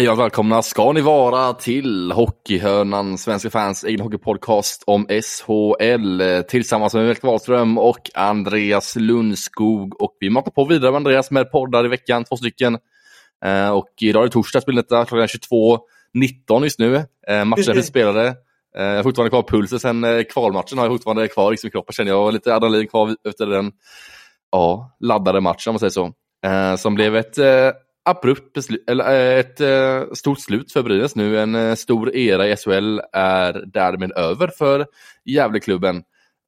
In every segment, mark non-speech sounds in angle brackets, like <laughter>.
Hej och välkomna ska ni vara till Hockeyhörnan, Svenska fans egen hockeypodcast om SHL tillsammans med Melker Wahlström och Andreas Lundskog. Och vi matar på vidare med Andreas med poddar i veckan, två stycken. Eh, och idag är det torsdag, spelet detta klockan 22.19 just nu. Eh, matchen är spelade. Eh, jag har fortfarande kvar pulsen sen kvalmatchen har jag fortfarande kvar liksom i kroppen känner jag. Lite adrenalin kvar efter den ja, laddade matchen om man säger så. Som blev ett abrupt beslut, eller eh, ett eh, stort slut för Brynäs nu. En eh, stor era i SHL är därmed över för Gävleklubben.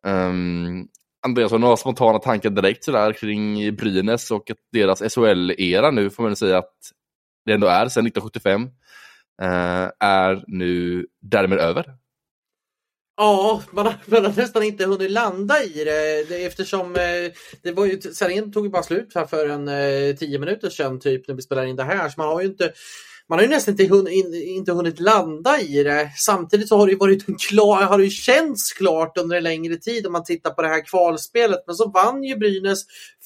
Um, Andreas, har några spontana tankar direkt sådär kring Brynäs och deras SHL-era nu får man säga att det ändå är sedan 1975 uh, är nu därmed över. Ja, man har, man har, nästan inte hunnit landa i det, det eftersom eh, det var ju, sändningen tog ju bara slut här för en eh, tio minuter sedan typ när vi spelade in det här. Så man har ju inte man har ju nästan inte hunnit, inte hunnit landa i det. Samtidigt så har det ju varit klar, har det ju känts klart under en längre tid om man tittar på det här kvalspelet. Men så vann ju Brynäs,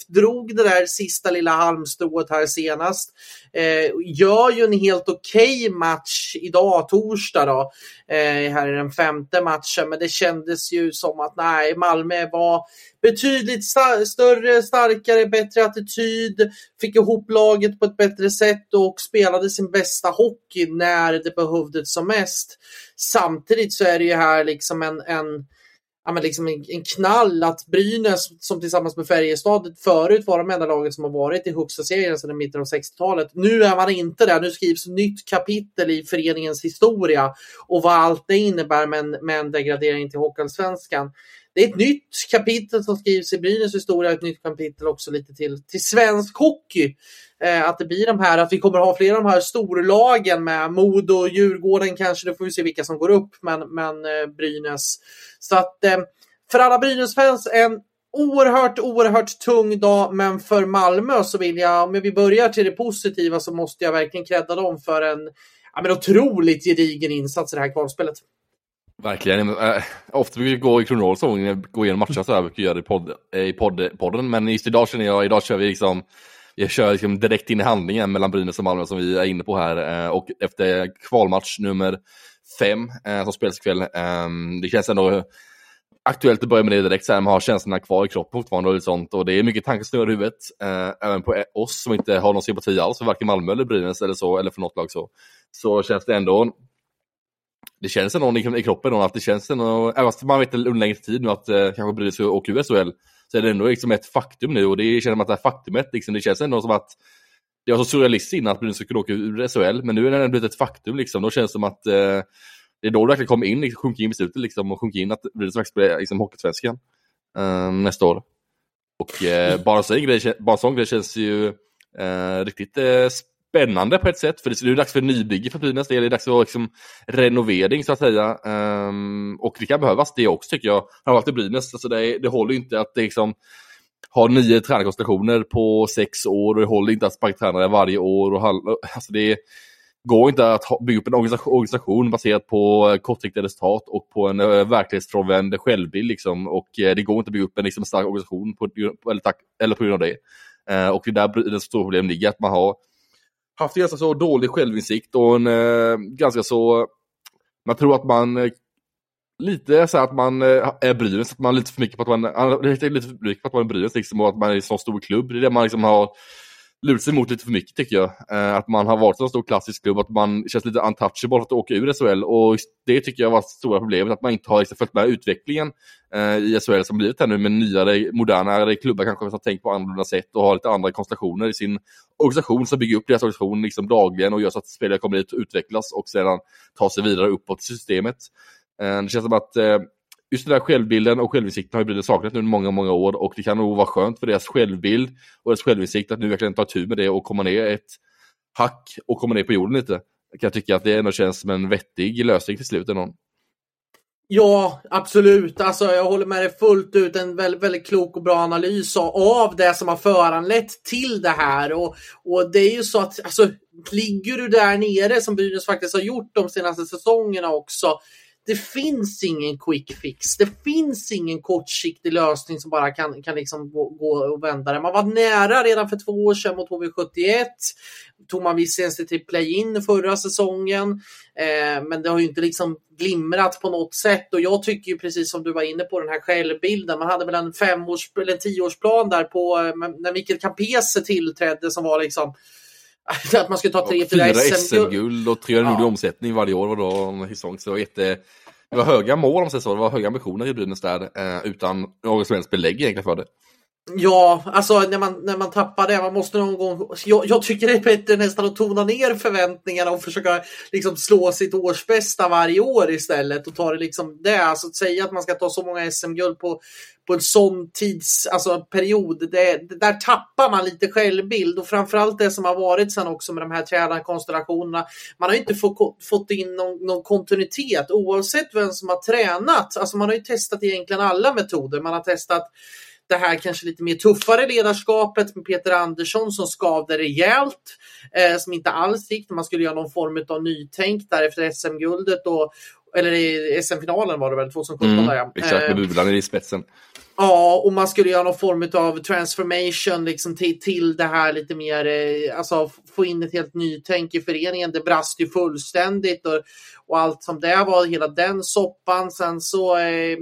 drog det där sista lilla halmstrået här senast. Eh, gör ju en helt okej okay match idag, torsdag då. Eh, här i den femte matchen, men det kändes ju som att nej, Malmö var betydligt sta större, starkare, bättre attityd, fick ihop laget på ett bättre sätt och spelade sin bästa hockey när det behövdes som mest. Samtidigt så är det ju här liksom en, en ja, men liksom en, en, knall att Brynäs som tillsammans med Färjestad förut var de enda lagen som har varit i högsta serien sedan mitten av 60-talet. Nu är man inte där. Nu skrivs nytt kapitel i föreningens historia och vad allt det innebär med en, med en degradering till Hockeyallsvenskan det är ett nytt kapitel som skrivs i Brynäs historia, ett nytt kapitel också lite till, till svensk hockey. Eh, att det blir de här, att vi kommer ha flera av de här storlagen med Modo, Djurgården kanske, då får vi se vilka som går upp, men, men eh, Brynäs. Så att eh, för alla Brynäs-fans en oerhört, oerhört tung dag, men för Malmö så vill jag, om vi börjar till det positiva så måste jag verkligen credda dem för en ja, men otroligt gedigen insats i det här kvalspelet. Verkligen. Äh, ofta brukar vi gå i kronologisk ordning, gå igenom matcher så här, brukar göra det i, podd, eh, i podd, podden. Men just idag känner jag, idag kör vi liksom, jag kör liksom direkt in i handlingen mellan Brynäs och Malmö som vi är inne på här. Äh, och efter kvalmatch nummer fem äh, som spelas ikväll, ehm, det känns ändå aktuellt att börja med det direkt, så här, man har känslorna kvar i kroppen fortfarande och lite sånt. Och det är mycket tankar som i huvudet, äh, även på oss som inte har någon sympati alls för varken Malmö eller Brynäs eller så, eller för något lag så. Så känns det ändå det känns ändå i, kroppen att det känns ändå, även fast man vet under längre tid nu att eh, kanske Brynäs åker ur SHL, så är det ändå liksom ett faktum nu och det känner man att det här faktumet, liksom, det känns ändå som att det var så surrealistiskt innan att Brynäs skulle åka ur SHL, men nu är det blivit ett faktum liksom, då känns det som att eh, det är då det verkligen kommer in, liksom, sjunker in beslutet liksom, och sjunker in att Brynäs faktiskt blir liksom, Hockeysvenskan eh, nästa år. Och eh, bara, så grej, bara en sån grej känns ju eh, riktigt eh, spännande på ett sätt, för det är dags för nybygge för Brynäs Det är dags för liksom, renovering så att säga. Um, och det kan behövas det också tycker jag. Framförallt i Brynäs, alltså det, det håller inte att det liksom har nio tränarkonstellationer på sex år och det håller inte att sparka tränare varje år. Och alltså det går inte att bygga upp en organisation baserat på eh, kortsiktiga resultat och på en eh, verklighetsfrånvänd självbild. Liksom. Och eh, det går inte att bygga upp en liksom, stark organisation på, eller, tack, eller på grund av det. Uh, och det är där det stora problemet ligger, att man har haft ganska så dålig självinsikt och en eh, ganska så... Man tror att man eh, lite så att man eh, är Brynäs, att man är lite för mycket på att man, lite för mycket på att man är Brynäs liksom, och att man är en sån stor klubb. Det är det man liksom har lurat sig mot lite för mycket tycker jag. Eh, att man har varit en stor klassisk klubb, att man känns lite untouchable att åka ur SHL och det tycker jag var det stora problemet, att man inte har liksom följt med utvecklingen eh, i SHL som blivit här nu med nyare, modernare klubbar kanske som tänkt på annorlunda sätt och har lite andra konstellationer i sin organisation som bygger upp deras organisation liksom dagligen och gör så att spelare kommer dit och utvecklas och sedan tar sig vidare uppåt i systemet. Eh, det känns som att just den där självbilden och självinsikten har ju blivit saknat nu många, många år och det kan nog vara skönt för deras självbild och deras självinsikt att nu verkligen ta tur med det och komma ner ett hack och komma ner på jorden lite. Jag kan tycka att det ändå känns som en vettig lösning till slut. Ja, absolut. Alltså, jag håller med dig fullt ut. En väldigt, väldigt klok och bra analys av det som har föranlett till det här. Och, och det är ju så att alltså, ligger du där nere som Brynäs faktiskt har gjort de senaste säsongerna också det finns ingen quick fix. Det finns ingen kortsiktig lösning som bara kan, kan liksom gå, gå och vända det. Man var nära redan för två år sedan mot HV71. Tog man visserligen sig till play-in förra säsongen, eh, men det har ju inte liksom glimrat på något sätt. Och jag tycker ju precis som du var inne på den här självbilden. Man hade väl en femårs eller tioårsplan där på eh, när Mikael Campese tillträdde som var liksom <laughs> att man skulle ta tre, fyra SM-guld och 300 ja. omsättning varje år var då en säsong. Så jätte, det var höga mål om så, det var höga ambitioner i Brynäs där eh, utan något som helst belägg egentligen för det. Ja, alltså när man, när man tappar det, man måste någon gång... Jag, jag, tycker det är bättre nästan att tona ner förväntningarna och försöka liksom slå sitt årsbästa varje år istället och ta det liksom det. Alltså att säga att man ska ta så många SM-guld på, på en sån tids, alltså period, det, det, där tappar man lite självbild och framförallt det som har varit sen också med de här tränarkonstellationerna. Man har inte fått, fått in någon, någon, kontinuitet oavsett vem som har tränat. Alltså man har ju testat egentligen alla metoder. Man har testat det här kanske lite mer tuffare ledarskapet med Peter Andersson som skavde rejält, eh, som inte alls gick. Man skulle göra någon form av nytänk där efter SM-guldet och eller i SM-finalen var det väl 2017? Mm, där, ja. Exakt, med Bulan i spetsen. Ja, och man skulle göra någon form av transformation liksom till, till det här lite mer, eh, alltså få in ett helt nytänk i föreningen. Det brast ju fullständigt och, och allt som det var, hela den soppan. Sen så eh,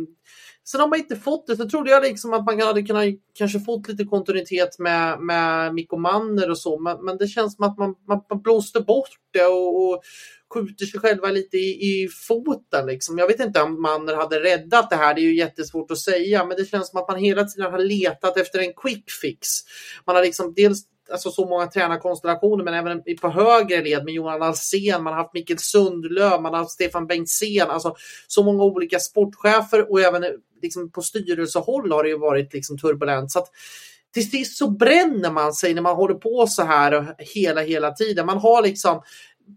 Sen har man inte fått det. Så trodde jag liksom att man hade kunnat kanske fått lite kontinuitet med, med Mikko Manner och så. Men, men det känns som att man, man, man blåste bort det och, och skjuter sig själva lite i, i foten. Liksom. Jag vet inte om Manner hade räddat det här. Det är ju jättesvårt att säga. Men det känns som att man hela tiden har letat efter en quick fix. Man har liksom dels alltså så många tränarkonstellationer, men även på högre led med Johan Alsen, man har haft Mikael Sundlöv, man har haft Stefan Bengtzén, alltså så många olika sportchefer och även liksom på styrelsehåll har det ju varit liksom turbulent. Så att, till sist så bränner man sig när man håller på så här hela, hela tiden. Man har liksom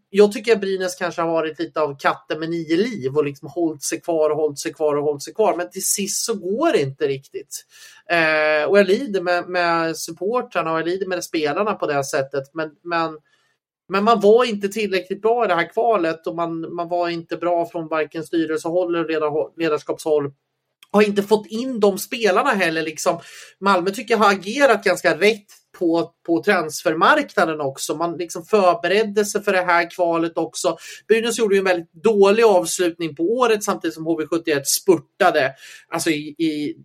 jag tycker att Brynäs kanske har varit lite av katten med nio liv och liksom hållit sig kvar och hållit sig kvar och hållit sig kvar. Men till sist så går det inte riktigt. Eh, och jag lider med, med supportrarna och jag lider med spelarna på det sättet. Men, men, men man var inte tillräckligt bra i det här kvalet och man, man var inte bra från varken styrelsehåll eller ledarskapshåll har inte fått in de spelarna heller. Liksom. Malmö tycker jag har agerat ganska rätt på, på transfermarknaden också. Man liksom förberedde sig för det här kvalet också. Brynäs gjorde ju en väldigt dålig avslutning på året samtidigt som HV71 spurtade alltså i, i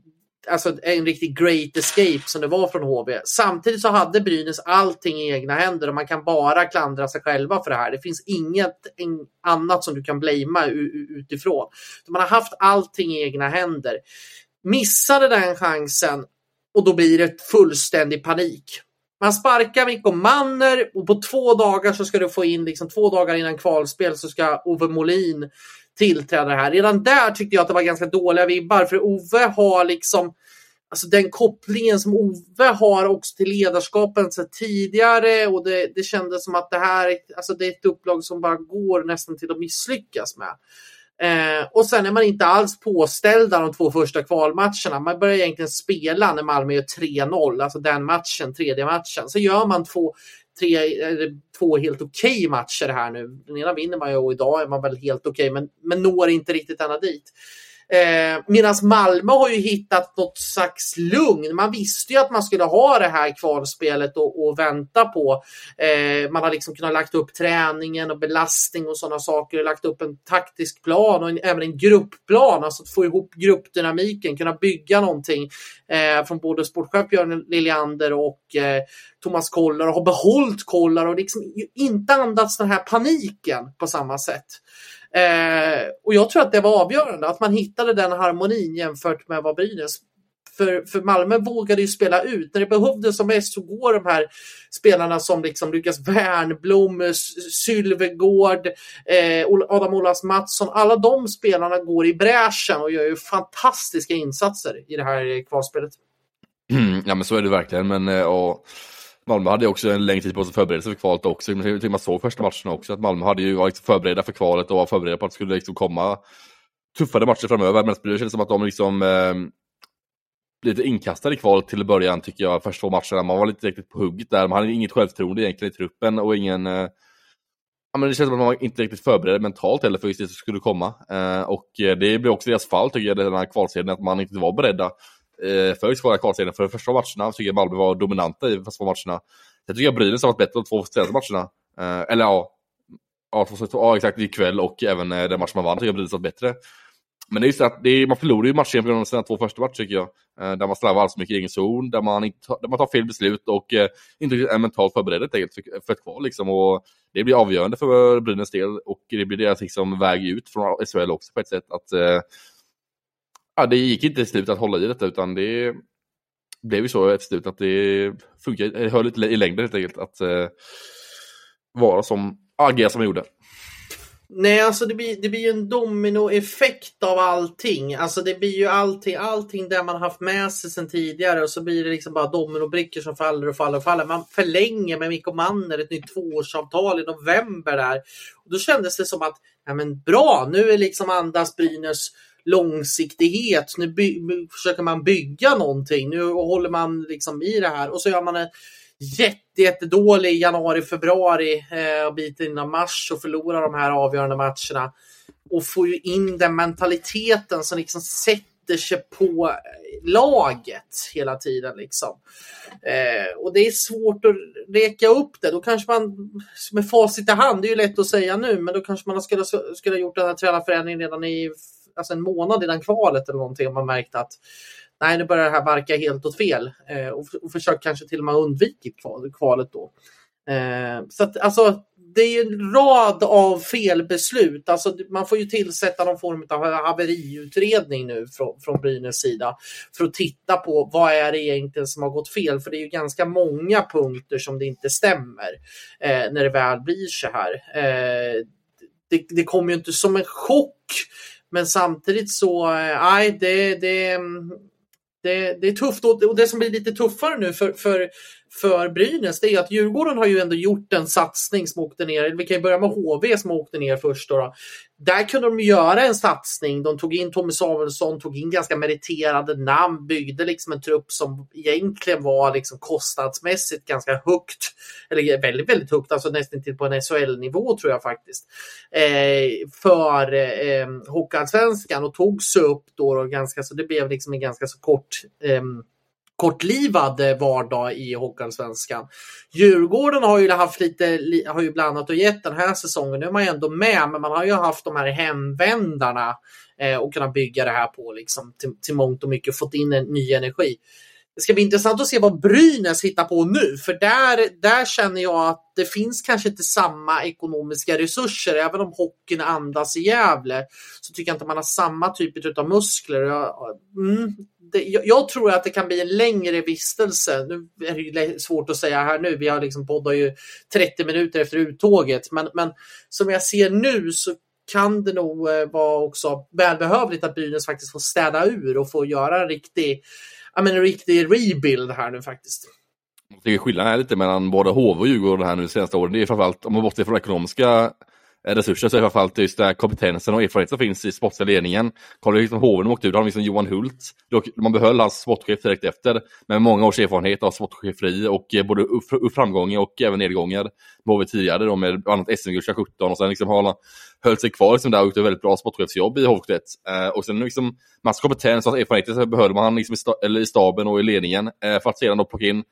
alltså en riktig great escape som det var från HV. Samtidigt så hade Brynäs allting i egna händer och man kan bara klandra sig själva för det här. Det finns inget annat som du kan blamea utifrån. Man har haft allting i egna händer. Missade den chansen och då blir det fullständig panik. Man sparkar Mikko Manner och på två dagar så ska du få in, liksom två dagar innan kvalspel så ska Ove Molin tillträda här. Redan där tyckte jag att det var ganska dåliga vibbar för Ove har liksom Alltså den kopplingen som Ove har också till ledarskapen så tidigare och det, det kändes som att det här alltså det är ett upplag som bara går nästan till att misslyckas med. Eh, och sen är man inte alls påställda de två första kvalmatcherna. Man börjar egentligen spela när Malmö gör 3-0, alltså den matchen, tredje matchen. Så gör man två, tre, eller två helt okej okay matcher här nu. Den ena vinner man ju och idag är man väl helt okej, okay, men, men når inte riktigt ända dit. Eh, Medan Malmö har ju hittat något slags lugn. Man visste ju att man skulle ha det här kvalspelet och, och vänta på. Eh, man har liksom kunnat lagt upp träningen och belastning och sådana saker. Lagt upp en taktisk plan och en, även en gruppplan. Alltså att få ihop gruppdynamiken, kunna bygga någonting eh, från både sportchef Björn Liljander och eh, Thomas Kollar och har behållit Kollar och liksom inte andats den här paniken på samma sätt. Eh, och jag tror att det var avgörande, att man hittade den harmonin jämfört med vad Brynäs för, för Malmö vågade ju spela ut. När det behövdes som mest så går de här spelarna som liksom Lukas Wernbloom, Sylvegård, eh, Adam Olas Mattsson. Alla de spelarna går i bräschen och gör ju fantastiska insatser i det här kvalspelet. Mm, <clears throat> ja men så är det verkligen. Men, eh, och Malmö hade också en längre tid på sig att förbereda sig för kvalet också. Jag man såg första matcherna också att Malmö hade ju varit förberedda för kvalet och var förberedda på att det skulle liksom komma tuffare matcher framöver. Men det kändes som att de liksom eh, lite inkastade i kvalet till början tycker jag, första två matcherna. Man var lite riktigt på hugget där. Man hade inget självförtroende egentligen i truppen och ingen, eh, Ja, men det känns som att man inte riktigt förberedd mentalt heller för just det som skulle komma. Eh, och eh, det blev också deras fall tycker jag, den här kvalserien, att man inte var beredda eh, för svåra kvalserien. För de första matcherna tycker jag Malmö var dominanta i de första matcherna. Sen tycker jag Brynäs har varit bättre de två senaste matcherna. Eh, eller ja, ja, ja, exakt ikväll och även eh, den match man vann tycker jag Brynäs har varit bättre. Men det är just att det är, man förlorar ju matchen på grund av sina två första matcher tycker jag. Eh, där man slarvar alldeles för mycket i egen zon, där man, inte, där man tar fel beslut och eh, inte är mentalt förberedd helt enkelt för, för ett kval. Liksom. Och det blir avgörande för Brynäs del och det blir deras liksom, väg ut från SHL också på ett sätt. Att, eh, ja, det gick inte till slut att hålla i detta utan det blev ju så ett slut att det funkar, höll lite i längden helt enkelt att eh, vara som, agera som jag gjorde. Nej, alltså det blir, det blir ju en dominoeffekt av allting. Alltså det blir ju allting, allting där man haft med sig sedan tidigare och så blir det liksom bara dominobrickor som faller och faller och faller. Man förlänger med Mikko Manner ett nytt tvåårsavtal i november där. Och då kändes det som att, ja men bra, nu är liksom andas Brynäs långsiktighet. Nu, by, försöker man bygga någonting. Nu håller man liksom i det här och så gör man en jätte, jättedålig januari, februari eh, och biten innan mars och förlorar de här avgörande matcherna. Och får ju in den mentaliteten som liksom sätter sig på laget hela tiden. Liksom. Eh, och det är svårt att reka upp det. Då kanske man med facit i hand, det är ju lätt att säga nu, men då kanske man skulle, skulle ha gjort den här tränarförändringen redan i alltså en månad innan kvalet eller någonting och man märkte att nej, nu börjar det här barka helt åt fel eh, och, och försökt kanske till och med undvikit kval, kvalet då. Eh, så att alltså, det är en rad av felbeslut. Alltså, man får ju tillsätta någon form av haveriutredning nu från, från Brynäs sida för att titta på vad är det egentligen som har gått fel. För det är ju ganska många punkter som det inte stämmer eh, när det väl blir så här. Eh, det, det kommer ju inte som en chock men samtidigt så, eh, nej, det, det, mm, det, det är tufft och det som blir lite tuffare nu för, för, för Brynäs det är att Djurgården har ju ändå gjort en satsning som åkte ner. Vi kan ju börja med HV som åkte ner först. Då, då. Där kunde de göra en satsning. De tog in Tommy Samuelsson, tog in ganska meriterade namn, byggde liksom en trupp som egentligen var liksom kostnadsmässigt ganska högt. Eller väldigt, väldigt högt, alltså nästan till på en SHL-nivå tror jag faktiskt. Eh, för eh, Hockeyallsvenskan och tog sig upp då, då ganska så det blev liksom en ganska så kort eh, kortlivad eh, vardag i Hockeyallsvenskan. Djurgården har ju haft lite, har ju blandat och gett den här säsongen. Nu är man ju ändå med, men man har ju haft de här hemvändarna eh, och kunnat bygga det här på liksom till, till mångt och mycket, fått in en ny energi. Det ska bli intressant att se vad Brynäs hittar på nu, för där, där känner jag att det finns kanske inte samma ekonomiska resurser. Även om hockeyn andas i Gävle så tycker jag inte man har samma typ av muskler. Jag, mm, det, jag, jag, tror att det kan bli en längre vistelse. Nu är det ju svårt att säga här nu. Vi har liksom poddar ju 30 minuter efter uttåget, men, men som jag ser nu så kan det nog eh, vara också välbehövligt att Brynäs faktiskt får städa ur och få göra en riktig ja, men en riktig rebuild här nu faktiskt. Jag tycker skillnaden är lite mellan både HV och Djurgården här nu de senaste åren. Det är framförallt, om man bortser från ekonomiska resurser så är det framförallt just den kompetensen och erfarenheten som finns i sportsliga ledningen. Kollar liksom HV åkte ut, då har liksom Johan Hult. Man behöll hans sportchef direkt efter, med många års erfarenhet av sportcheferi och eh, både framgångar och även nedgångar. Med vi tidigare då med bland annat SM-guld 2017 och sen liksom har han höll sig kvar liksom där och gjort ett väldigt bra sportchefsjobb i HV71. Eh, och sen liksom massa kompetens och erfarenheter behöll man liksom i, sta eller i staben och i ledningen eh, för att sedan då plocka in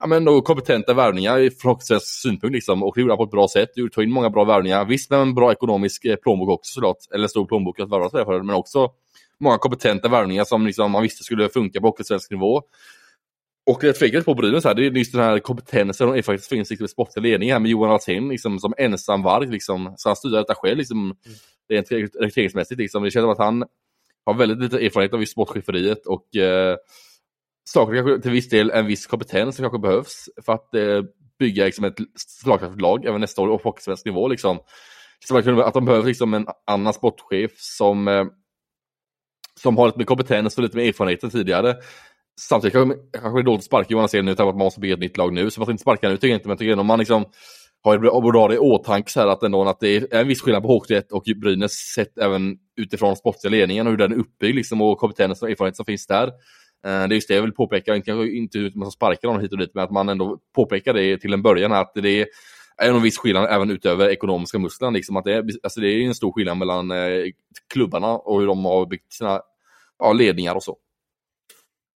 ja, men då kompetenta värvningar från svensk synpunkt liksom, och det gjorde han på ett bra sätt. Du tog in många bra värvningar, visst med en bra ekonomisk eh, plånbok också såklart, eller en stor plånbok att värva sig för, men också många kompetenta värvningar som liksom, man visste skulle funka på svensk nivå. Och det tvekar på Brynäs här, det är just den här kompetensen och faktiskt finns liksom, i sportslig här med Johan Alsén liksom, som ensam varg. Liksom, så han styr detta själv liksom, rent rekryteringsmässigt. Liksom. Det känns som att han har väldigt lite erfarenhet av sportcheferiet och eh, saker kanske till viss del en viss kompetens som kanske behövs för att eh, bygga liksom, ett slagkraftigt lag även nästa år och på svensk nivå. Liksom. Så att de behöver liksom, en annan sportchef som, eh, som har lite mer kompetens och lite mer erfarenhet än tidigare. Samtidigt kanske, kanske det är dåligt att sparka Johan Alsén nu, att man måste bygga ett nytt lag nu. Så man ska inte sparka nu tycker jag inte, men jag tycker om man liksom har borde ha det i åtanke så här att, ändå, att det är en viss skillnad på HV1 och Brynäs sett även utifrån sportsliga ledningen och hur den är uppbyggd liksom, och kompetensen och erfarenhet som finns där. Eh, det är just det jag vill påpeka, inte, inte hur man ska sparka någon hit och dit, men att man ändå påpekar det till en början att det är är en viss skillnad även utöver ekonomiska musklerna. Liksom, att det, är, alltså det är en stor skillnad mellan eh, klubbarna och hur de har byggt sina ja, ledningar och så.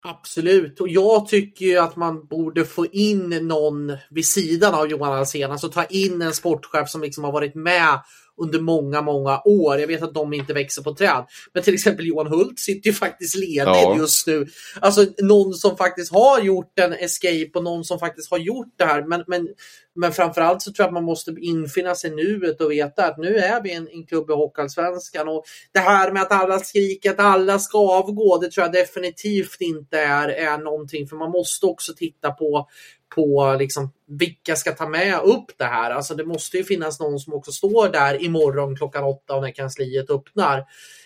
Absolut, och jag tycker ju att man borde få in någon vid sidan av Johan Alsen, alltså ta in en sportchef som liksom har varit med under många, många år. Jag vet att de inte växer på träd. Men till exempel Johan Hult sitter ju faktiskt ledig ja. just nu. Alltså någon som faktiskt har gjort en escape och någon som faktiskt har gjort det här. Men, men, men framförallt så tror jag att man måste infinna sig nuet och veta att nu är vi en, en klubb i Hockeyallsvenskan. Och det här med att alla skriker att alla ska avgå, det tror jag definitivt inte är, är någonting. För man måste också titta på på liksom, vilka ska ta med upp det här. Alltså det måste ju finnas någon som också står där imorgon klockan åtta när kansliet öppnar.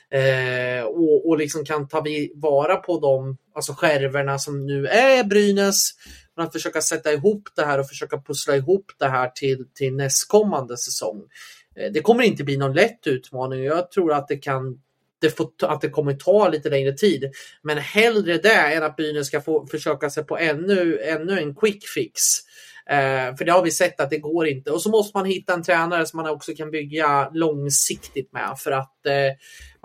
Eh, och, och liksom kan ta vara på de alltså skärvorna som nu är Brynäs. Men att försöka sätta ihop det här och försöka pussla ihop det här till, till nästkommande säsong. Eh, det kommer inte bli någon lätt utmaning. Jag tror att det kan det får, att det kommer ta lite längre tid. Men hellre det än att byn ska få försöka sig på ännu, ännu en quick fix. Eh, för det har vi sett att det går inte. Och så måste man hitta en tränare som man också kan bygga långsiktigt med. För att eh,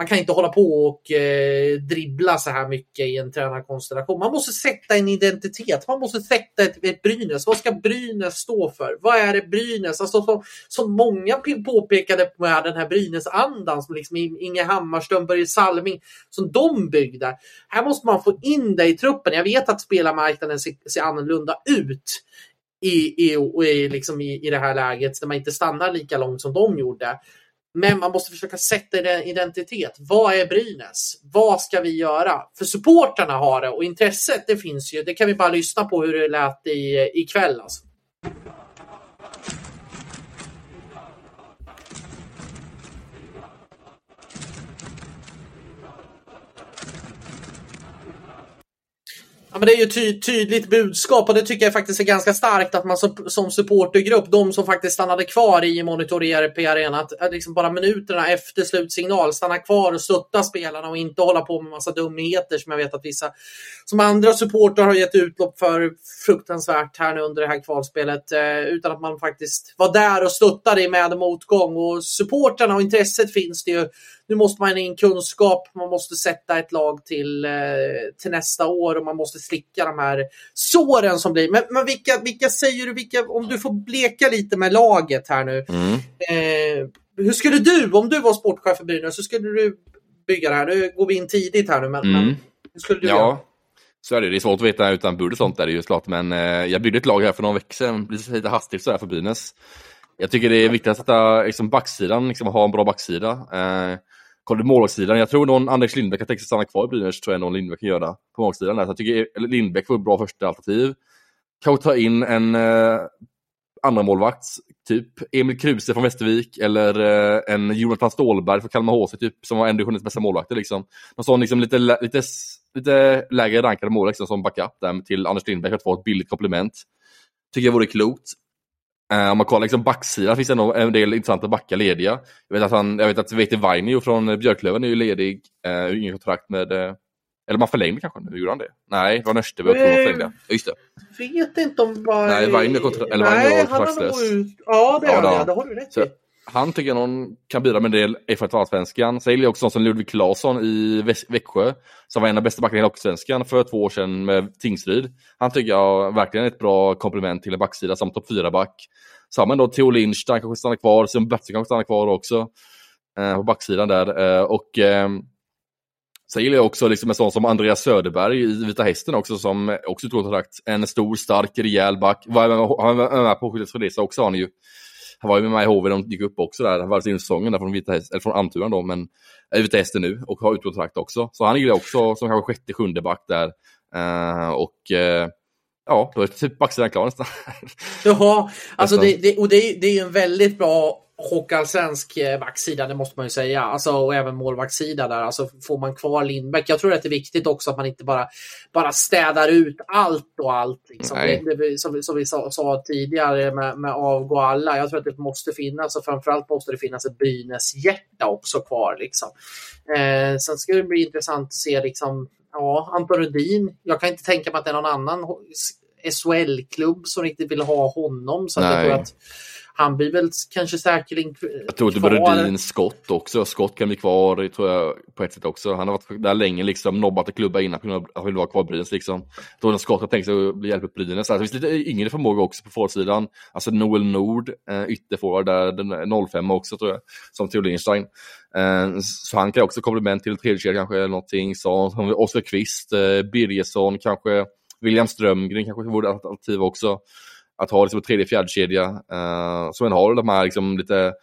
man kan inte hålla på och eh, dribbla så här mycket i en tränarkonstellation. Man måste sätta en identitet. Man måste sätta ett, ett Brynäs. Vad ska Brynäs stå för? Vad är det Brynäs? Alltså, som, som många påpekade med den här Brynäs-andan som liksom Inge Hammarström, Börje Salming, som de byggde. Här måste man få in det i truppen. Jag vet att spelarmarknaden ser, ser annorlunda ut i, i, i, liksom i, i det här läget där man inte stannar lika långt som de gjorde. Men man måste försöka sätta en identitet. Vad är Brynäs? Vad ska vi göra? För supporterna har det och intresset det finns ju. Det kan vi bara lyssna på hur det lät i, ikväll. Alltså. Ja, men det är ju ty tydligt budskap och det tycker jag faktiskt är ganska starkt att man som, som supportergrupp, de som faktiskt stannade kvar i Monitor ERP Arena, att liksom bara minuterna efter slutsignal stanna kvar och stötta spelarna och inte hålla på med massa dumheter som jag vet att vissa som andra supportrar har gett utlopp för fruktansvärt här nu under det här kvalspelet eh, utan att man faktiskt var där och stöttade i med motgång. Och supportrarna och intresset finns det ju nu måste man in kunskap, man måste sätta ett lag till, eh, till nästa år och man måste slicka de här såren som blir. Men, men vilka, vilka säger du, vilka, om du får bleka lite med laget här nu. Mm. Eh, hur skulle du, om du var sportchef för Brynäs, hur skulle du bygga det här? Nu går vi in tidigt här nu, men, mm. men hur skulle du ja. göra? Så är det. Det är svårt att veta utan bud och sånt är det ju såklart. Men eh, jag byggde ett lag här för några veckor sedan, lite hastigt sådär för Brynäs. Jag tycker det är viktigt att sätta liksom, backsidan, liksom, ha en bra backsida. Eh, Kollar du målvaktssidan, jag tror någon Anders Lindbäck kan tänka sig stanna kvar i Brynäs, tror jag någon Lindbäck kan göra på målvaktssidan. Så jag tycker Lindbäck var ett bra första alternativ. Kanske ta in en eh, andra målvakt typ Emil Kruse från Västervik eller eh, en Jonathan Stålberg från Kalmar HC, typ, som var en divisionens bästa målvakter. Liksom. Någon sån liksom, lite, lite, lite lägre rankade målvakt liksom, som backup där, till Anders Lindbäck för att få ett billigt komplement. Tycker jag vore klokt. Uh, om man kollar liksom backsidan finns det nog en del intressanta backar lediga. Jag vet att, han, jag vet att Vete Vainio från Björklöven är ju ledig, uh, ingen kontrakt med uh, eller man förlängde kanske nu, gjorde han det? Nej, det var Nörsteby och förlängde. Just det. Vet inte om... Var... Nej, Vainio kontrakt, eller Nej, han har nog Ja, det ja, han, det har du rätt i. Han tycker jag någon kan bidra med en del erfarenhet av allsvenskan. Sen gillar jag också någon som Ludvig Claesson i Växjö, som var en av bästa backarna i Hockeysvenskan för två år sedan med Tingsryd. Han tycker jag verkligen är ett bra komplement till en backsida som topp 4-back. Så har man då Theo Lindstein kanske stannar kvar, Simon Blatze kanske stannar kvar också eh, på backsidan där. Eh, och eh, Sen gillar jag också liksom en sån som Andreas Söderberg i Vita Hästen också som också tog kontrakt. En stor, stark, rejäl back. Han var med på Skyddet Fredrisa också han ju. Han var ju med mig i HV, de gick upp också där, var sin säsongen där från, Vita Häst, eller från Almtuna då, men är Vita Hästen nu och har utkontrakt också. Så han gillar också som kanske sjätte, sjunde back där. Uh, och uh, ja, då är typ backsidan klar nästan. Jaha, alltså det, det, och det, det är ju en väldigt bra hockeyallsvensk eh, backsida, det måste man ju säga. Alltså, och även målvaktssida där. Alltså, får man kvar Lindbäck. Jag tror att det är viktigt också att man inte bara, bara städar ut allt och allt. Liksom. Det, det, som, som vi sa, sa tidigare med, med avgå alla. Jag tror att det måste finnas och framförallt måste det finnas ett Brynäs-hjärta också kvar. Liksom. Eh, sen ska det bli intressant att se liksom, ja, Anton Rudin. Jag kan inte tänka mig att det är någon annan SHL-klubb som riktigt vill ha honom. Så jag tror att han blir väl kanske säkerligen Jag tror att det Brodin Skott också. Skott kan bli kvar tror jag på ett sätt också. Han har varit där länge liksom, nobbat och klubba innan på han vill vara kvar Brynäs liksom. Skott har tänkt sig att bli hjälp upp Brynäs. Alltså, det finns lite yngre förmåga också på forwardsidan. Alltså Noel Nord, eh, ytterforward där, den 05 också tror jag, som Theo Lindstein. Eh, så han kan också komplement till tredje kanske eller någonting. Så Oskar Kvist, eh, Birgersson kanske, William Strömgren kanske vore alternativ också att ha liksom en tredje fjärdekedja eh, som en har de här liksom lite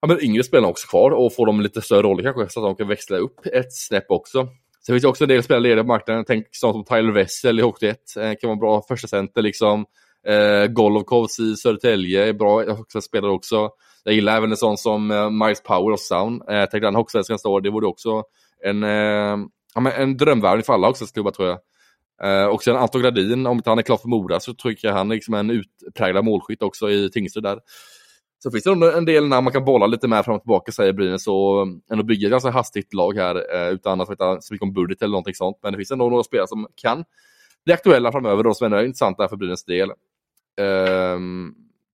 ja, men yngre spelarna också kvar och få dem lite större roller kanske så att de kan växla upp ett snäpp också. Sen finns det också en del spelare lediga på marknaden. Tänk sånt som Tyler Wessel i Hockey 1. Eh, kan vara bra första center liksom. Eh, Golovkovs i Södertälje är bra också spelare också. Jag gillar även en sån som eh, Miles Power och Sound. Eh, tänkte han Hockeysvenskan nästa det vore också en, eh, ja, en drömvärvning för alla Hockeyallsvenska tror jag. Uh, och sen Anton Gradin, om inte han är klar för Mora så tycker jag han är liksom en utpräglad målskytt också i Tingsryd där. Så finns det en del när man kan bolla lite mer fram och tillbaka säger Brynäs och mm, ändå bygga ett ganska hastigt lag här uh, utan att veta så mycket om budget eller någonting sånt. Men det finns ändå några spelare som kan bli aktuella framöver då som ändå är intressanta för Brynäs del. Uh,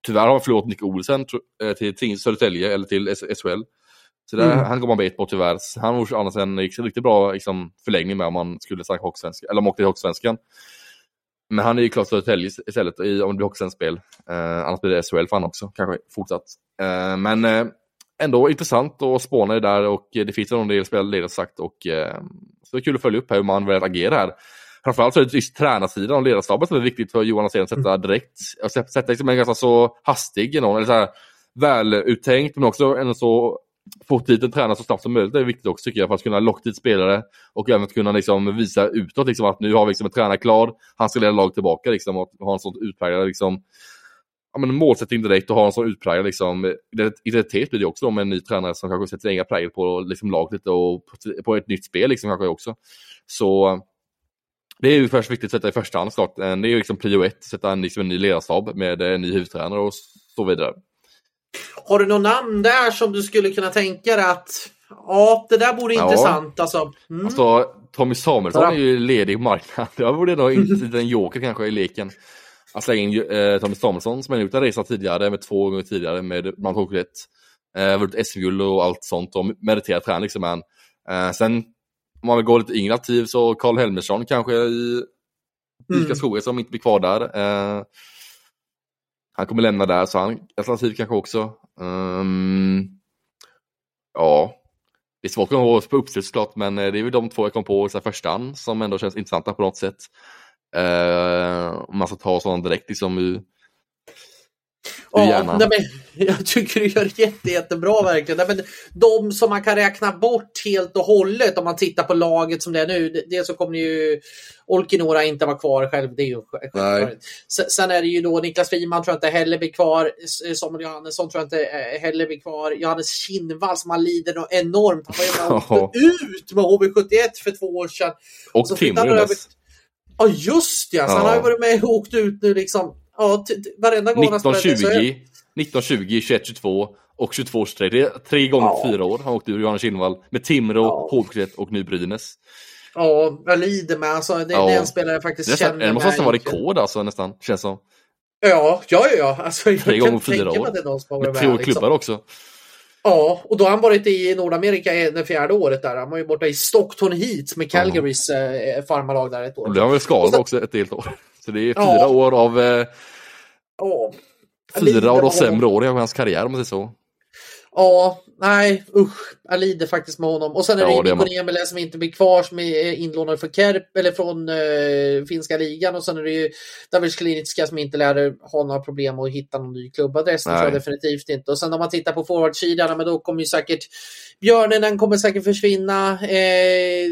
tyvärr har man förlorat Nick Olsen eh, till Södertälje eller till SHL. Så där, mm. han går man bet på tyvärr. Han var annars en riktigt bra liksom, förlängning med om man skulle snacka Hockeysvenskan, eller om åkte till Hockeysvenskan. Men han är ju klart Södertälje istället i, om det blir Hockeysvenskt spel. Uh, annars blir det SHL för han också, kanske fortsatt. Uh, men uh, ändå intressant att spåna det där och det finns en del spelare sagt och så det är kul att följa upp här hur man väljer att agera här. Framförallt så är det just tränarsidan och ledarstaben som är viktigt för Johan Alsén att sätta mm. direkt. Sätta, sätta liksom en ganska så hastig, eller så här, väluttänkt men också en så få dit en tränare så snabbt som möjligt det är viktigt också tycker jag för att kunna locka dit spelare och även kunna liksom visa utåt liksom att nu har vi liksom en tränare klar, han ska leda laget tillbaka liksom och ha en sån utpräglad liksom ja, men målsättning direkt och ha en sån utpräglad liksom, identitet blir det också med en ny tränare som kanske sätter sin egen prägel på liksom, laget lite och på, på, ett nytt spel liksom kanske också. Så det är ju först viktigt att sätta i första hand såklart. Eh, det är ju liksom prio ett, sätta en, liksom, en ny ledarstab med eh, en ny huvudtränare och så vidare. Har du något namn där som du skulle kunna tänka dig att ja, det där vore ja. intressant alltså. Mm. alltså. Tommy Samuelsson är ju ledig på marknaden. <laughs> Det vore nog inte en <laughs> joker kanske i leken. Att slänga in eh, Tommy Samuelsson som har gjort en resa tidigare, med två gånger tidigare med bland annat eh, vunnit SM-guld och allt sånt och meriterat tränare liksom. Eh, sen om man vill gå lite yngre aktiv så Karl Helmersson kanske i mm. Ica Skogar som inte blir kvar där. Eh, han kommer lämna där, så han alternativ kanske också. Um, ja, det är svårt att komma på uppslut såklart, men eh, det är väl de två jag kom på i första hand som ändå känns intressanta på något sätt. Uh, om man ska ta sådana direkt liksom ur, Ja, nej, men, jag tycker du gör jätte, jättebra verkligen. Nej, men de som man kan räkna bort helt och hållet om man tittar på laget som det är nu. Dels så kommer ju Olkinora inte vara kvar själv. Det är ju. Sen är det ju då Niklas Friman tror jag inte heller blir kvar. Samuel Johannesson tror jag inte eh, heller blir kvar. Johannes Kinnvall som han lider något enormt. Han var ju ut med HV71 för två år sedan. Och Timrå Ja just ja, så ja. han har ju varit med och åkt ut nu liksom Ja, varenda gång 1920, 1920, 21, 22 och 22 23. Det är tre gånger ja. fyra år han åkte ur Johannes Kinnvall med Timrå, ja. HV71 och nu Brynäs. Ja, jag lider med. Alltså, det, ja. det är en spelare jag faktiskt nästan, känner Det måste nästan vara rekord alltså nästan, känns som. Ja, ja, ja. Alltså, tre gånger fyra år. Med tre år klubbar liksom. också. Ja, och då har han varit i Nordamerika det fjärde året där. Han var ju borta i Stockton Heat med Calgarys eh, farmarlag där ett år. Och det har väl skadat också ett helt år. Så det är fyra ja. år av... Eh, ja. Fyra av de sämre åren i hans karriär om man säger så. Ja, nej usch. Jag lider faktiskt med honom. Och sen är ja, det Mikko Niemela som inte blir kvar som är inlånad för Kerp, eller från uh, finska ligan. Och sen är det ju David Sklinitska som inte lär ha några problem att hitta någon ny klubbadress. Det tror jag definitivt inte. Och sen om man tittar på forwardsidan, men då kommer ju säkert Björnen kommer säkert försvinna. Eh,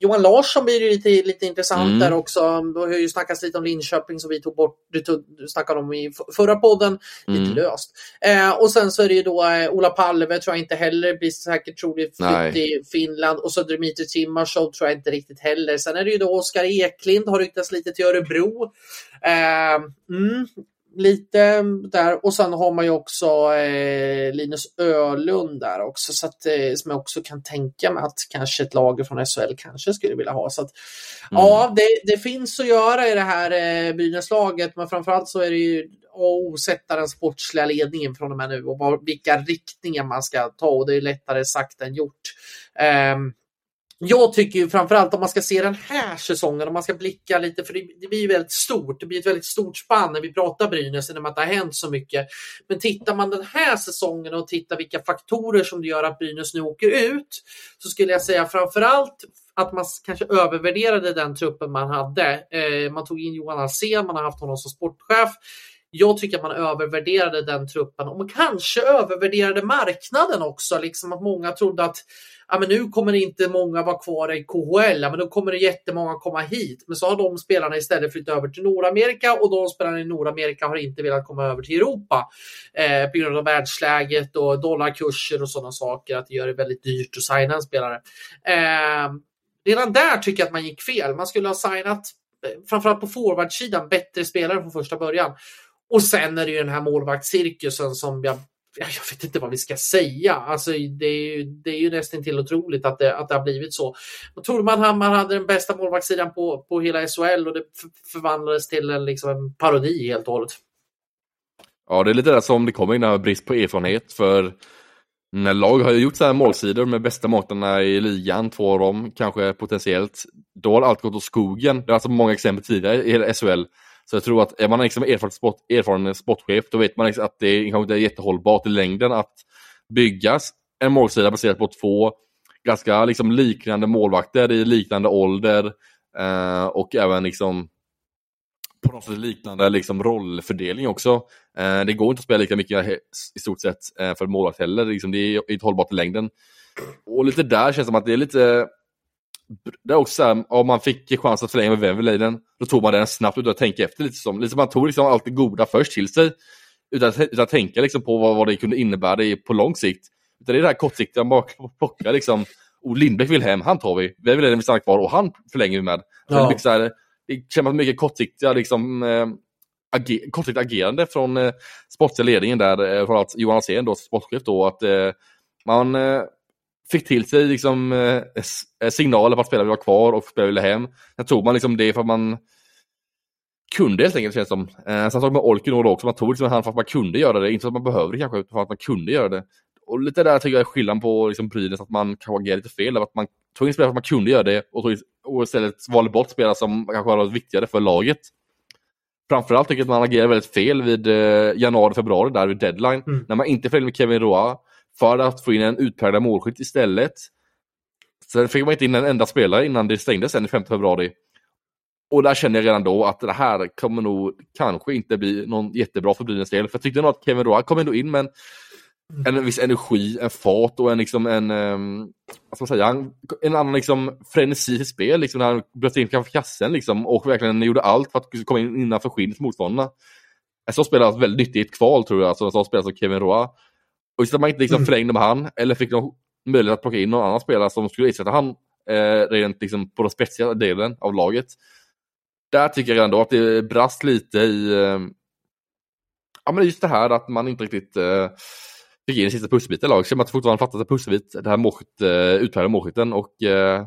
Johan Larsson blir ju lite, lite intressant mm. där också. Det har ju snackats lite om Linköping som vi tog bort, du, tog, du snackade om i förra podden. Mm. Lite löst. Eh, och sen så är det ju då eh, Ola Palve tror jag inte heller blir säkert troligt flytt i Finland. Och så Dmitry Timashov tror jag inte riktigt heller. Sen är det ju då Oskar Eklind har ryktats lite till Örebro. Eh, mm, lite där och sen har man ju också eh, Linus Ölund där också så att, eh, som jag också kan tänka mig att kanske ett lag från SHL kanske skulle vilja ha. Så att, mm. Ja, det, det, finns att göra i det här eh, Brynäslaget men framförallt så är det ju och sätta den sportsliga ledningen från och med nu och var, vilka riktningar man ska ta och det är lättare sagt än gjort. Um, jag tycker ju framförallt om man ska se den här säsongen, om man ska blicka lite, för det, det blir väldigt stort. Det blir ett väldigt stort spann när vi pratar Brynäs, när man inte har hänt så mycket. Men tittar man den här säsongen och tittar vilka faktorer som det gör att Brynäs nu åker ut, så skulle jag säga framförallt att man kanske övervärderade den truppen man hade. Eh, man tog in Johan Alsen, man har haft honom som sportchef. Jag tycker att man övervärderade den truppen och man kanske övervärderade marknaden också. Liksom att många trodde att ja, men nu kommer inte många vara kvar i KHL, ja, men då kommer det jättemånga komma hit. Men så har de spelarna istället flyttat över till Nordamerika och de spelarna i Nordamerika har inte velat komma över till Europa eh, på grund av världsläget och dollarkurser och sådana saker, att det gör det väldigt dyrt att signa en spelare. Eh, redan där tycker jag att man gick fel. Man skulle ha signat, eh, framförallt på forwardsidan, bättre spelare från första början. Och sen är det ju den här målvaktscirkusen som jag jag vet inte vad vi ska säga. Alltså, det, är ju, det är ju nästan till otroligt att det, att det har blivit så. Och tror man man hade den bästa målvaktssidan på, på hela SHL och det förvandlades till en, liksom en parodi helt och hållet. Ja, det är lite det som det kommer in brist på erfarenhet. För när lag har gjort så här målsidor med bästa matarna i ligan, två av dem kanske potentiellt, då har allt gått åt skogen. Det har alltså många exempel tidigare i SHL så jag tror att är man liksom erfaren, spot, erfaren sportchef, då vet man liksom att det kanske liksom inte är jättehållbart i längden att bygga en målsida baserat på två ganska liksom liknande målvakter i liknande ålder eh, och även liksom på något sätt liknande liksom rollfördelning också. Eh, det går inte att spela lika mycket i stort sett eh, för målvakt heller, liksom, det är inte hållbart i längden. Och lite där känns det som att det är lite det är också så här, om man fick chans att förlänga med Weverleiden, då tog man den snabbt utan att tänka efter lite som. Lite som man tog liksom allt det goda först till sig, utan, utan att tänka liksom på vad, vad det kunde innebära på lång sikt. Utan det är det här kortsiktiga, man plockar liksom, oh, Lindbäck vill hem, han tar vi. Weverleiden vill stanna kvar och han förlänger vi med. Ja. Det, så här, det känns mycket kortsiktiga liksom, eh, ager, kortsiktigt agerande från eh, sportsliga ledningen där, eh, framförallt Johan Alsen då, sportchef då, att eh, man eh, fick till sig liksom, eh, eh, signaler på att spelare ville vara kvar och spelare ville hem. Sen tog man liksom det för att man kunde helt enkelt känns som. Eh, sen tog man Olken då också, man tog liksom han för att man kunde göra det, inte för att man behövde det kanske, utan för att man kunde göra det. Och lite där tycker jag är skillnaden på liksom, Brynäs, att man kanske agerade lite fel, att man tog in spelare för att man kunde göra det och, tog, och istället valde bort spelare som kanske var viktigare för laget. Framförallt tycker jag att man agerade väldigt fel vid eh, januari, februari, där vid deadline, mm. när man inte följde med Kevin Roa för att få in en utpräglad målskytt istället. Sen fick man inte in en enda spelare innan det stängdes sen i 5 februari. Och där känner jag redan då att det här kommer nog kanske inte bli någon jättebra för Brynäs del. För jag tyckte nog att Kevin Roa kom ändå in med en, en viss energi, en fart och en, liksom en, um, vad ska man säga, en, annan liksom frenesi i spel. Liksom, när han bröt in framför kassen liksom, och verkligen gjorde allt för att komma in innanför skinnet motståndarna. En sån spelare väldigt nyttigt kval tror jag, alltså, en sån spelare som Kevin Roa. Och istället man inte liksom mm. förlängde med han, eller fick någon möjlighet att plocka in någon annan spelare som skulle ersätta han eh, rent liksom på den spetsiga delen av laget. Där tycker jag ändå att det brast lite i eh, ja, men just det här att man inte riktigt eh, fick in den sista pusselbiten i laget. Man fortfarande fattat en pusselbit, det här målskytt, eh, utpräglade målskytten och eh,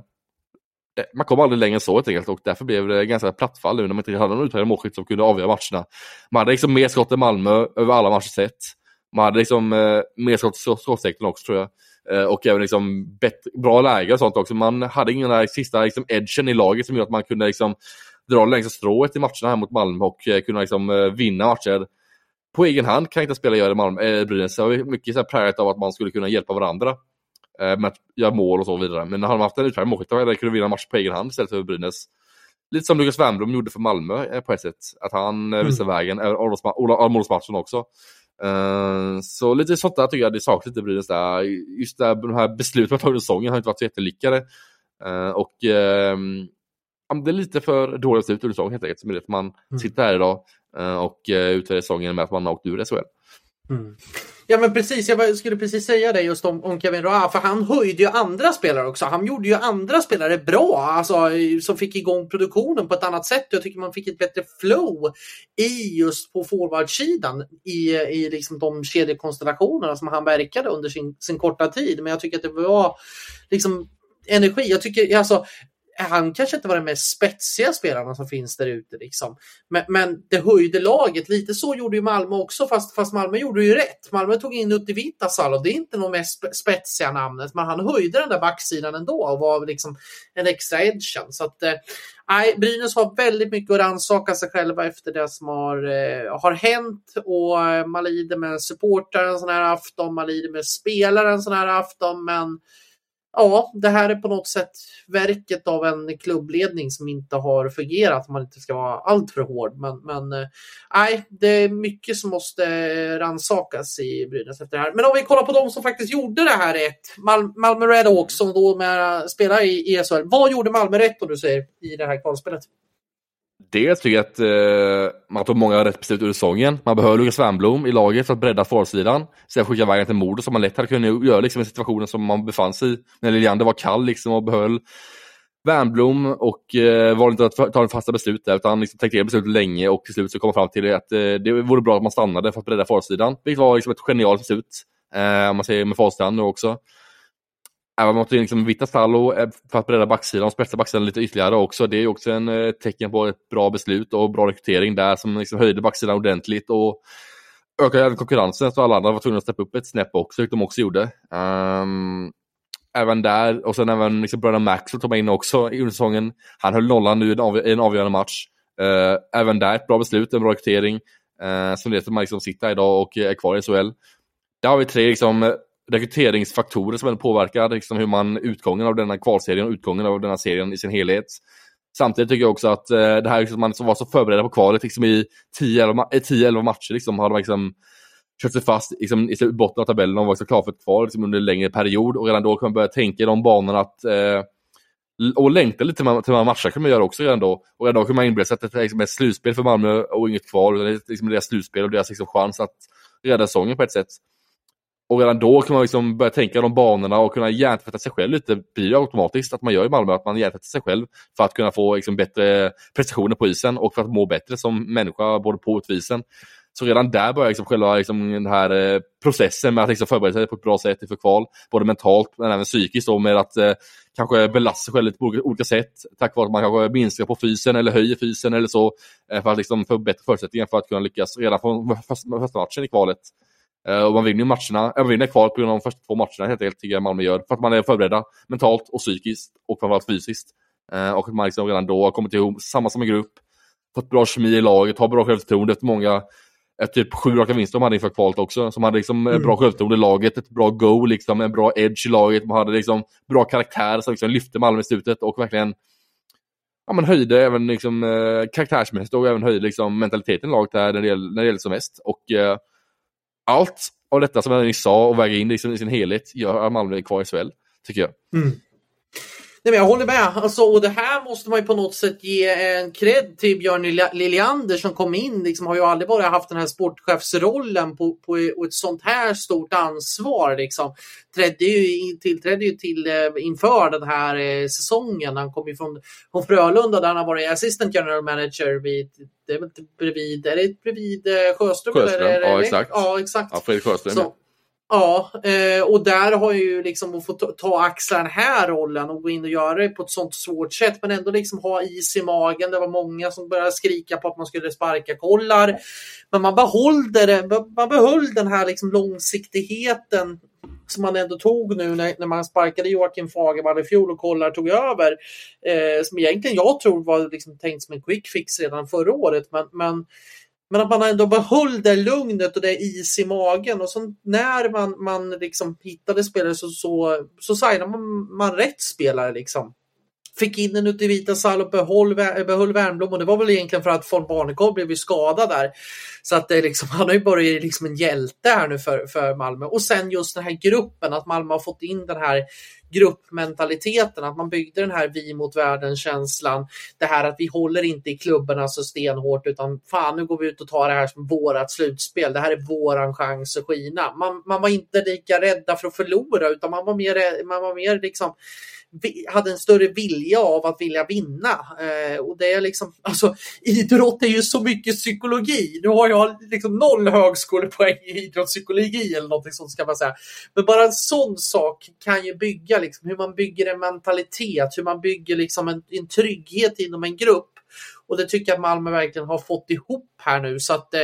eh, man kom aldrig längre än så helt enkelt och därför blev det ganska plattfall nu när man inte hade någon utpräglad målskytt som kunde avgöra matcherna. Man hade liksom mer skott än Malmö över alla matcher sett. Man hade liksom eh, mer skottsektorn också tror jag. Eh, och även liksom bättre, bra läge och sånt också. Man hade ingen där sista liksom, edgen i laget som gjorde att man kunde liksom, dra längsta strået i matcherna här mot Malmö och eh, kunna liksom, eh, vinna matcher. På egen hand kan inte spela göra Malmö, eh, Brynäs. Det var mycket så präglat av att man skulle kunna hjälpa varandra eh, med att göra mål och så vidare. Men när man haft en utpräglad målskytt hade kunde vinna match på egen hand istället för Brynäs. Lite som Lukas Wernbloom gjorde för Malmö eh, på ett sätt. Att han mm. visade vägen, Armålsmatchen också. Uh, så lite sånt där tycker jag det saknas lite Brynäs där. Just det här, de här besluten man tagit under säsongen har inte varit så jättelyckade. Uh, och uh, det är lite för dåliga beslut under säsongen helt enkelt. Som är det man mm. sitter här idag och uh, utvärderar säsongen med att man har åkt ur SHL. Mm. Ja men precis, jag skulle precis säga det just om, om Kevin Roa, för han höjde ju andra spelare också. Han gjorde ju andra spelare bra, alltså som fick igång produktionen på ett annat sätt. Jag tycker man fick ett bättre flow i just på forwardsidan i, i liksom de kedjekonstellationerna som han verkade under sin, sin korta tid. Men jag tycker att det var liksom energi. Jag tycker alltså Eh, han kanske inte var den mest spetsiga spelaren som finns där ute. Liksom. Men, men det höjde laget. Lite så gjorde ju Malmö också, fast, fast Malmö gjorde ju rätt. Malmö tog in Utti Vitasalo. Det är inte det mest spetsiga namnet, men han höjde den där backsidan ändå och var liksom en extra edgen. Så att, eh, Brynäs har väldigt mycket att rannsaka sig själva efter det som har, eh, har hänt och eh, man lider med supportrar en sån här afton, man lider med spelare en sån här afton, men ja, det här är på något sätt verket av en klubbledning som inte har fungerat man inte ska vara alltför hård. Men, men eh, nej, det är mycket som måste ransakas i Brynäs efter det här. Men om vi kollar på de som faktiskt gjorde det här rätt. Mal Malmö Redhawks som då med, spelar i ESL. Vad gjorde Malmö rätt om du säger i det här kvalspelet? Dels tycker jag att eh, man tog många rätt beslut ur säsongen. Man behöver Lukas Wernbloom i laget för att bredda forwardsidan. Sen skicka iväg till Modo som man lätt hade kunnat göra liksom, i situationen som man befann sig i. När Liliander var kall liksom, och behöll Wernbloom och eh, valde inte att ta en fasta beslut där utan liksom tänkte beslutet länge och till slut så kom man fram till att eh, det vore bra att man stannade för att bredda forwardsidan. Vilket var liksom ett genialt beslut. Eh, om man säger med facit nu också. Även mot liksom Vita Stallo för att bredda backsidan och spetsa backsidan lite ytterligare också. Det är också en eh, tecken på ett bra beslut och bra rekrytering där som liksom höjde backsidan ordentligt och ökade även konkurrensen så alla andra var tvungna att steppa upp ett snäpp också, vilket de också gjorde. Um, även där, och sen även liksom bröderna Maxwell tog man in också i säsongen. Han höll nollan nu i en, av, en avgörande match. Uh, även där ett bra beslut, en bra rekrytering. Uh, som leder till att man liksom sitter idag och är kvar i SHL. Där har vi tre liksom, rekryteringsfaktorer som påverkar liksom hur man utgången av denna kvalserien och utgången av denna serien i sin helhet. Samtidigt tycker jag också att eh, det här liksom, man som var så förberedda på kvalet liksom i 10-11 eh, matcher liksom, har de liksom kört sig fast liksom, i botten av tabellen och var så klara för ett kval liksom, under en längre period och redan då kan man börja tänka i de banorna att eh, och längta lite till, till de här matcherna kan man göra också redan då. Och redan då kan man inbilla sig att det är liksom ett slutspel för Malmö och inget kval. Det är liksom deras slutspel och deras liksom chans att rädda säsongen på ett sätt. Och redan då kan man liksom börja tänka de banorna och kunna hjärntvätta sig själv lite. Det blir ju automatiskt att man gör i Malmö, att man hjärntvättar sig själv för att kunna få liksom bättre prestationer på isen och för att må bättre som människa både på och isen. Så redan där börjar liksom själva liksom den här eh, processen med att liksom förbereda sig på ett bra sätt inför kval. Både mentalt men även psykiskt och med att eh, kanske belasta sig själv lite på olika, sätt. Tack vare att man kanske minskar på fysen eller höjer fysen eller så. Eh, för att liksom få bättre förutsättningar för att kunna lyckas redan från första matchen i kvalet. Uh, och man vinner ju matcherna, man vinner kvar på grund av de första två matcherna helt enkelt, tycker jag Malmö gör. För att man är förberedda mentalt och psykiskt och framförallt fysiskt. Uh, och att man liksom redan då har kommit ihop, samma som en grupp, fått bra kemi i laget, har bra självförtroende efter många, ett eh, typ sju raka vinster de hade inför kvalet också. Som hade liksom mm. bra självförtroende i laget, ett bra go, liksom, en bra edge i laget. Man hade liksom bra karaktär som liksom lyfte Malmö i slutet och verkligen ja, men höjde även liksom, eh, karaktärsmässigt och även höjde liksom, mentaliteten i laget där när det gäller, när det gäller som mest. Och eh, allt av detta som jag nyss sa och väga in det i sin helhet gör att Malmö är kvar i SHL, tycker jag. Mm. Nej, men jag håller med. Alltså, och det här måste man ju på något sätt ge en cred till Björn Liljander som kom in. Liksom, har ju aldrig bara haft den här sportchefsrollen på, på ett sånt här stort ansvar. Liksom. Trädde ju, tillträdde ju till eh, inför den här eh, säsongen. Han kom ju från, från Frölunda där han har varit assistant general manager vid det är väl bredvid, är det bredvid eh, Sjöström? Sjöström, eller, ja exakt. Ja, exakt. Ja, Fredrik Sjöström. Så, Ja, eh, och där har ju liksom fått ta, ta axla den här rollen och gå in och göra det på ett sånt svårt sätt men ändå liksom ha is i magen. Det var många som började skrika på att man skulle sparka kollar. Men man behöll, det, man behöll den här liksom långsiktigheten som man ändå tog nu när, när man sparkade Joakim Fagervall i fjol och Kollar tog över. Eh, som egentligen jag tror var liksom tänkt som en quick fix redan förra året. Men, men men att man ändå behöll det lugnet och det is i magen och så när man, man liksom hittade spelare så, så, så signade man, man rätt spelare liksom. Fick in en ute i vita Sall och behöll, behöll Wernbloom och det var väl egentligen för att von Barnekow blev ju skadad där. Så att det liksom, <laughs> han har ju börjat liksom en hjälte här nu för, för Malmö. Och sen just den här gruppen, att Malmö har fått in den här gruppmentaliteten, att man byggde den här vi mot världen-känslan. Det här att vi håller inte i klubborna så stenhårt utan fan nu går vi ut och tar det här som vårat slutspel. Det här är våran chans att skina. Man, man var inte lika rädda för att förlora utan man var mer, man var mer liksom hade en större vilja av att vilja vinna. Eh, och det är liksom, alltså idrott är ju så mycket psykologi. Nu har jag liksom noll högskolepoäng i idrottspsykologi eller någonting sånt ska man säga. Men bara en sån sak kan ju bygga liksom hur man bygger en mentalitet, hur man bygger liksom en, en trygghet inom en grupp. Och det tycker jag att Malmö verkligen har fått ihop här nu. Så att, eh,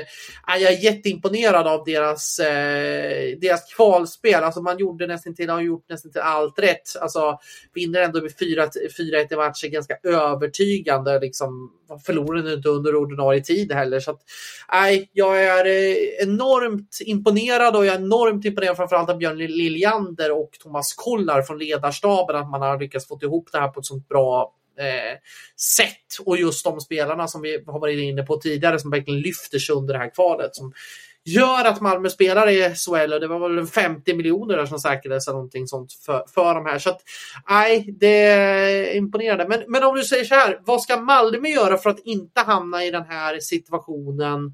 jag är jätteimponerad av deras, eh, deras kvalspel. Alltså man gjorde nästan till, har gjort nästan till allt rätt. Alltså, vinner ändå med 4-1 i matchen ganska övertygande. Liksom, förlorade inte under ordinarie tid heller. Så att, eh, jag är eh, enormt imponerad och jag är enormt imponerad framförallt av Björn Liljander och Thomas Kollar från ledarstaben att man har lyckats få ihop det här på ett sånt bra eh, sätt. Och just de spelarna som vi har varit inne på tidigare som verkligen lyfter sig under det här kvalet. Som gör att Malmö spelar i SHL och det var väl 50 miljoner som säkrades eller någonting sånt för, för de här. Så att nej, det är imponerande. Men, men om du säger så här, vad ska Malmö göra för att inte hamna i den här situationen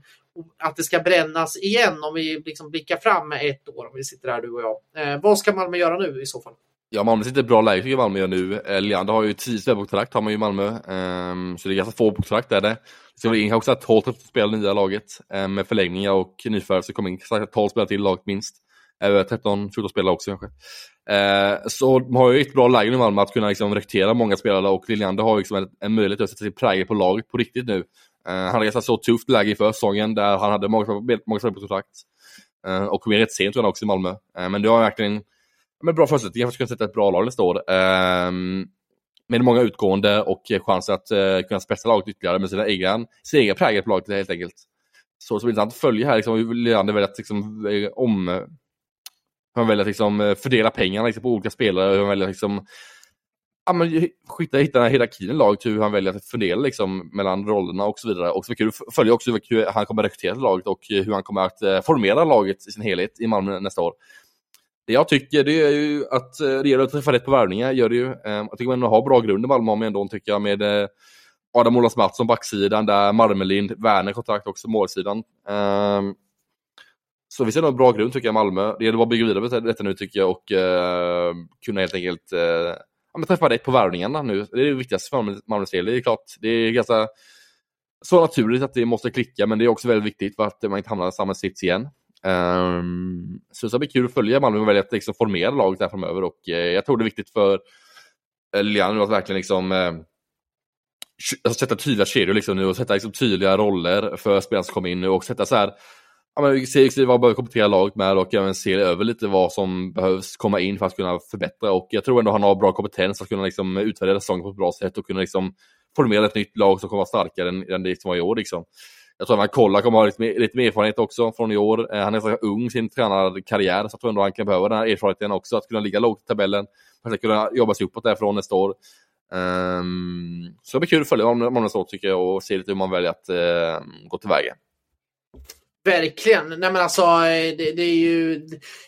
att det ska brännas igen om vi liksom blickar fram ett år, om vi sitter här du och jag. Eh, vad ska Malmö göra nu i så fall? Ja, Malmö sitter i ett bra läge tycker Malmö gör nu. Eh, Leander har ju 10 spelare har man ju i Malmö. Um, så det är ganska få på är det. Det ska in kanske 12 spelare i nya laget. Um, med förlängningar och nyförvärv så kommer in 12 spelare till laget minst. Över 13-14 spelare också kanske. Uh, så de har ju ett bra läge nu i Malmö att kunna liksom rekrytera många spelare och Leander har ju liksom en, en möjlighet att sätta sin prägel på laget på riktigt nu. Uh, han hade ganska så tufft läge inför säsongen där han hade många, många spelare på kontrakt. Uh, och kom in rätt sent tror jag också i Malmö. men det har verkligen med bra förutsättningar för att kunna sätta ett bra lag nästa år. Um, med många utgående och chanser att uh, kunna spetsa laget ytterligare med sina egna, sin egen prägel på laget helt enkelt. Så det ska bli intressant att följa här liksom, hur Leander väljer att liksom, eh, om hur han väljer att liksom, eh, fördela pengarna liksom, på olika spelare, hur han väljer att liksom, ja, men, hitta, den här hierarkin i laget, hur han väljer att fördela liksom, mellan rollerna och så vidare. Och så kul att följa också hur han kommer att rekrytera laget och hur han kommer att formera laget i sin helhet i Malmö nästa år. Det jag tycker det är ju att eh, det gäller att träffa rätt på värvningar. Gör det ju. Ehm, jag tycker man har bra grund i Malmö om ändå, tycker jag, med eh, Adam Olas Mattsson backsidan, där Marmelind, Werner kontrakt också målsidan. Ehm, så vi ser nog bra grund tycker jag Malmö. Det gäller bara att bygga vidare på detta nu tycker jag och eh, kunna helt enkelt eh, ja, men träffa rätt på värvningarna nu. Det är det viktigaste för Malmös del. Det är klart, det är ganska så naturligt att det måste klicka men det är också väldigt viktigt för att man inte hamnar i samma sits igen. Um, så det ska bli kul att följa Malmö och välja att liksom formera laget där framöver och uh, jag tror det är viktigt för uh, Lilian att verkligen liksom uh, alltså sätta tydliga kedjor liksom nu och sätta liksom tydliga roller för spelarna som kommer in nu och sätta så här Ja, men se vad behöver komplettera laget med och även se över lite vad som behövs komma in för att kunna förbättra och jag tror ändå han har bra kompetens att kunna liksom utvärdera säsongen på ett bra sätt och kunna liksom formera ett nytt lag som kommer vara starkare än, än det som var i år liksom. Jag tror att Kolla kommer ha lite mer, lite mer erfarenhet också från i år. Eh, han är så ung i sin tränarkarriär, så jag tror ändå han kan behöva den här erfarenheten också, att kunna ligga lågt i tabellen, att kunna jobba sig uppåt därifrån nästa år. Um, så det blir kul att följa honom nästa år tycker jag och se lite hur man väljer att uh, gå tillväga. Verkligen. Nej, men alltså, eh, det, det, är ju,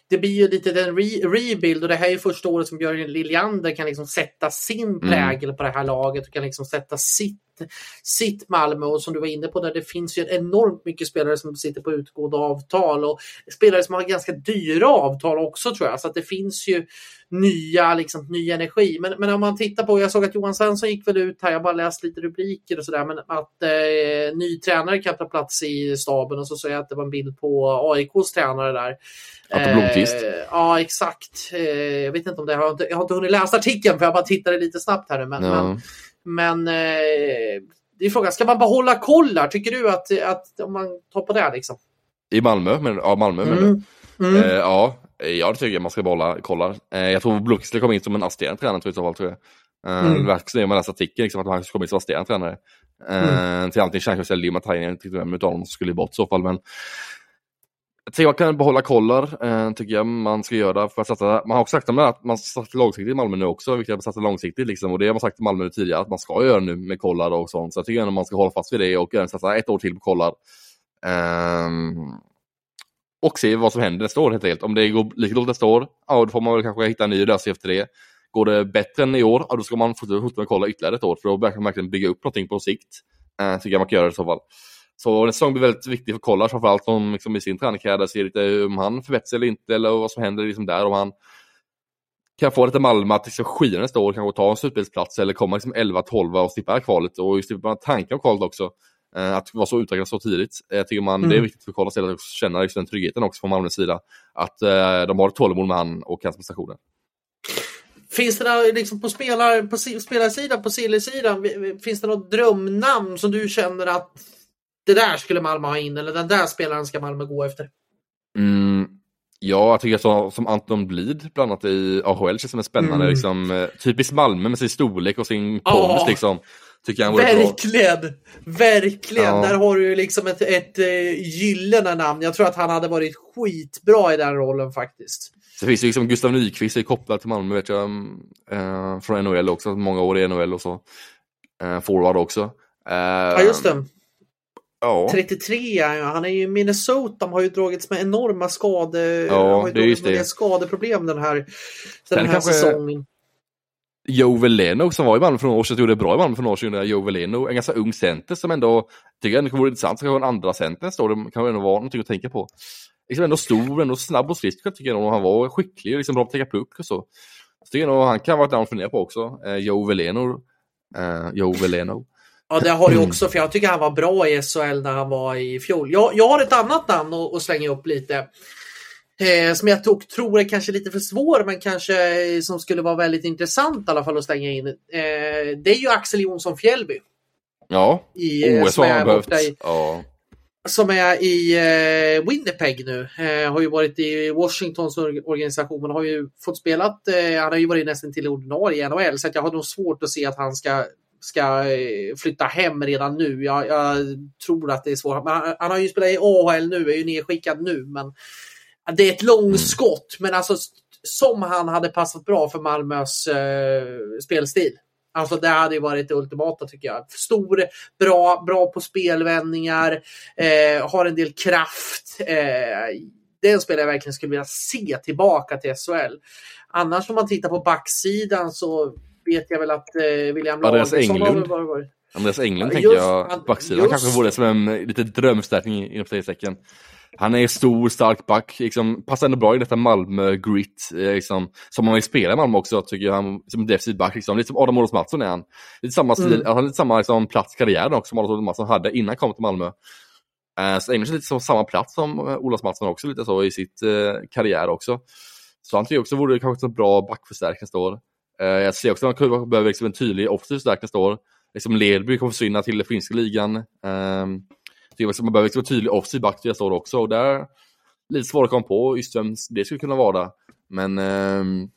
det blir ju lite en re rebuild och det här är första året som Björn Liljander kan liksom sätta sin mm. prägel mm. på det här laget och kan liksom sätta sitt sitt Malmö och som du var inne på där det finns ju enormt mycket spelare som sitter på utgående avtal och spelare som har ganska dyra avtal också tror jag. Så att det finns ju nya, liksom, ny energi. Men, men om man tittar på, jag såg att Johan Svensson gick väl ut här, jag har bara läst lite rubriker och sådär, men att eh, ny tränare kan ta plats i staben och så såg jag att det var en bild på AIKs tränare där. Atte Blomqvist. Eh, ja, exakt. Eh, jag vet inte om det, jag har inte, jag har inte hunnit läsa artikeln för jag bara tittade lite snabbt här nu. Men, ja. men men eh, det är frågan, ska man behålla kollar? Tycker du att, att om man tar på det liksom? I Malmö? Men, ja, Malmö mm. men, mm. Eh, ja, jag tycker man ska behålla kollar. Eh, jag tror Blux skulle komma in som en assisterande tränare i så fall. Tror jag. Eh, mm. Som man läser artikeln liksom, att han skulle komma in som assisterande tränare. Eh, mm. Till antingen Kärnkraft eller Limatajnen, tyckte vem av dem skulle bort i så fall. Men jag kan behålla kollar, eh, tycker jag man ska göra. För att satsa, man har också sagt att man ska satsa långsiktigt i Malmö nu också, vilket jag satsa långsiktigt. Liksom, och det har man sagt i Malmö tidigare att man ska göra nu med kollar och sånt. Så jag tycker att man ska hålla fast vid det och satsa ett år till på kollar. Eh, och se vad som händer nästa år helt enkelt. Om det går lika dåligt nästa år, ja då får man väl kanske hitta en ny lösning efter det. Går det bättre än i år, ja då ska man fortsätta med kolla ytterligare ett år för då kan man verkligen bygga upp någonting på sikt. Eh, tycker jag man kan göra det i så fall. Så nästa säsong blir väldigt viktig för Kollars, framförallt om liksom, i sin tränarkarriär ser lite om han förbättrar sig eller inte eller vad som händer liksom där. Om han kan få lite Malmö att liksom skina nästa år, kanske ta en slutspelsplats eller komma liksom 11-12 och slippa kvalet och just slippa tankar om kvalet också. Eh, att vara så utvecklad så tidigt. Jag tycker man, mm. det är viktigt för Karl att känna liksom den tryggheten också från Malmös sida. Att eh, de har ett tålamod med han och hans prestationer. Finns det där, liksom på, spelar, på spelarsidan, på Silly-sidan, finns det något drömnamn som du känner att det där skulle Malmö ha in eller den där spelaren ska Malmö gå efter? Mm, ja, jag tycker så, som Anton Blid bland annat i AHL känns som en spännande, mm. liksom, eh, typiskt Malmö med sin storlek och sin pondus oh. liksom. Tycker han verkligen! Bra. Verkligen! Ja. Där har du ju liksom ett, ett uh, gyllene namn. Jag tror att han hade varit skitbra i den rollen faktiskt. Så finns det liksom Gustav Nyqvist är kopplad till Malmö vet jag. Uh, från NHL också, många år i NHL och så. Uh, forward också. Ja just det. Ja. 33 är han är ju i Minnesota, har ju dragits med enorma skade, ja, har ju det är just det. skadeproblem den här, den här kanske... säsongen. Joe Veleno som var i Malmö för några år sedan, gjorde bra i Malmö för några år sedan, Joe Veleno, en ganska ung center som ändå, tycker jag vore intressant, så kanske en andra center står det kan ändå vara någonting att tänka på. Liksom ändå stor, ändå snabb och frisk tycker jag nog, han var skicklig, liksom bra på att täcka puck och så. Så tycker jag nog han kan vara ett namn att fundera på också, eh, Joe Veleno. Eh, Joe Veleno. Ja, det har du också, för jag tycker han var bra i SHL när han var i fjol. Jag, jag har ett annat namn att, att slänga upp lite. Eh, som jag tog, tror är kanske lite för svår, men kanske eh, som skulle vara väldigt intressant i alla fall att slänga in. Eh, det är ju Axel Jonsson Fjällby. Ja, i, OS har han behövt. I, ja. Som är i eh, Winnipeg nu. Eh, har ju varit i Washingtons organisation. Han har ju fått spelat, eh, han har ju varit nästan till ordinarie i NHL, så jag har nog svårt att se att han ska ska eh, flytta hem redan nu. Jag, jag tror att det är svårt. Han, han, har ju spelat i AHL nu, är ju nedskickad nu, men det är ett långskott. Men alltså som han hade passat bra för Malmös eh, spelstil. Alltså det hade ju varit det ultimata tycker jag. Stor, bra, bra på spelvändningar, eh, har en del kraft. Eh, det är en spelare jag verkligen skulle vilja se tillbaka till SHL. Annars om man tittar på backsidan så vet jag väl att eh, William Andreas Englund. Var, var, Andreas Englund tänker jag, backsidan kanske vore som en lite drömstärkning inom citationstecken. Han är stor, stark back, liksom, passar ändå bra i detta Malmö-grit, eh, liksom, som han vill spela i Malmö också, tycker jag. Han, som defensiv back, liksom. lite som Adam Olof Mattsson är han. Lite samma stil, mm. han har lite samma liksom, plats i karriären också som Adam Olof Mattsson hade innan han kom till Malmö. Uh, så Englund är lite som samma plats som uh, Olof Mattsson också, lite så i sitt uh, karriär också. Så han tycker också vore kanske en bra backförstärkning nästa år. Uh, jag ser också att han behöver liksom en tydlig offensiv förstärkning nästa år. Liksom Ledby kommer försvinna till finska ligan. Tycker man behöver liksom vara tydlig offensiv back till nästa år också. Och där lite svårt att komma på just vem det skulle kunna vara. Men uh,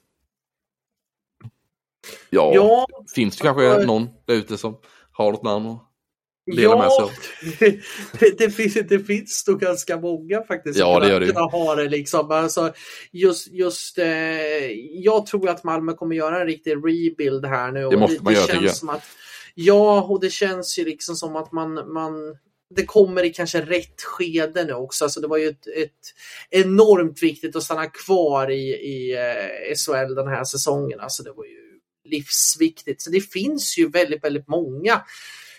ja, ja, finns det kanske uh, någon där ute som har något namn dela ja, med sig av? <laughs> Det, det, finns, det finns nog ganska många faktiskt. Ja, det gör det. Ha det liksom. alltså, just, just, eh, jag tror att Malmö kommer göra en riktig rebuild här nu. Det måste det, man göra tycker jag. Som att, ja, och det känns ju liksom som att man, man det kommer i kanske rätt skede nu också. Alltså det var ju ett, ett enormt viktigt att stanna kvar i, i eh, SHL den här säsongen. Alltså det var ju livsviktigt. Så det finns ju väldigt, väldigt många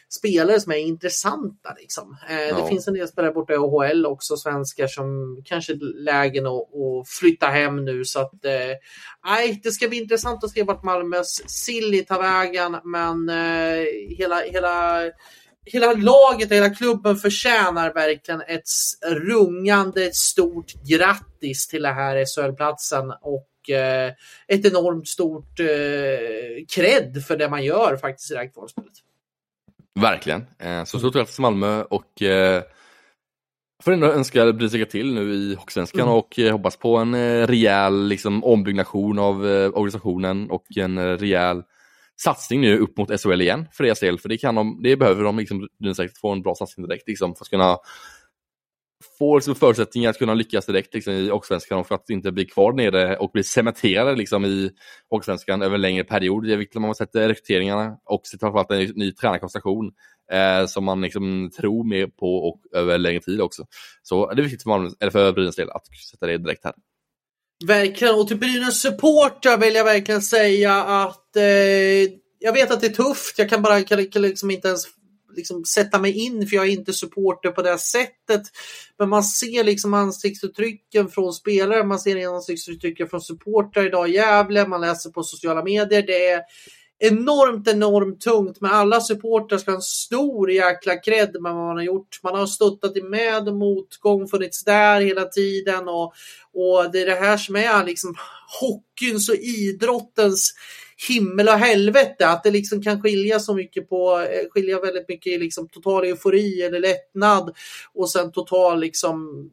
spelare som är intressanta. Liksom. Eh, ja. Det finns en del spelare borta i AHL också, svenskar som kanske är lägen att, att flytta hem nu. Så att, eh, det ska bli intressant att se vart Malmös Silly tar vägen, men eh, hela, hela hela laget och hela klubben förtjänar verkligen ett rungande stort grattis till den här SHL-platsen och eh, ett enormt stort eh, cred för det man gör faktiskt i det här kvalspelet. Verkligen. Eh, så stort grattis till Malmö och eh, får ändå önska Brynäs lycka till nu i Hockeysvenskan mm. och eh, hoppas på en rejäl liksom, ombyggnation av organisationen och en rejäl satsning nu upp mot SHL igen för deras del, för det, kan de, det behöver de liksom, säkert få en bra satsning direkt liksom, för att kunna få liksom, förutsättningar att kunna lyckas direkt liksom, i Hockeyallsvenskan och för att inte bli kvar nere och bli cementerade liksom, i Hockeyallsvenskan över en längre period. Det är viktigt att man sätter rekryteringarna och framförallt en ny tränarkonstellation eh, som man liksom, tror mer på och över längre tid också. Så det är viktigt för, man, eller för Brynäs del att sätta det direkt här. Verkligen, och till Brynäs supportrar vill jag verkligen säga att eh, jag vet att det är tufft. Jag kan bara kan, kan liksom inte ens liksom sätta mig in för jag är inte supporter på det sättet. Men man ser liksom ansiktsuttrycken från spelare, man ser ansiktsuttrycken från supportrar idag i Gävle, man läser på sociala medier. Det är enormt, enormt tungt. Men alla supportrar ska ha en stor jäkla cred med vad man har gjort. Man har stöttat i med och motgång, funnits där hela tiden. Och, och det är det här som är liksom <laughs> hockeyns och idrottens himmel och helvete. Att det liksom kan skilja så mycket på, eh, skilja väldigt mycket i liksom total eufori eller lättnad och sen total liksom,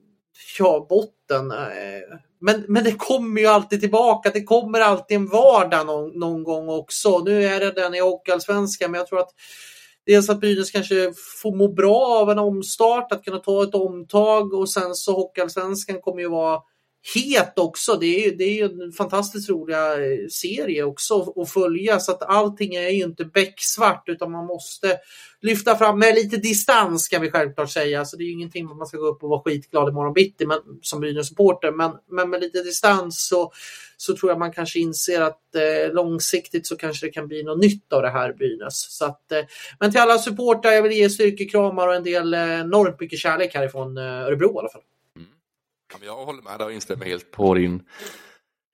ja, botten. Eh. Men, men det kommer ju alltid tillbaka. Det kommer alltid en vardag någon, någon gång också. Nu är det den i Hockeyallsvenskan, men jag tror att dels att Brynäs kanske får må bra av en omstart, att kunna ta ett omtag och sen så Hockeyallsvenskan kommer ju vara het också. Det är ju det är en fantastiskt rolig eh, serie också att följa så att allting är ju inte becksvart utan man måste lyfta fram med lite distans kan vi självklart säga. Så det är ju ingenting man ska gå upp och vara skitglad imorgon bitti men, som Brynäs-supporter. Men, men med lite distans så, så tror jag man kanske inser att eh, långsiktigt så kanske det kan bli något nytt av det här Brynäs. Så att, eh, men till alla supportrar, jag vill ge styrkekramar och en del eh, enormt mycket kärlek härifrån eh, Örebro i alla fall. Jag håller med och instämmer helt på din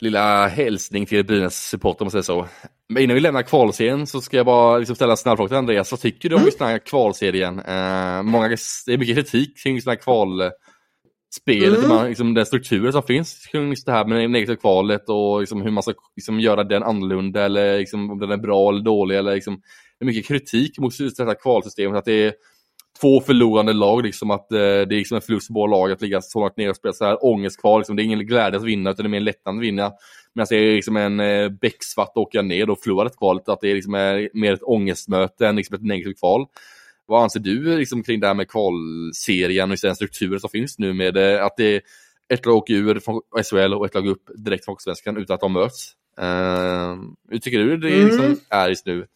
lilla hälsning till Brynäs supporter om man säger så. Men innan vi lämnar kvalserien så ska jag bara liksom ställa en snabb fråga till Andreas. Vad tycker du om just den här kvalserien? Eh, många, det är mycket kritik kring just den här kvalspelet, mm. liksom den strukturen som finns kring just det här med negativa kvalet och liksom hur man ska liksom göra den annorlunda eller liksom om den är bra eller dålig. Eller liksom, det är mycket kritik mot just det här kvalsystemet. Att det är, två förlorande lag, liksom att eh, det är liksom en förlust för båda lag att ligga så långt ner och spela så här ångest kvar. Liksom, det är ingen glädje att vinna, utan det är mer en lättnad att vinna. Medan det är liksom en eh, becksvart att åka ner och förlora ett kvalet, att det är liksom är mer ett ångestmöte än liksom ett negativt kval. Vad anser du liksom, kring det här med kvalserien och den strukturen som finns nu med eh, att det är ett lag åker ur från SHL och ett lag upp direkt från Svenskan utan att de möts? Uh, hur tycker du det liksom mm. är just nu?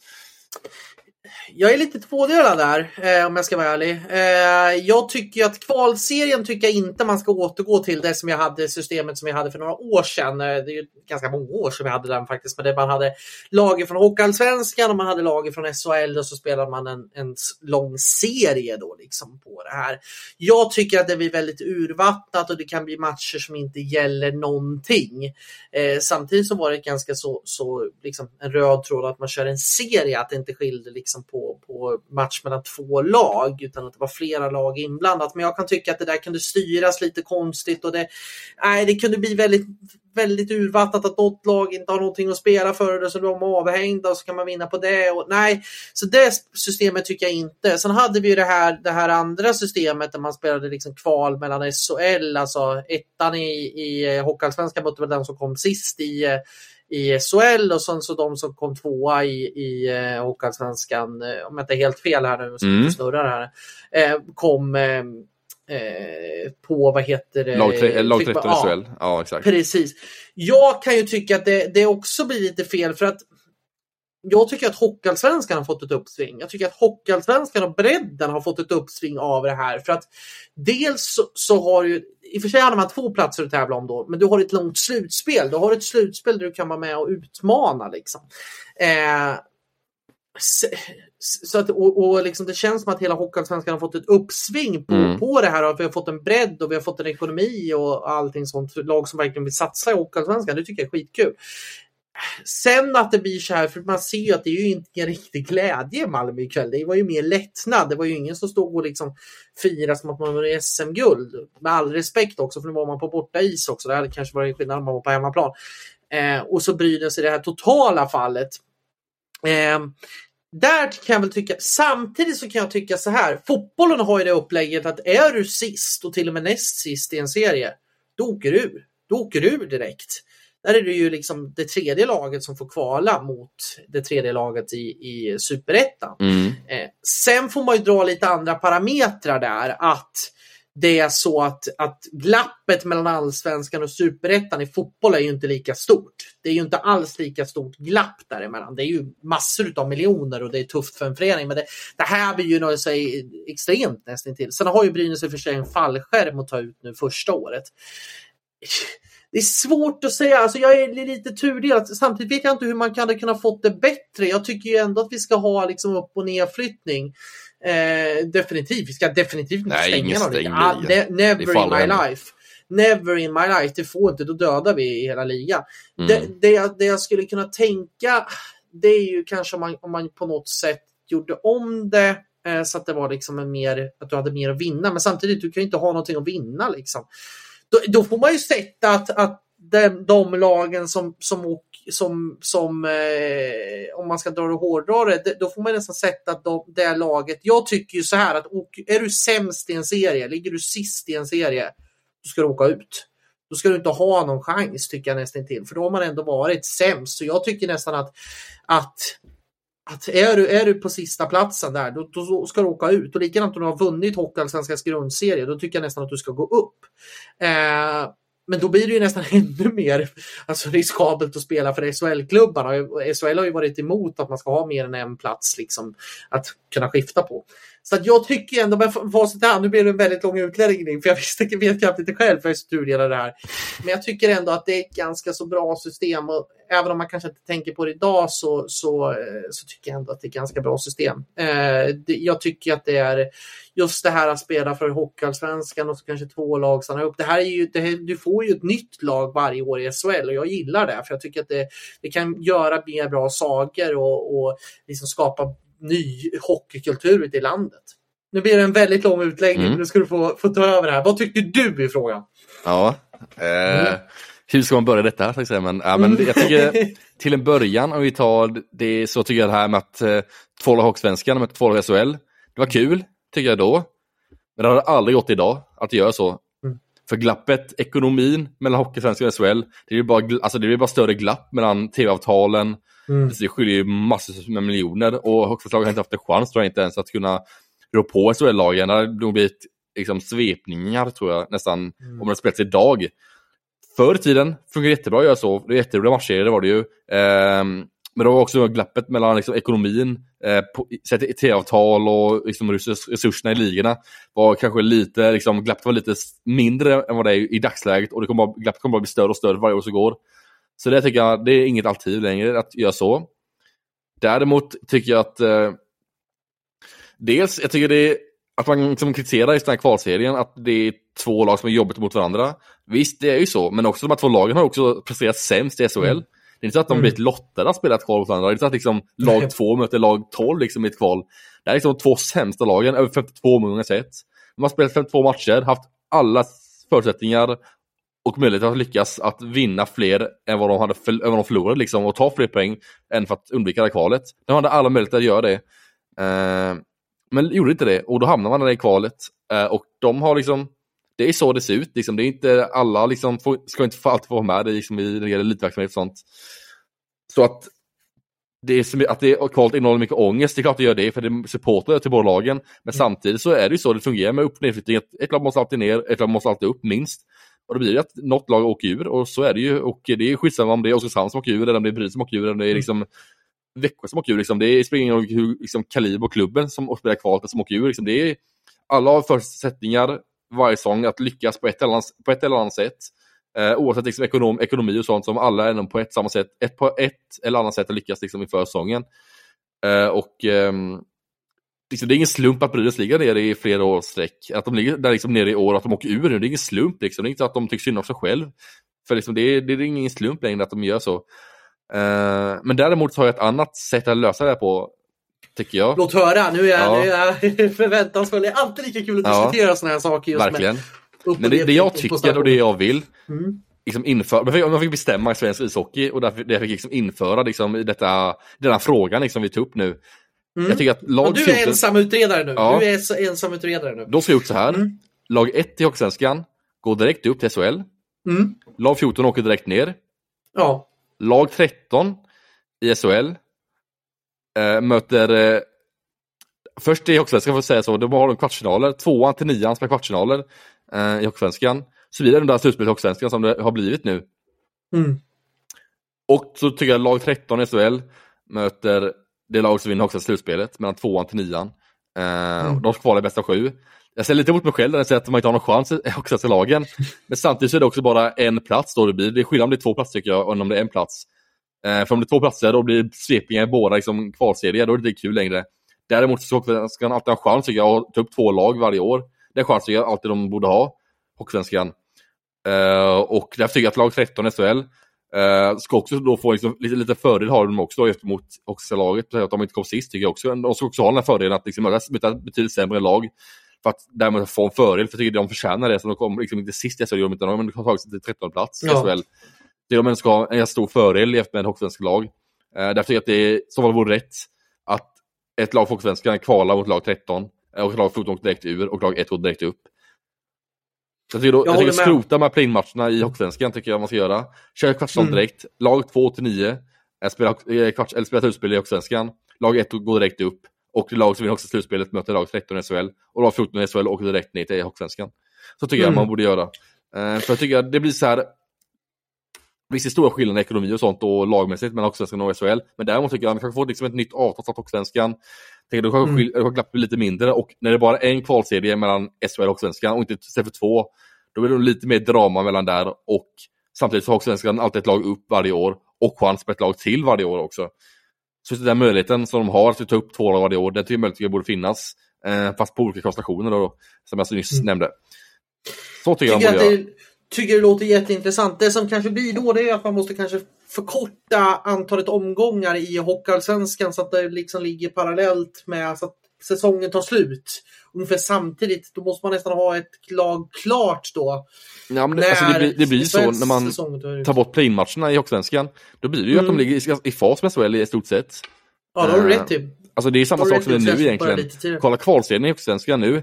Jag är lite tvådelad där eh, om jag ska vara ärlig. Eh, jag tycker att kvalserien tycker jag inte man ska återgå till det som jag hade systemet som jag hade för några år sedan. Eh, det är ju ganska många år sedan vi hade den faktiskt. Men det man hade lager från Hockeyallsvenskan och man hade lager från SHL och så spelade man en, en lång serie då liksom på det här. Jag tycker att det blir väldigt urvattnat och det kan bli matcher som inte gäller någonting. Eh, samtidigt så var det ganska så, så liksom en röd tråd att man kör en serie, att det inte skilde liksom på på, match mellan två lag utan att det var flera lag inblandat. Men jag kan tycka att det där kunde styras lite konstigt och det, nej, det kunde bli väldigt, väldigt urvattnat att något lag inte har någonting att spela för det så de är avhängda och så kan man vinna på det. Och, nej, så det systemet tycker jag inte. Sen hade vi det här, det här andra systemet där man spelade liksom kval mellan SHL, alltså ettan i, i eh, Hockeyallsvenskan mötte den som kom sist i eh, i SHL och sen så de som kom tvåa i, i eh, Hockeyallsvenskan, eh, om jag inte är helt fel här nu, så mm. snurrar här, eh, kom eh, eh på, vad heter det? Lag, tre, lag 13 i SHL. Ja, exakt. Precis. Jag kan ju tycka att det, det också blir lite fel för att jag tycker att Hockeyallsvenskan har fått ett uppsving. Jag tycker att Hockeyallsvenskan och bredden har fått ett uppsving av det här. För att dels så, så har ju, i och för sig hade man två platser att tävla om då, men du har ett långt slutspel. Du har ett slutspel där du kan vara med och utmana liksom. Eh, så att, och, och liksom det känns som att hela Hockeyallsvenskan har fått ett uppsving på, mm. på det här. Och vi har fått en bredd och vi har fått en ekonomi och allting sånt. Lag som verkligen vill satsa i Hockeyallsvenskan. Det tycker jag är skitkul. Sen att det blir så här, för man ser ju att det är ju inte en riktig glädje i Malmö ikväll. Det var ju mer lättnad. Det var ju ingen som stod och liksom firade som att man var SM-guld. Med all respekt också, för nu var man på borta is också. Det hade kanske varit en skillnad om man var på hemmaplan. Eh, och så Brynäs i det här totala fallet. Eh, där kan jag väl tycka, samtidigt så kan jag tycka så här. Fotbollen har ju det upplägget att är du sist och till och med näst sist i en serie, då åker du ur. Då åker du ur direkt. Där är det ju liksom det tredje laget som får kvala mot det tredje laget i, i superettan. Mm. Eh, sen får man ju dra lite andra parametrar där. Att det är så att, att glappet mellan allsvenskan och superettan i fotboll är ju inte lika stort. Det är ju inte alls lika stort glapp däremellan. Det är ju massor av miljoner och det är tufft för en förening. Men det, det här blir ju något sig extremt nästintill. Sen har ju Brynäs i och för sig en fallskärm att ta ut nu första året det är svårt att säga. Alltså jag är lite tudelad. Samtidigt vet jag inte hur man kan ha kunnat fått det bättre. Jag tycker ju ändå att vi ska ha liksom upp och nedflyttning. Eh, definitivt. Vi ska definitivt inte Nej, stänga ingen någon stängning. liga. Ah, ne- never in my hända. life. Never in my life. Det får inte, då dödar vi hela ligan. Mm. Det, det, jag, det jag skulle kunna tänka, det är ju kanske om man, om man på något sätt gjorde om det eh, så att det var liksom en mer, att du hade mer att vinna. Men samtidigt, du kan ju inte ha någonting att vinna liksom. Då, då får man ju sätta att, att de, de lagen som, som, som, som eh, om man ska dra det hårdare, då får man nästan sätta att de, det laget. Jag tycker ju så här att är du sämst i en serie, ligger du sist i en serie, då ska du åka ut. Då ska du inte ha någon chans tycker jag nästan till. För då har man ändå varit sämst. Så jag tycker nästan att, att, att är, du, är du på sista platsen där, då, då ska du åka ut. Och likadant om du har vunnit Hockeyallsvenskans grundserie, då tycker jag nästan att du ska gå upp. Eh, men då blir det ju nästan <laughs> ännu mer alltså, riskabelt att spela för SHL-klubbarna. SHL har ju varit emot att man ska ha mer än en plats liksom, att kunna skifta på. Så att jag tycker ändå, med facit i hand, nu blev det en väldigt lång utläggning för jag <laughs> visste, vet knappt inte själv för jag är studerar det här. Men jag tycker ändå att det är ett ganska så bra system och även om man kanske inte tänker på det idag så, så, eh, så tycker jag ändå att det är ett ganska bra system. Eh, det, jag tycker att det är just det här att spela för Hockeyallsvenskan och så kanske två lag stannar upp. Det här är ju, det här, du får ju ett nytt lag varje år i SHL och jag gillar det för jag tycker att det, det kan göra mer bra saker och, och liksom skapa ny hockeykultur ute i landet. Nu blir det en väldigt lång utläggning, Mm. nu ska du få, få ta över här. Vad tycker du i frågan? Ja. Eh, Hur ska man börja detta? Att? Men, ja, men jag tycker <laughs> till en början, om vi tar det, så tycker jag det här med att eh, två lag Hockeysvenskan med två lag SHL. Det var kul, tycker jag då. Men det hade aldrig gått idag att göra så. För glappet, ekonomin mellan Hockeysvenskan och SHL, det blir bara, gl- alltså det blir bara större glapp mellan tv-avtalen. Mm. Det skiljer ju massor med miljoner och Hockeyslagen har inte haft en chans tror jag inte ens att kunna rå på SHL-lagen. Det hade nog blivit liksom, svepningar tror jag nästan Mm. om det spelats idag. Förr i tiden funkar jättebra att göra så. Det är jätteroliga matcher, det var det ju. Ehm, men det var också glappet mellan liksom, ekonomin, eh, CT-avtal och liksom, resurserna i ligorna var kanske lite, liksom, glappet var lite mindre än vad det är i dagsläget och det kommer bara, glappet kommer bara bli större och större varje år som går. Så det tycker jag, det är inget alternativ längre att göra så. Däremot tycker jag att eh, dels, jag tycker det är att man liksom kritiserar just den här kvalserien, att det är två lag som är jobbigt mot varandra. Visst, det är ju så, men också de här två lagen har också presterat sämst i SHL. Mm. Det är inte så att de Mm. blivit lottade att spela ett kval mot varandra. Det är inte så att liksom lag två möter lag 12 liksom i ett kval. Det är liksom de två sämsta lagen över 52 omgångar sett. De har spelat 52 matcher, haft alla förutsättningar och möjlighet att lyckas att vinna fler än vad de, hade än vad de förlorade liksom, och ta fler poäng än för att undvika det här kvalet. De hade alla möjligheter att göra det. Eh, men gjorde inte det och då hamnar man i kvalet. Eh, och de har liksom, det är så det ser ut. Liksom. Det är inte alla liksom, får, ska inte få alltid få vara med liksom, i elitverksamhet och sånt. Så att det är som, att det kvalet innehåller mycket ångest, det är klart det gör det för det är supportrar till båda lagen. Men samtidigt så är det ju så det fungerar med upp och nedflyttning. Ett, lag måste alltid ner, ett lag måste alltid upp minst. Och då blir det att något lag åker ur och så är det ju. Och det är skitsamma om det är Oskarshamn som åker ur, eller om det är Brynäs som åker ur, eller om det är liksom Växjö som åker ur. Liksom. Det spelar ingen roll hur liksom, kaliber och klubben som spelar kvalet som åker ur. Liksom. Det är, alla har förutsättningar varje säsong att lyckas på ett eller annat, på ett eller annat sätt. Eh, oavsett liksom, ekonom, ekonomi och sånt som alla är på ett samma sätt, ett på ett eller annat sätt att lyckas liksom, inför säsongen. Eh, och eh, liksom, det är ingen slump att Brynäs ligger nere i flera års sträck. Att de ligger där liksom nere i år och att de åker ur nu, det är ingen slump. Liksom. Det är inte så att de tycker synd om sig själv. För liksom, det, är, det är ingen slump längre att de gör så. Eh, men däremot har jag ett annat sätt att lösa det här på, tycker jag. Låt höra, nu är, Ja. nu är jag <laughs> förväntansfull. Det är alltid lika kul att Ja. diskutera sådana här saker. Just Verkligen. Men det, det jag tycker och det jag vill Mm. liksom införa, man fick, man fick bestämma i svensk ishockey och därför, därför fick jag liksom införa liksom, i detta, denna frågan liksom, vi tog upp nu. Mm. Jag tycker att lag du 14, är ensamutredare nu. Ja. Du är ensamutredare nu. då ska jag gjort så här. Mm. Lag 1 i Hockeysvenskan går direkt upp till SHL. Mm. Lag 14 åker direkt ner. Ja. Lag 13 i SHL eh, möter eh, Först i Hockeysvenskan får jag säga så, de har de kvartsfinaler. Tvåan till nian spelar kvartsfinaler eh, i Hockeysvenskan. Så vidare det där slutspelet i Hockeysvenskan som det har blivit nu. Mm. Och så tycker jag lag 13 i SHL möter det lag som vinner högsta slutspelet mellan tvåan till nian. Eh, Mm. De ska kvala i bästa sju. jag säger lite mot mig själv när jag säger att man inte har någon chans i högsta lagen. <laughs> Men samtidigt så är det också bara en plats då det blir. Det är skillnad om det är två platser tycker jag, än om det är en plats. Eh, för om det är två platser då blir svepningar i båda liksom, kvalserier, då är det inte kul längre. Däremot så ska man alltid ha en chans tycker jag, att ta upp två lag varje år. Det är en chans tycker jag alltid de borde ha, Hockeysvenskan. Uh, och därför tycker jag att lag 13 SHL uh, ska också då få liksom, lite, lite fördel har de också då, mot Hockeylaget. Att de inte kom sist tycker jag också. De ska också ha den här fördelen att liksom, möta betydligt sämre lag. För att därmed få en fördel, för jag tycker de förtjänar det. Så de kommer liksom inte sist i SHL, utan de har tagit sig till 13 plats i ja. SHL. Det de ska ha en stor fördel jämfört med Hockeysvenska lag. Uh, därför tycker jag att det som fall vore rätt att ett lag Hockeysvenskan kvalar mot lag 13 och lag 14 åker direkt ur och lag 1 går direkt upp. Så jag tycker, då, jag, jag tycker skrota här play-matcherna i Hockeysvenskan tycker jag man ska göra. Kör kvartsfinal mm. direkt. Lag 2 till 9 spelar, kvarts, eller spelar slutspel i Hockeysvenskan. Lag 1 går direkt upp. Och lag som vinner högsta slutspelet möter lag 13 i SHL. Och lag 14 i SHL åker direkt ner till Hockeysvenskan. Så tycker mm. jag man borde göra. Uh, för jag tycker att det blir så här. Visst är stora skillnader i ekonomi och sånt och lagmässigt mellan Hockeysvenskan och SHL. Men däremot tycker jag att man kanske får liksom ett nytt avtal Hockeysvenskan. Tänker, då kanske mm. glappet blir lite mindre och när det bara är en kvalserie mellan SHL och Hockeysvenskan och inte istället för två. Då blir det lite mer drama mellan där och samtidigt så har Hockeysvenskan alltid ett lag upp varje år och chans på ett lag till varje år också. Så den möjligheten som de har att ta upp två lag varje år, den tycker jag möjligen borde finnas. Eh, fast på olika konstellationer då, som jag nyss mm. nämnde. Så tycker, tycker jag de borde göra tycker det låter jätteintressant. Det som kanske blir då det är att man måste kanske förkorta antalet omgångar i Hockeyallsvenskan så att det liksom ligger parallellt med så att säsongen tar slut. Ungefär samtidigt, då måste man nästan ha ett lag klart då. Ja, men det, alltså det blir, det blir så när man tar bort play-matcherna i Hockeysvenskan. Då blir det ju mm. att de ligger i, i fas med SHL i stort sett. Ja, det har du rätt till. Alltså det är samma sak som det är nu egentligen. Kolla kvalserien i Hockeysvenskan nu.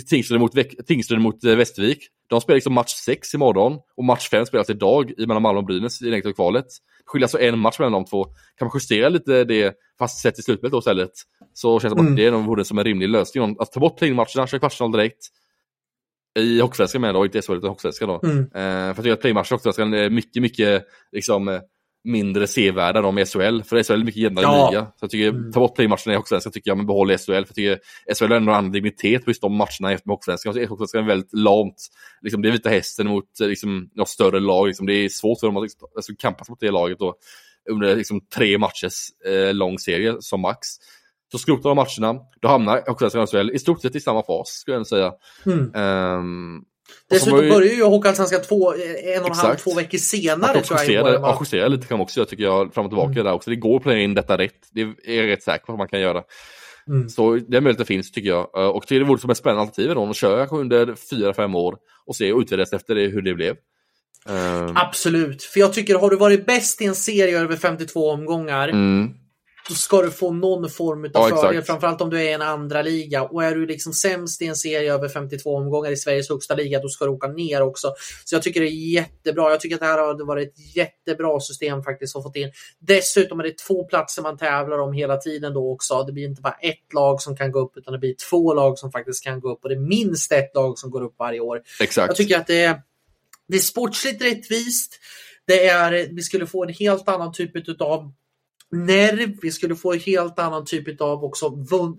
Tingsryd mot, Tingsryd mot eh, Västervik. De spelar liksom match 6 imorgon och match 5 spelas idag i mellan Malmö och Brynäs i det kvalet. Skiljer alltså en match mellan de två. Kan man justera lite det, fast sett i slutspelet då istället, så känns det som mm. att det vore som en rimlig lösning. Att ta bort play-matcherna, köra kvartsfinal direkt. I Hockeysvenskan med då, inte SHL utan Hockeysvenskan då. Mm. Eh, för jag tycker att play-matcher i Hockeysvenskan är mycket, mycket liksom eh, mindre sevärda de i SHL. För SHL är mycket jämnare ja. liga. Så jag tycker, mm. ta bort playmatcherna i Hockeysvenskan tycker jag, men behåll SHL. För jag tycker SHL har ändå en annan dignitet på just de matcherna efter Hockeysvenskan. Hockeysvenskan är väldigt lamt. Liksom, det är vita hästen mot liksom, något större lag. Liksom, det är svårt för dem att liksom, alltså, kampas mot det laget då, under liksom, tre matchers eh, lång serie som max. Så skrotar de matcherna, då hamnar Hockeysvenskan och SHL i stort sett i samma fas, skulle jag säga. Mm. Um, Dessutom ju... börjar ju Hockeyallsvenskan två, en och en halv, två veckor senare. Att justera, man... justera lite kan man också göra tycker jag, fram och tillbaka mm. där också. Det går att planera in detta rätt. Det är jag rätt säker på att man kan göra. Mm. Så den möjligheten finns tycker jag. Eh, och det vore som ett spännande alternativ då, att köra under fyra, fem år och se och utvärderas efter det, hur det blev. Um... Absolut, för jag tycker har du varit bäst i en serie över 52 omgångar mm då ska du få någon form av ja, fördel, framförallt om du är i en andra liga. Och är du liksom sämst i en serie över 52 omgångar i Sveriges högsta liga, då ska du åka ner också. Så jag tycker det är jättebra. Jag tycker att det här har varit ett jättebra system faktiskt att få in. Dessutom är det två platser man tävlar om hela tiden då också. Det blir inte bara ett lag som kan gå upp, utan det blir två lag som faktiskt kan gå upp och det är minst ett lag som går upp varje år. Exakt. Jag tycker att det är, det är sportsligt rättvist. Det är, vi skulle få en helt annan typ av nerv, vi skulle få en helt annan typ av också,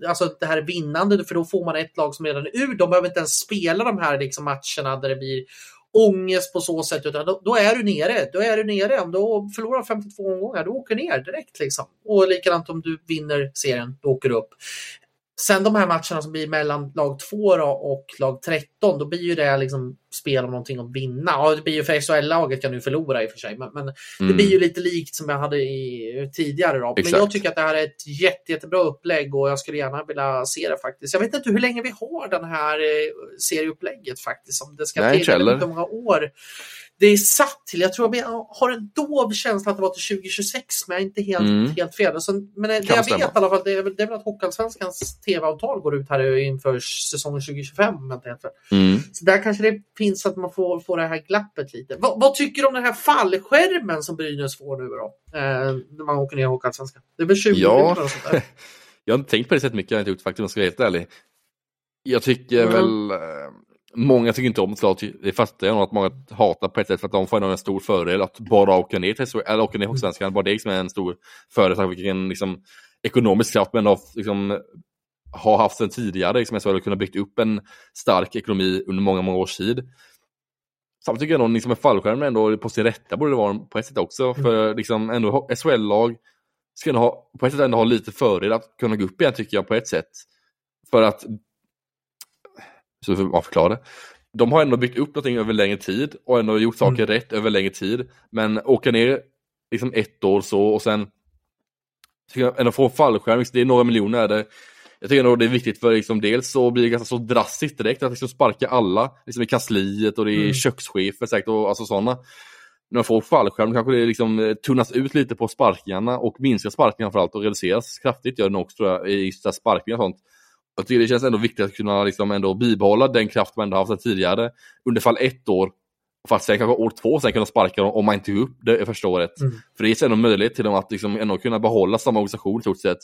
alltså det här vinnande, för då får man ett lag som redan är ur. De behöver inte ens spela de här liksom matcherna där det blir ångest på så sätt, utan då, då, är du nere. Då är du nere. Om du förlorar 52 omgångar, då åker du ner direkt. Liksom. Och likadant om du vinner serien, då åker du upp. Sen de här matcherna som blir mellan lag 2 och lag 13, då blir ju det liksom spel om någonting att vinna. Ja, det blir ju för SHL-laget kan nu förlora i och för sig, men, men mm. det blir ju lite likt som jag hade i, tidigare. Då. Men jag tycker att det här är ett jätte, jättebra upplägg och jag skulle gärna vilja se det faktiskt. Jag vet inte hur länge vi har den här eh, serieupplägget faktiskt, om det ska Nej, till. Hur många år det är satt till, jag tror jag har en dov känsla att det var till 2026, men jag är inte helt, mm. helt fel. Så, men det jag stämma. vet i alla fall, det är, det är väl att Hockeyallsvenskans tv-avtal går ut här inför säsongen 2025. Mm. Så där kanske det finns att man får, får det här glappet lite. Va, vad tycker du om den här fallskärmen som Brynäs får nu då? Eh, när man åker ner i Hockeyallsvenskan. Det är väl 20 ja. sånt där. <laughs> jag har inte tänkt på det sättet mycket, jag har inte gjort faktiskt om jag ska vara helt ärlig. Jag tycker mm. väl eh, Många tycker inte om såklart, det fattar jag nog att många hatar på ett sätt för att de får en stor fördel att bara åka ner till eller åka ner Hockeysvenskan, bara det är liksom en stor fördel, vilken liksom ekonomisk kraft men av liksom har haft sen tidigare, liksom SHL har kunnat byggt upp en stark ekonomi under många, många års tid. Samtidigt tycker jag nog liksom en fallskärm ändå på sin rätta borde det vara på ett sätt också, mm. för liksom ändå SHL-lag ska ändå ha, på ett sätt ändå ha lite fördel att kunna gå upp igen tycker jag på ett sätt. För att, så får man förklara det. De har ändå byggt upp någonting över längre tid och ändå gjort saker mm. rätt över längre tid. Men åka ner liksom ett år så och sen ändå få fallskärm, det är några miljoner är det. Jag tycker ändå det är viktigt för liksom, dels så blir det ganska så drastiskt direkt att liksom sparka alla liksom i kansliet och det är mm. kökschefer säkert och alltså sådana. När man får fallskärm kanske det liksom tunnas ut lite på sparkningarna och minskar sparkningarna framförallt och reduceras kraftigt gör den också tror jag, i sparkningar och sånt. Jag tycker det känns ändå viktigt att kunna liksom ändå bibehålla den kraft man ändå haft tidigare under fall ett år för att sen kanske år två sen kunna sparka dem om man inte går upp det första året. Mm. För det ger ändå möjlighet till dem att liksom ändå kunna behålla samma organisation i stort sett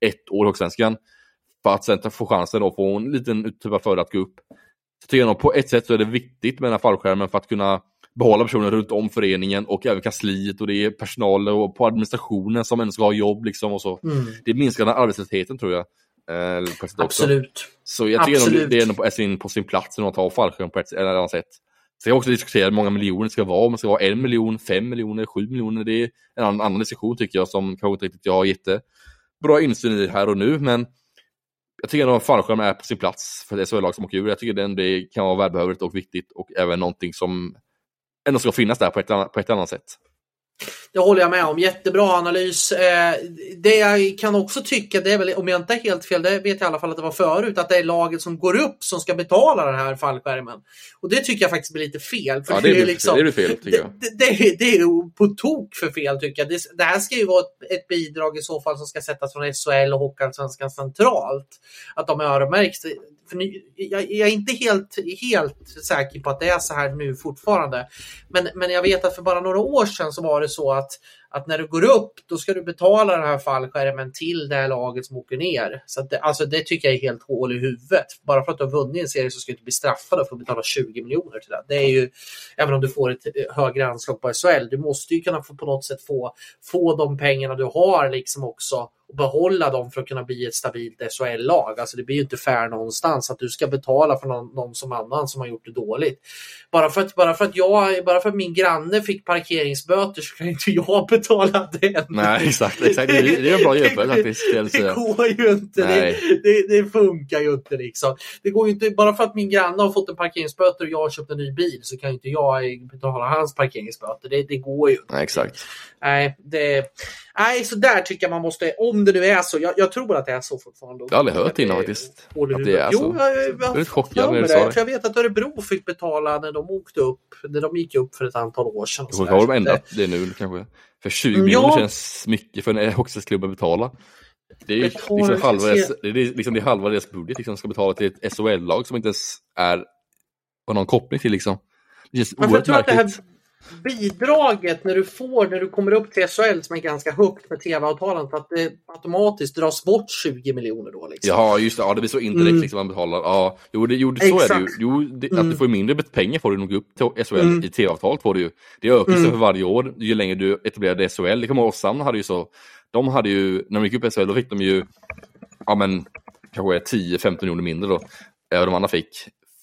ett år i Hockeyallsvenskan. För att sen få chansen att få en liten typ av fördel att gå upp. Så tycker jag på ett sätt så är det viktigt med den här fallskärmen för att kunna behålla personer runt om föreningen och även kansliet och det är personal och på administrationen som ändå ska ha jobb liksom och så. Mm. Det minskar den arbetslösheten tror jag. Eh, Absolut. Så jag tycker Absolut. det är på sin, på sin plats att ta fallskärm på ett eller annat sätt. Sen också diskutera hur många miljoner det ska vara, om det ska vara en miljon, fem miljoner, sju miljoner. Det är en annan, annan diskussion tycker jag som kanske inte riktigt jag har jättebra insyn i här och nu. Men jag tycker att fallskärm är på sin plats för ett SHL-lag som åker ur. Jag tycker att det kan vara välbehövligt och viktigt och även någonting som ändå ska finnas där på ett, på ett annat sätt. Det håller jag med om. Jättebra analys. Eh, det jag kan också tycka, det är väl, om jag inte är helt fel, det vet jag i alla fall att det var förut, att det är laget som går upp som ska betala den här fallskärmen. Och det tycker jag faktiskt blir lite fel. För ja, det, är, liksom, det är fel, tycker jag. Det, det, det, är på tok för fel, tycker jag. Det, det här ska ju vara ett, ett, bidrag i så fall som ska sättas från SHL och Hockeyallsvenskan centralt. Att de är öronmärks för jag, jag, är inte helt, helt säker på att det är så här nu fortfarande. Men, men jag vet att för bara några år sedan så var det så att att när du går upp, då ska du betala den här fallskärmen till det här laget som åker ner. Så det, alltså det tycker jag är helt hål i huvudet. Bara för att du har vunnit en serie så ska du inte bli straffad för få betala 20 miljoner till det. Det är ju, även om du får ett eh, högre anslag på SHL, du måste ju kunna få, på något sätt få, få de pengarna du har liksom också och behålla dem för att kunna bli ett stabilt SHL-lag. Alltså det blir ju inte fair någonstans att du ska betala för någon, någon som annan som har gjort det dåligt. Bara för att, bara för att, jag, bara för att min granne fick parkeringsböter så kan inte jag betala den. Nej, exakt. exakt. Det, är en bra jämförelse faktiskt. Det, går ju inte. Det, det, det, funkar ju inte liksom. Det går ju inte, bara för att min granne har fått en parkeringsböter och jag har köpt en ny bil så kan inte jag betala hans parkeringsböter. Det, det går ju inte. Nej, exakt. Nej, det, nej, så där tycker jag man måste, om det nu är så, jag, jag tror att det är så fortfarande. Jag har aldrig hört innan faktiskt. Att det är så. Jo, jag, jag, jag, jag chockad när du sa det. För jag vet att Örebro fick betala när de åkte upp, när de gick upp för ett antal år sedan. Har de ändrat det nu kanske? För 20 mm, ja. miljoner känns mycket för en hockeysklubb att betala. Det är ju liksom halva, deras, det är liksom det halva deras budget liksom, ska betala till ett SHL-lag som inte ens är har någon koppling till liksom. Det känns oerhört märkligt bidraget när du får, när du kommer upp till SHL som är ganska högt med tv-avtalen, att det automatiskt dras bort 20 miljoner då? Liksom. Ja, just det. Ja, det blir så indirekt mm. liksom man betalar. Ja, jo, det, jo, så Exakt. är det ju. Jo, det, mm. Att du får mindre pengar får du nog upp till SHL mm. i tv-avtalet får du ju. Det ökar mm. för varje år ju längre du etablerade SHL. Det kommer ihåg, Oskarshamn hade ju så. De hade ju, när de gick upp i SHL, då fick de ju, ja men, kanske 10-15 miljoner mindre då. Än de andra fick.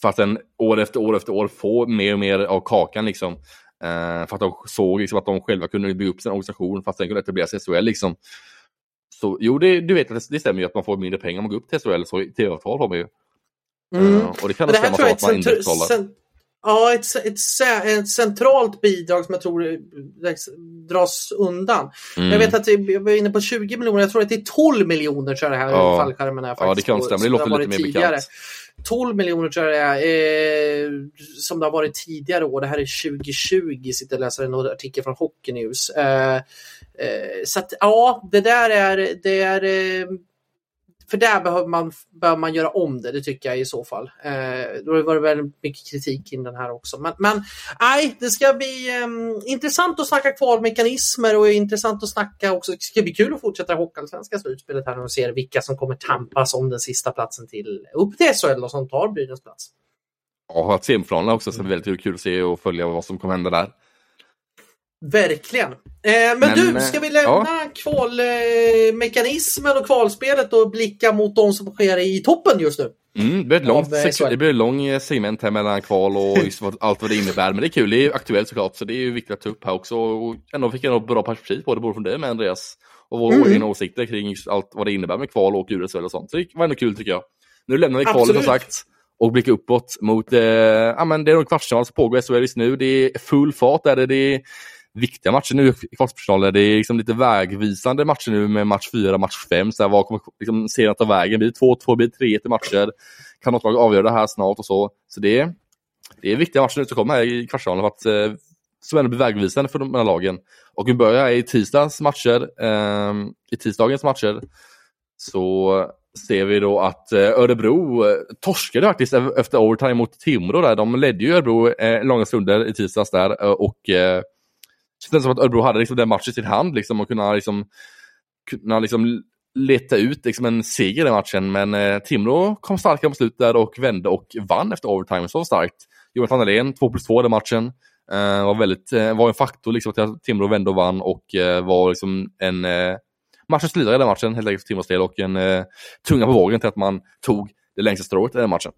För att sen år efter år efter år få mer och mer av kakan liksom. Eh, för att de såg liksom, att de själva kunde bygga upp sin organisation för att sen kunna etablera sig i SHL. Liksom. Så jo, det, du vet att det, stämmer ju att man får mindre pengar om man går upp till SHL, så tv-avtal har man ju. Mm. Uh, och det kan det stämma så att man indexbetalar. Ja, ett, ett, ett, centralt bidrag som jag tror dras undan. Mm. Jag vet att jag var inne på 20 miljoner, jag tror att det är 12 miljoner tror jag det här ja. fallskärmen är. Faktiskt, ja, det kan stämma. Det låter lite mer tidigare. bekant. 12 miljoner tror jag det är, eh, som det har varit tidigare år. Det här är 2020, sitter och läser en artikel från Hockey News. Eh, eh, så att ja, det där är, det är eh, för där behöver man, behöver man göra om det, det tycker jag i så fall. Eh, då var det väldigt mycket kritik kring den här också. Men, men nej, det ska bli um, intressant att snacka kvalmekanismer och intressant att snacka också. Det ska bli kul att fortsätta Hockeyallsvenska slutspelet här och se vilka som kommer tampas om den sista platsen till upp till SHL och som tar Brynäs plats. Ja, att semifinalerna också ska bli väldigt kul att se och följa vad som kommer hända där. Verkligen. Eh, men, men, du, ska vi lämna ja. kvalmekanismen och kvalspelet och blicka mot de som sker i toppen just nu? Mm, det, blir ett långt, det blir lång segment här mellan kval och <laughs> allt vad det innebär. Men det är kul, det är aktuellt såklart, så det är ju viktigt att ta upp här också. Och ändå fick jag bra perspektiv på det, både från dig med Andreas och våra mm. egna åsikter kring allt vad det innebär med kval och USL och sånt. Så det var ändå kul tycker jag. Nu lämnar vi kvalet som sagt och blickar uppåt mot, eh, ja men det är nog kvartsfinal som pågår i SHL just nu. Det är full fart där det är viktiga matcher nu i kvartsfinalen. Det är liksom lite vägvisande matcher nu med match 4, match 5. Så här, vad kommer liksom, serien ta vägen? Blir det 2-2, blir det 3-1 i matcher? Kan något lag avgöra det här snart och så? Så det är, det är viktiga matcher nu som kommer här i kvartsfinalen för att eh, som ändå blir vägvisande för de här lagen. Och vi börjar i tisdagens matcher. Eh, I tisdagens matcher så ser vi då att eh, Örebro eh, torskade faktiskt efter overtime mot Timrå där. De ledde ju Örebro eh, långa stunder i tisdags där eh, och eh, kändes som att Örebro hade liksom den matchen i sin hand liksom och kunna liksom, kunna liksom leta ut liksom en seger i den matchen. Men eh, Timrå kom starkare på slutet där och vände och vann efter overtime så starkt. Jonathan Dahlén, 2 plus 2 i den matchen. Eh, var, väldigt, eh, var en faktor liksom att Timrå vände och vann och eh, var liksom en eh, matchens lirare i den matchen helt enkelt för Timrås del och en eh, tunga på vågen till att man tog det längsta strået i den matchen.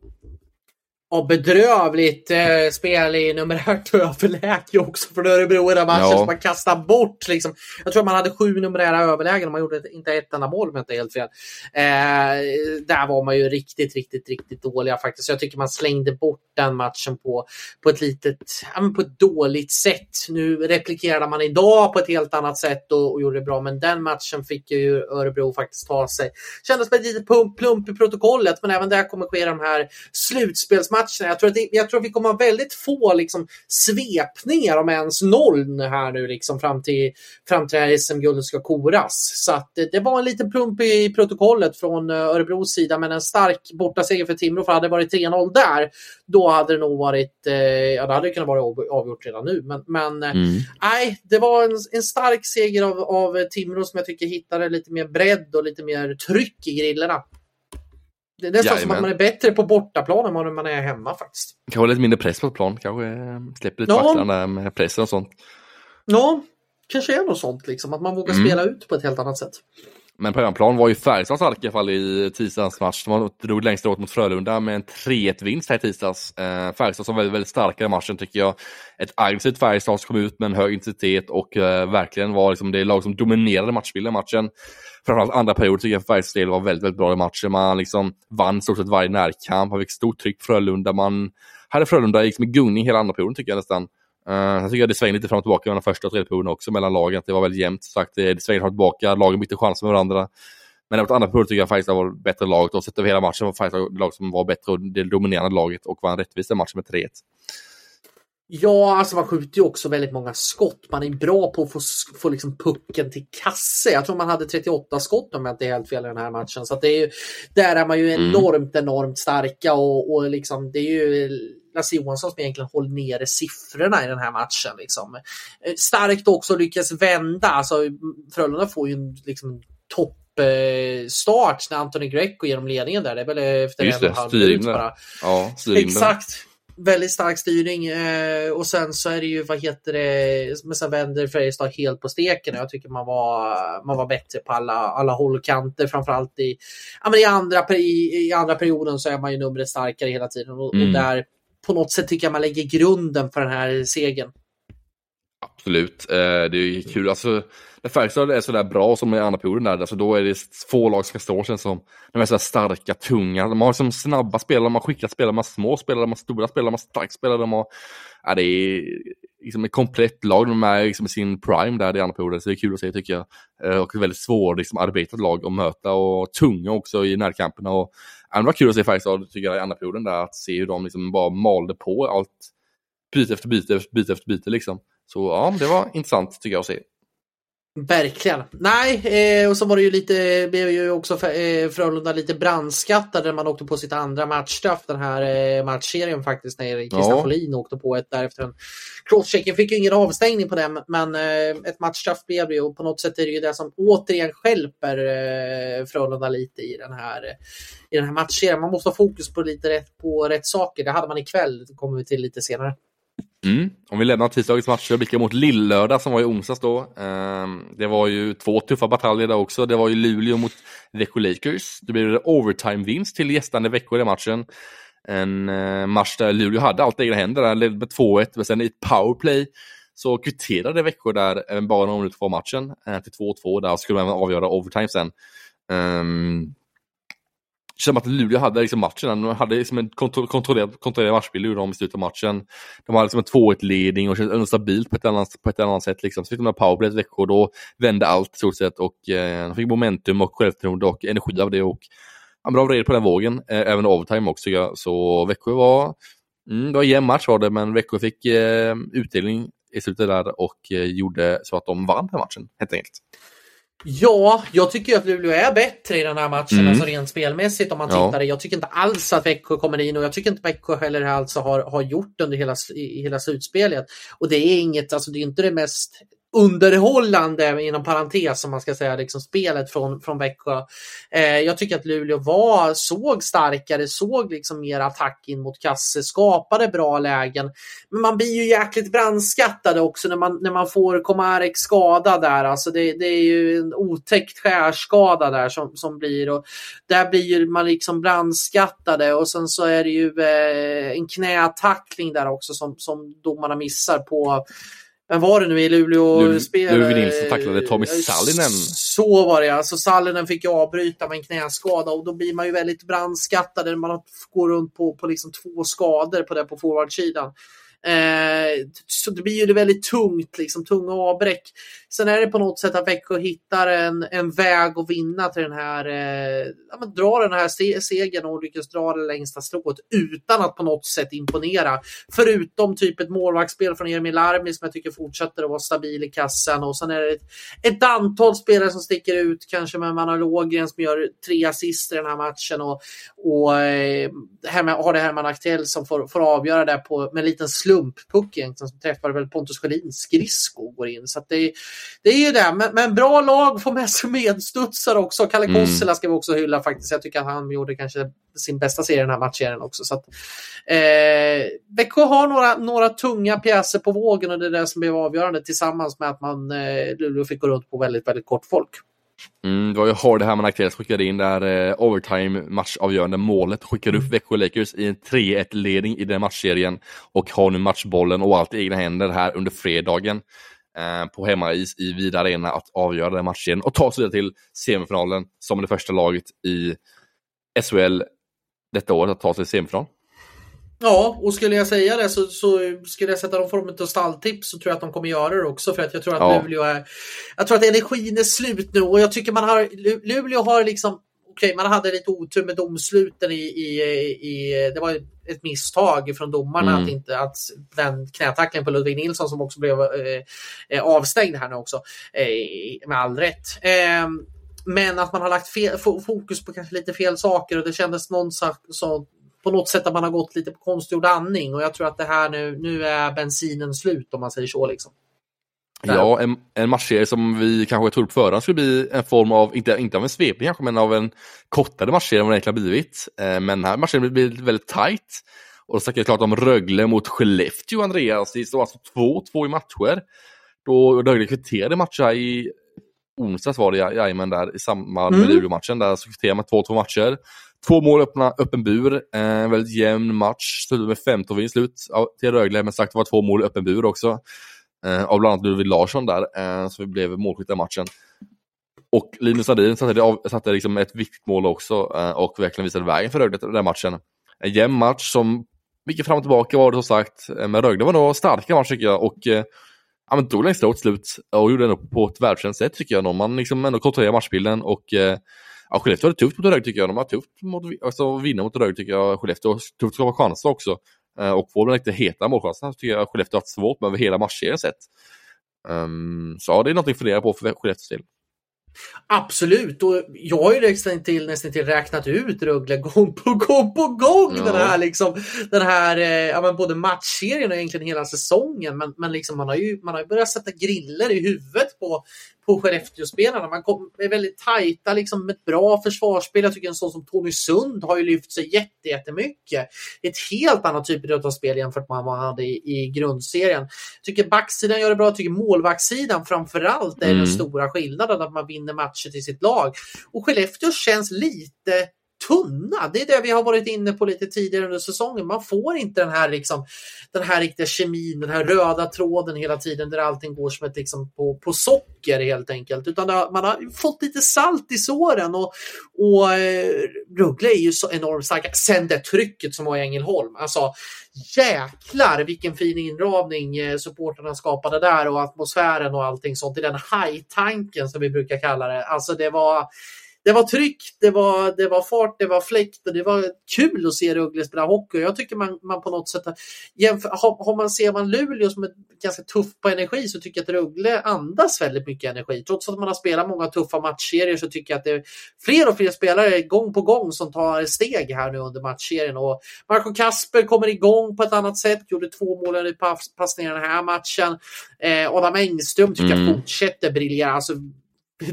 Och bedrövligt eh, spel i numerärt överläge också för Örebro i den matchen ja. som man kastade bort. Liksom. Jag tror man hade sju numerära överlägen och man gjorde inte ett enda mål om jag inte helt fel. Eh, där var man ju riktigt, riktigt, riktigt dåliga faktiskt. Så jag tycker man slängde bort den matchen på, på, ett litet, ja, på ett dåligt sätt. Nu replikerade man idag på ett helt annat sätt och, och gjorde det bra, men den matchen fick ju Örebro faktiskt ta sig. Kändes som ett litet plump, plump i protokollet, men även där kommer ske de här slutspelsmatcherna matcherna. Jag tror, att det, jag tror att vi kommer ha väldigt få liksom, svepningar, om ens noll, här nu liksom, fram till, fram till det SM-guldet ska koras. Så att, det, var en liten plump i protokollet från uh, Örebros sida, men en stark bortaseger för Timrå. För hade det varit 3-0 där, då hade det nog varit, uh, ja, det hade kunnat vara avgjort redan nu. Men, men uh, mm. nej, det var en, en stark seger av, av Timrå som jag tycker hittade lite mer bredd och lite mer tryck i grillorna. Det är nästan Jajamän. som att man är bättre på bortaplan än vad man är hemma faktiskt. Kanske lite mindre press på plan, kanske eh, släpper lite ja. med pressen och sånt. Ja, kanske är något sånt liksom, att man vågar mm. spela ut på ett helt annat sätt. Men på hemmaplan var ju Färjestad starka i alla fall i tisdagens match. De drog längst åt mot Frölunda med en 3-1-vinst här i tisdags. Eh, Färjestad som var väldigt, väldigt starka i matchen tycker jag. Ett aggressivt Färjestad som kom ut med en hög intensitet och eh, verkligen var liksom det lag som dominerade matchbilden i matchen framförallt andra perioden tycker jag för Färjestads del var väldigt, väldigt bra i matchen. Man liksom vann stort sett varje närkamp, man fick stort tryck på Frölunda. Man hade Frölunda liksom i gungning hela andra perioden tycker jag nästan. Uh, jag tycker att det svängde lite fram och tillbaka mellan första och tredje perioden också mellan lagen. Det var väldigt jämnt. Sagt, det, svängde fram och tillbaka, lagen bytte chanser med varandra. Men mot andra perioden tycker jag Färjestad var bättre laget och sett över hela matchen var Färjestad lag som var bättre och det dominerande laget och vann rättvist den matchen med 3-1. Ja, alltså man skjuter ju också väldigt många skott. Man är bra på att få, få liksom pucken till kasse. Jag tror man hade 38 skott om jag inte är helt fel i den här matchen. Så det är ju, där är man ju mm. enormt, enormt starka och, och liksom, det är ju Lasse Johansson som egentligen håller nere siffrorna i den här matchen. Liksom. Eh, starkt också lyckas vända. Alltså, Frölunda får ju en liksom, topp start när Anthony Greco ger dem ledningen där. Det är väl efter Just en och en halv minut bara. Ja, Exakt väldigt stark styrning eh, och sen så är det ju, vad heter det, men sen vänder Färjestad helt på steken jag tycker man var, man var bättre på alla, alla kanter, framförallt i, ja, men i, andra, i, i andra perioden så är man ju numret starkare hela tiden och, mm. och där på något sätt tycker jag man lägger grunden för den här segern. Absolut, eh, det är kul. Alltså, när Färjestad är sådär bra som i andra perioden där, alltså då är det få lag som ska stå känns som. De är sådär starka, tunga. De har liksom snabba spelare, de har skickliga spelare, de har små spelare, de har stora spelare, de har starka spelare. De har, ja, det är liksom ett komplett lag. De är liksom i sin prime där i andra perioden, så det är kul att se tycker jag. Eh, och ett väldigt svårt liksom, arbetat lag att möta och tunga också i närkamperna. Och, det var kul att se Färjestad, tycker jag, i andra perioden där, att se hur de liksom bara malde på allt byte efter byte, byte efter byte liksom. Så ja, det var intressant tycker jag att se. Verkligen. Nej, eh, och så var det ju lite, blev ju också eh, Frölunda lite brandskattade när man åkte på sitt andra matchstraff den här eh, matchserien faktiskt när Christian ja. Folin åkte på ett därefter en crosschecken. Fick ju ingen avstängning på den men eh, ett matchstraff blev det ju och på något sätt är det ju det som återigen skälper eh, Frölunda lite i den här i den här matchserien. Man måste ha fokus på lite rätt, på rätt saker. Det hade man ikväll, det kommer vi till lite senare. Mm. Om vi lämnar tisdagens matcher och blickar mot Lillördag som var i onsdags då. Eh, det var ju två tuffa bataljer där också. Det var ju Luleå mot Växjö Lakers. Det blev overtime-vinst till gästande Växjö i den matchen. En eh, match där Luleå hade allt i egna händer, där ledde med 2-1, men sen i ett powerplay så kvitterade Växjö där bara några minuter kvar matchen eh, till 2-2. Där skulle man avgöra overtime sen. Um, det som att Luleå hade liksom matchen, de hade liksom en kontrollerad, kontrollerad matchbild ur dem i slutet av matchen. De hade liksom en 2-1-ledning och kändes stabilt på ett annat, på ett annat sätt. Liksom. Så fick de powerplay ett Växjö och då vände allt i stort sett och eh, de fick momentum och självförtroende och energi av det. Och, ja, bra red på den vågen, eh, även overtime också. Ja. Så Växjö var, mm, det var en jämn match var det, men Växjö fick eh, utdelning i slutet där och eh, gjorde så att de vann den matchen helt enkelt. Ja, jag tycker att Luleå är bättre i den här matchen, mm. alltså rent spelmässigt om man ja. tittar. Jag tycker inte alls att Växjö kommer in och jag tycker inte Växjö heller alltså har, har gjort under hela, hela slutspelet. Och det är inget, alltså det är inte det mest underhållande inom parentes som man ska säga, liksom spelet från, från Växjö. Eh, jag tycker att Luleå var, såg starkare, såg liksom mer attack in mot kasse, skapade bra lägen. Men man blir ju jäkligt brandskattade också när man, när man får Komarek skada där. Alltså det, det är ju en otäckt skärskada där som, som blir och där blir ju man liksom brandskattade och sen så är det ju eh, en knätackling där också som, som domarna missar på men var det nu i Luleå? Luleå Nilsson tacklade Tommy Sallinen. Så var det alltså. Sallinen fick ju avbryta med en knäskada och då blir man ju väldigt brandskattad. Man går runt på, på liksom två skador på det på forwardsidan. Eh, så det blir ju väldigt tungt, liksom, tunga avbräck. Sen är det på något sätt att Växjö hittar en, en väg att vinna till den här, eh, ja, men dra den här se segern och lyckas dra det längsta strået utan att på något sätt imponera. Förutom typ ett målvaktsspel från Emil Larmi som jag tycker fortsätter att vara stabil i kassen och sen är det ett, ett antal spelare som sticker ut, kanske med Manna Lågren som gör tre assist i den här matchen och, och eh, har det Herman Aktell som får, får avgöra det på, med en liten slumppuck egentligen som träffar väl Pontus Sjödins skridsko går in. Så det, det är ju det, men, men bra lag får med sig medstudsare också. Kalle mm. Kossela ska vi också hylla faktiskt. Jag tycker att han gjorde kanske sin bästa serie den här matchen också. Så att, eh, Växjö har några, några tunga pjäser på vågen och det är det som blev avgörande tillsammans med att man eh, Luleå fick gå runt på väldigt, väldigt kort folk. Mm, det var ju Hardy Hammond Aktuellt skickade in där eh, overtime matchavgörande målet. Skickade upp mm. Växjö Lakers i en 3-1 ledning i den matchserien och har nu matchbollen och allt i egna händer här under fredagen eh, på hemmais i Vida Arena att avgöra den matchen och ta sig vidare till semifinalen som det första laget i SHL detta år att ta sig till semifinal. Ja, och skulle jag säga det så, så skulle jag sätta någon form av stalltips så tror jag att de kommer göra det också för att jag tror att ja. Luleå är... Jag tror att energin är slut nu och jag tycker man har... Luleå har liksom... Okej, okay, man hade lite otur med domsluten i, i, i... Det var ett misstag från domarna mm. att inte att den knätacklingen på Ludvig Nilsson som också blev eh, eh avstängd här nu också. Eh, med all rätt. Eh, men att man har lagt fel, fokus på kanske lite fel saker och det kändes någon så, på något sätt att man har gått lite på konstgjord andning och jag tror att det här nu, nu är bensinen slut om man säger så. Liksom. Ja, en, en matchserie som vi kanske trodde på förhand skulle bli en form av, inte, inte av en svepning kanske, men av en kortare matchserie än vad det egentligen har blivit. Eh, men den här matchen blir väldigt tight. Och då snackar jag klart om Rögle mot Skellefteå, Andreas. Det står alltså 2-2 i matcher. Då Rögle kvitterade matcher i onsdags var det, jajamän, där i samband med mm. Luleå-matchen. Där så kvitterade man 2-2 matcher. Två mål öppna, öppen bur. Eh, en väldigt jämn match. Slutade med 15 vinst slut till Rögle, men sagt det var två mål öppen bur också. Eh, av bland annat Ludvig Larsson där, eh, som blev målskytt i matchen. Och Linus Sandin satte, satte liksom ett viktigt mål också eh, och verkligen visade vägen för Rögle den matchen. En jämn match som mycket fram och tillbaka var det som sagt. Eh, men Rögle var nog starka match tycker jag och eh, ja, men tog längst till slut och gjorde det på ett välförtjänt sätt tycker jag. Nog. Man liksom ändå kontrollerade matchbilden och Ja, Skellefteå har det tufft mot Rögle tycker jag. De har tufft mot, alltså, att vinna mot Rögle tycker jag. Skellefteå har tufft att skapa chanser också. Uh, och får de riktigt heta målchanserna tycker jag Skellefteå har haft svårt med över hela matchserien sett. Um, så ja, det är något att fundera på för Skellefteås del. Absolut, och jag har ju nästan till, nästan till räknat ut Rögle gång på gång på gång. Ja. Den här, liksom, den här eh, ja, men både matchserien och egentligen hela säsongen. Men, men liksom, man, har ju, man har ju börjat sätta griller i huvudet på, på Skellefteå-spelarna. Man kom, är väldigt tajta liksom, med ett bra försvarsspel. Jag tycker en sån som Tony Sund har ju lyft sig jätte, jättemycket. Ett helt annat typ av spel jämfört med vad han hade i, i grundserien. Jag tycker backsidan gör det bra. Jag tycker målvaktssidan framförallt är mm. den stora skillnaden att man vinner matcher till sitt lag. Och Skellefteå känns lite tunna. Det är det vi har varit inne på lite tidigare under säsongen. Man får inte den här, liksom, den här riktiga kemin, den här röda tråden hela tiden där allting går som ett liksom, på, på socker helt enkelt. Utan har, man har fått lite salt i såren och, och eh, Ruggle är ju så enormt starka. Sen det trycket som var i Ängelholm. Alltså jäklar vilken fin inramning eh, supporterna skapade där och atmosfären och allting sånt i den high-tanken som vi brukar kalla det. Alltså det var det var tryck, det var, det var fart, det var fläkt och det var kul att se Rögle spela hockey. Jag tycker man, man på något sätt, jämför, har, har man, ser man Luleå som är ganska tuff på energi så tycker jag att Rögle andas väldigt mycket energi. Trots att man har spelat många tuffa matchserier så tycker jag att det är fler och fler spelare gång på gång som tar steg här nu under matchserien. Och Marco Kasper kommer igång på ett annat sätt, gjorde två mål i passningar den här matchen. Eh, Adam Engström tycker mm. jag fortsätter briljera. Alltså,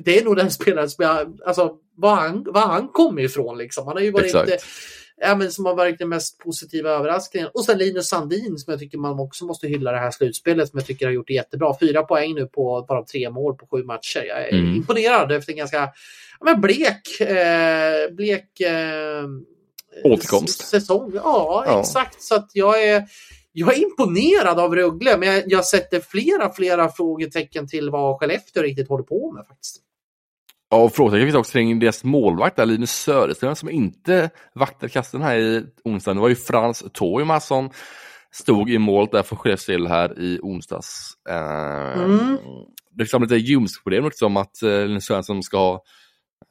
det är nog den spelaren som jag, alltså var han, var han kom ifrån liksom. Han har ju varit Exakt. ja, men som har varit den mest positiva överraskningen. Och sen Linus Sandin som jag tycker man också måste hylla det här slutspelet som jag tycker har gjort det jättebra. Fyra poäng nu på bara tre mål på sju matcher. Jag är mm. imponerad efter en ganska ja, men blek, eh, blek eh, återkomst. Säsong. Ja, ja, exakt. Så att jag är jag är imponerad av Rögle, men jag, jag sätter flera, flera frågetecken till vad Skellefteå riktigt håller på med faktiskt. Ja, och frågetecken finns också kring deras målvakt, där, Linus Söderström, som inte vaktade kasten här i onsdagen. Det var ju Frans Toivonen som stod i målet där för Skellefteå här i onsdags. Uh, mm. Det är lite ljumskproblem liksom att uh, Linus Söderström ska ha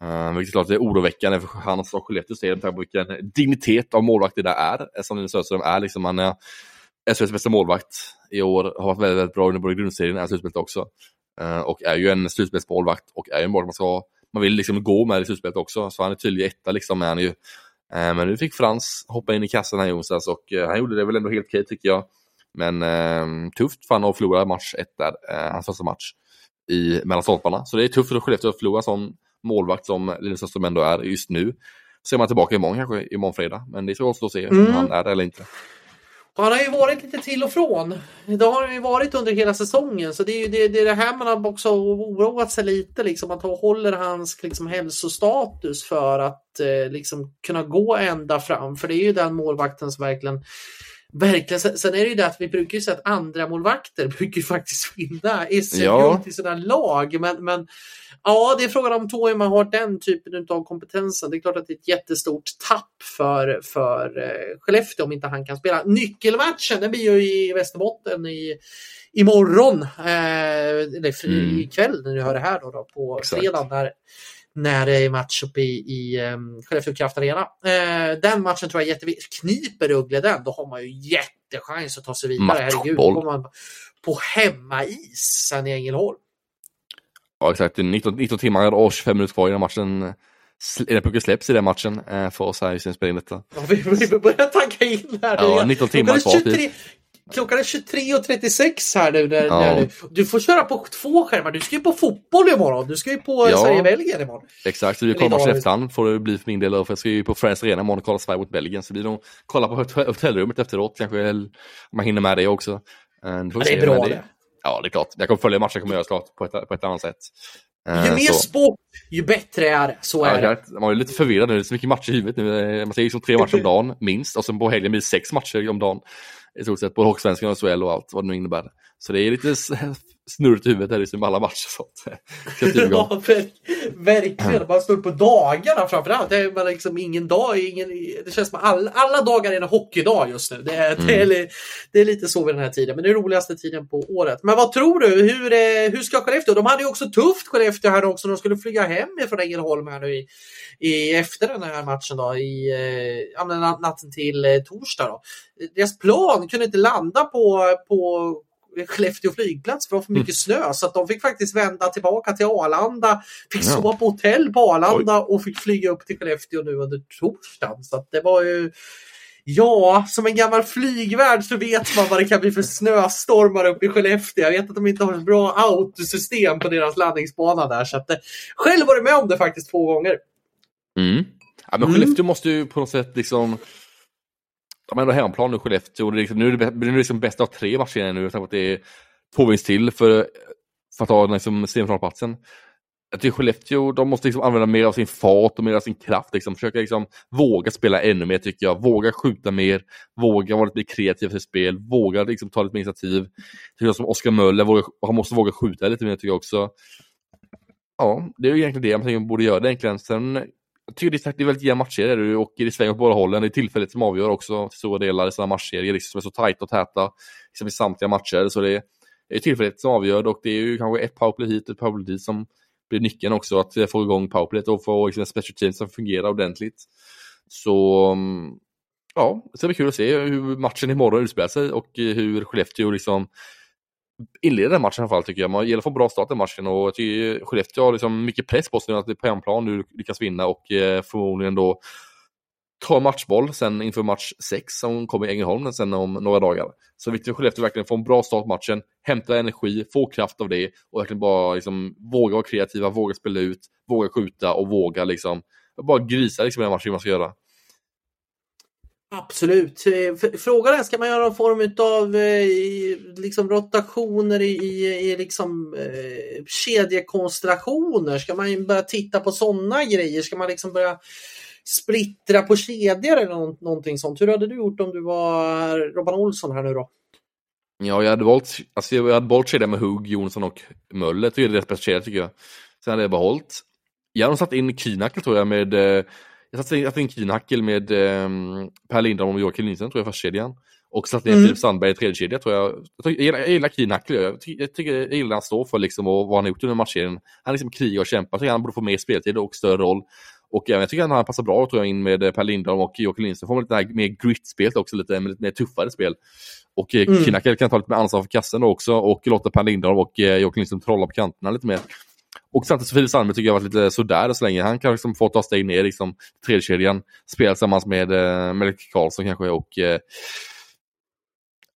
Uh, vilket klart är oroväckande för hans och Skellefteås del med tanke på vilken dignitet av målvakt det där är. Som Linus Söderström är. Liksom, han är SHLs bästa målvakt i år, har varit väldigt, väldigt bra under både grundserien och slutspelet också. Uh, och är ju en slutspelsmålvakt och är ju en målvakt man ska man vill liksom gå med i slutspelet också. Så han är tydlig etta liksom är han ju. Uh, men nu fick Frans hoppa in i kassan här i onsdags och uh, han gjorde det väl ändå helt okej tycker jag. Men tufft för han att förlora match ett där, hans första match i mellan stolparna. Så det är tufft för Skellefteå att förlora en sån målvakt som Linus Öström ändå är just nu. Ser man tillbaka imorgon kanske, imorgon fredag. Men det ska också se mm. om han är det eller inte. Han har ju varit lite till och från. Det har han ju varit under hela säsongen. Så det är ju det, det, är det här man har också oroat sig lite. Liksom, att håller hans liksom, hälsostatus för att eh, liksom, kunna gå ända fram. För det är ju den målvakten som verkligen Verkligen. Sen är det ju det att vi brukar ju säga att andra målvakter <laughs> brukar ju faktiskt vinna SM-guld ja. till sina lag. Men, men ja, det är frågan om Toima har den typen av kompetensen. Det är klart att det är ett jättestort tapp för, för uh, Skellefteå om inte han kan spela. Nyckelmatchen den blir ju i Västerbotten i imorgon, eh, eller mm. ikväll när ni hör det här då, då på fredag när när det är match uppe i, i um, Skellefteå Kraft Arena. Uh, den matchen tror jag är jätteviktig. Kniper Rögle den, då har man ju jättechans att ta sig vidare. Herregud, kommer man på hemmais sen i Ängelholm. Ja exakt, 19, 19 timmar och 25 minuter kvar innan matchen pucken släpps i den matchen eh, för oss här i sin spelning. Ja, vi, vi börjar tanka in här. Ja, 19 timmar kvar. 23. Klockan är 23.36 här nu. När, ja. när du, får köra på två skärmar. Du ska ju på fotboll imorgon. Du ska ju på ja. Sverige-Belgien imorgon. Exakt, så vi kollar matchen efterhand får det bli för min del. För jag ska ju på Friends Arena imorgon och kolla Sverige mot Belgien. Så vi nog kolla på hotellrummet efteråt kanske. Om man hinner med det också. Det, det är bra det. Ja, det är klart. Jag kommer följa matchen kommer jag klart på ett, på ett annat sätt. Ju eh, mer så. sport, ju bättre är det. Så är ja, det. Man är lite förvirrad nu. Det är så mycket matcher i huvudet nu. Man ser liksom tre matcher om dagen, minst. Och sen på helgen blir det sex matcher om dagen i stort sett, på Hockeysvenskan och SHL och allt vad det nu innebär. Så det är lite snurrigt i huvudet här liksom alla matcher. Sånt. <laughs> ja, verkligen. Man står på dagarna framförallt. Det är liksom ingen dag, ingen, det känns som alla, alla dagar är en hockeydag just nu. Det är, mm. det, är, det är lite så vid den här tiden, men det är roligaste tiden på året. Men vad tror du? Hur, hur ska Skellefteå? De hade ju också tufft Skellefteå här också. De skulle flyga hem från Ängelholm här nu i, i, efter den här matchen då, i ja, natten till eh, torsdag. Då. Deras plan kunde inte landa på, på Skellefteå flygplats för det var för mycket mm. snö så att de fick faktiskt vända tillbaka till Arlanda, fick ja. sova på hotell på Arlanda Oj. och fick flyga upp till Skellefteå nu under torsdagen. Så att det var ju Ja, som en gammal flygvärd så vet man vad det kan bli för snöstormar uppe i Skellefteå. Jag vet att de inte har ett bra autosystem på deras landningsbana där. Så att, eh, själv var du med om det faktiskt två gånger. Mm. Ja, men Mm. Skellefteå måste ju på något sätt liksom... De har ändå hemmaplan nu, Skellefteå. Och det är liksom, nu är det, nu är det liksom bäst av tre matcher nu. Jag att det är två vinst till för, för att ta liksom, semifinalplatsen. Jag tycker Skellefteå, de måste liksom använda mer av sin fart och mer av sin kraft. Liksom. Försöka liksom våga spela ännu mer tycker jag. Våga skjuta mer, våga vara lite mer kreativ i sitt spel, våga liksom ta lite mer initiativ. Tycker jag som Oskar Möller, våga, han måste våga skjuta lite mer tycker jag också. Ja, det är ju egentligen det man man borde göra det egentligen. Sen, jag tycker det är, sagt, det är väldigt jämna matchserier. du åker i sväng åt båda hållen. Det är tillfället som avgör också till stora delar i sådana matchserier liksom, som är så tajta och täta liksom i samtliga matcher. Så det är tillfället som avgör och det är ju kanske ett powerplay hit och ett powerplay dit som blir nyckeln också att få igång powerplayet och få liksom, special team som fungerar ordentligt. Så mm, ja, det ska bli kul att se hur matchen imorgon utspelar sig och hur Skellefteå liksom inleder den matchen i alla fall tycker jag. Man gäller att få en bra start i matchen och jag tycker Skellefteå har liksom mycket press på sig nu att det är på hemplan nu lyckas vinna och eh, förmodligen då ta matchboll sen inför match 6 som kommer i Ängelholm sen om några dagar. Så viktigt för Skellefteå verkligen få en bra start på matchen, hämta energi, få kraft av det och verkligen bara liksom våga vara kreativa, våga spela ut, våga skjuta och våga liksom bara grisa liksom i den matchen hur man ska göra. Absolut. Eh, Frågan är, ska man göra någon form av eh, liksom rotationer i, i, i liksom, eh, kedjekonstellationer? Ska man börja titta på sådana grejer? Ska man liksom börja splittra på kedjor eller någonting sånt? Hur hade du gjort om du var Robban Olsson här nu då? Ja, jag hade valt, alltså jag hade valt kedjan med Hugg, Jonsson och Möller. Det är deras bästa kedja tycker jag. Sen hade jag behållit. Jag hade satt in Kienhackel tror jag med eh, jag satte in, satte in Kienhackel med eh, Per Lindholm och Joakim Lindström tror jag första kedjan. Och satte in Mm. Filip Sandberg i tredje kedja tror jag. Jag, jag gillar, jag gillar Kienhackel. Jag, jag tycker jag gillar han står för liksom och vad han har gjort under matchserien. Han liksom krigar och kämpar. Jag tycker han borde få mer speltid och större roll. Och jag tycker att han passar bra tror jag in med eh, Per Lindholm och Joakim Lindström. Får man lite här mer grit-spelet också, lite, lite mer tuffare spel. Och eh, Mm. Kinnackel kan ta lite mer ansvar för kassen då också och låta Per Lindholm och eh, Joakim Lindström trolla på kanterna lite mer. Och samtidigt så Filip Sandberg tycker jag har varit lite sådär så länge. Han kan liksom få ta steg ner liksom tredje kedjan spela tillsammans med eh, Melker Karlsson kanske och eh,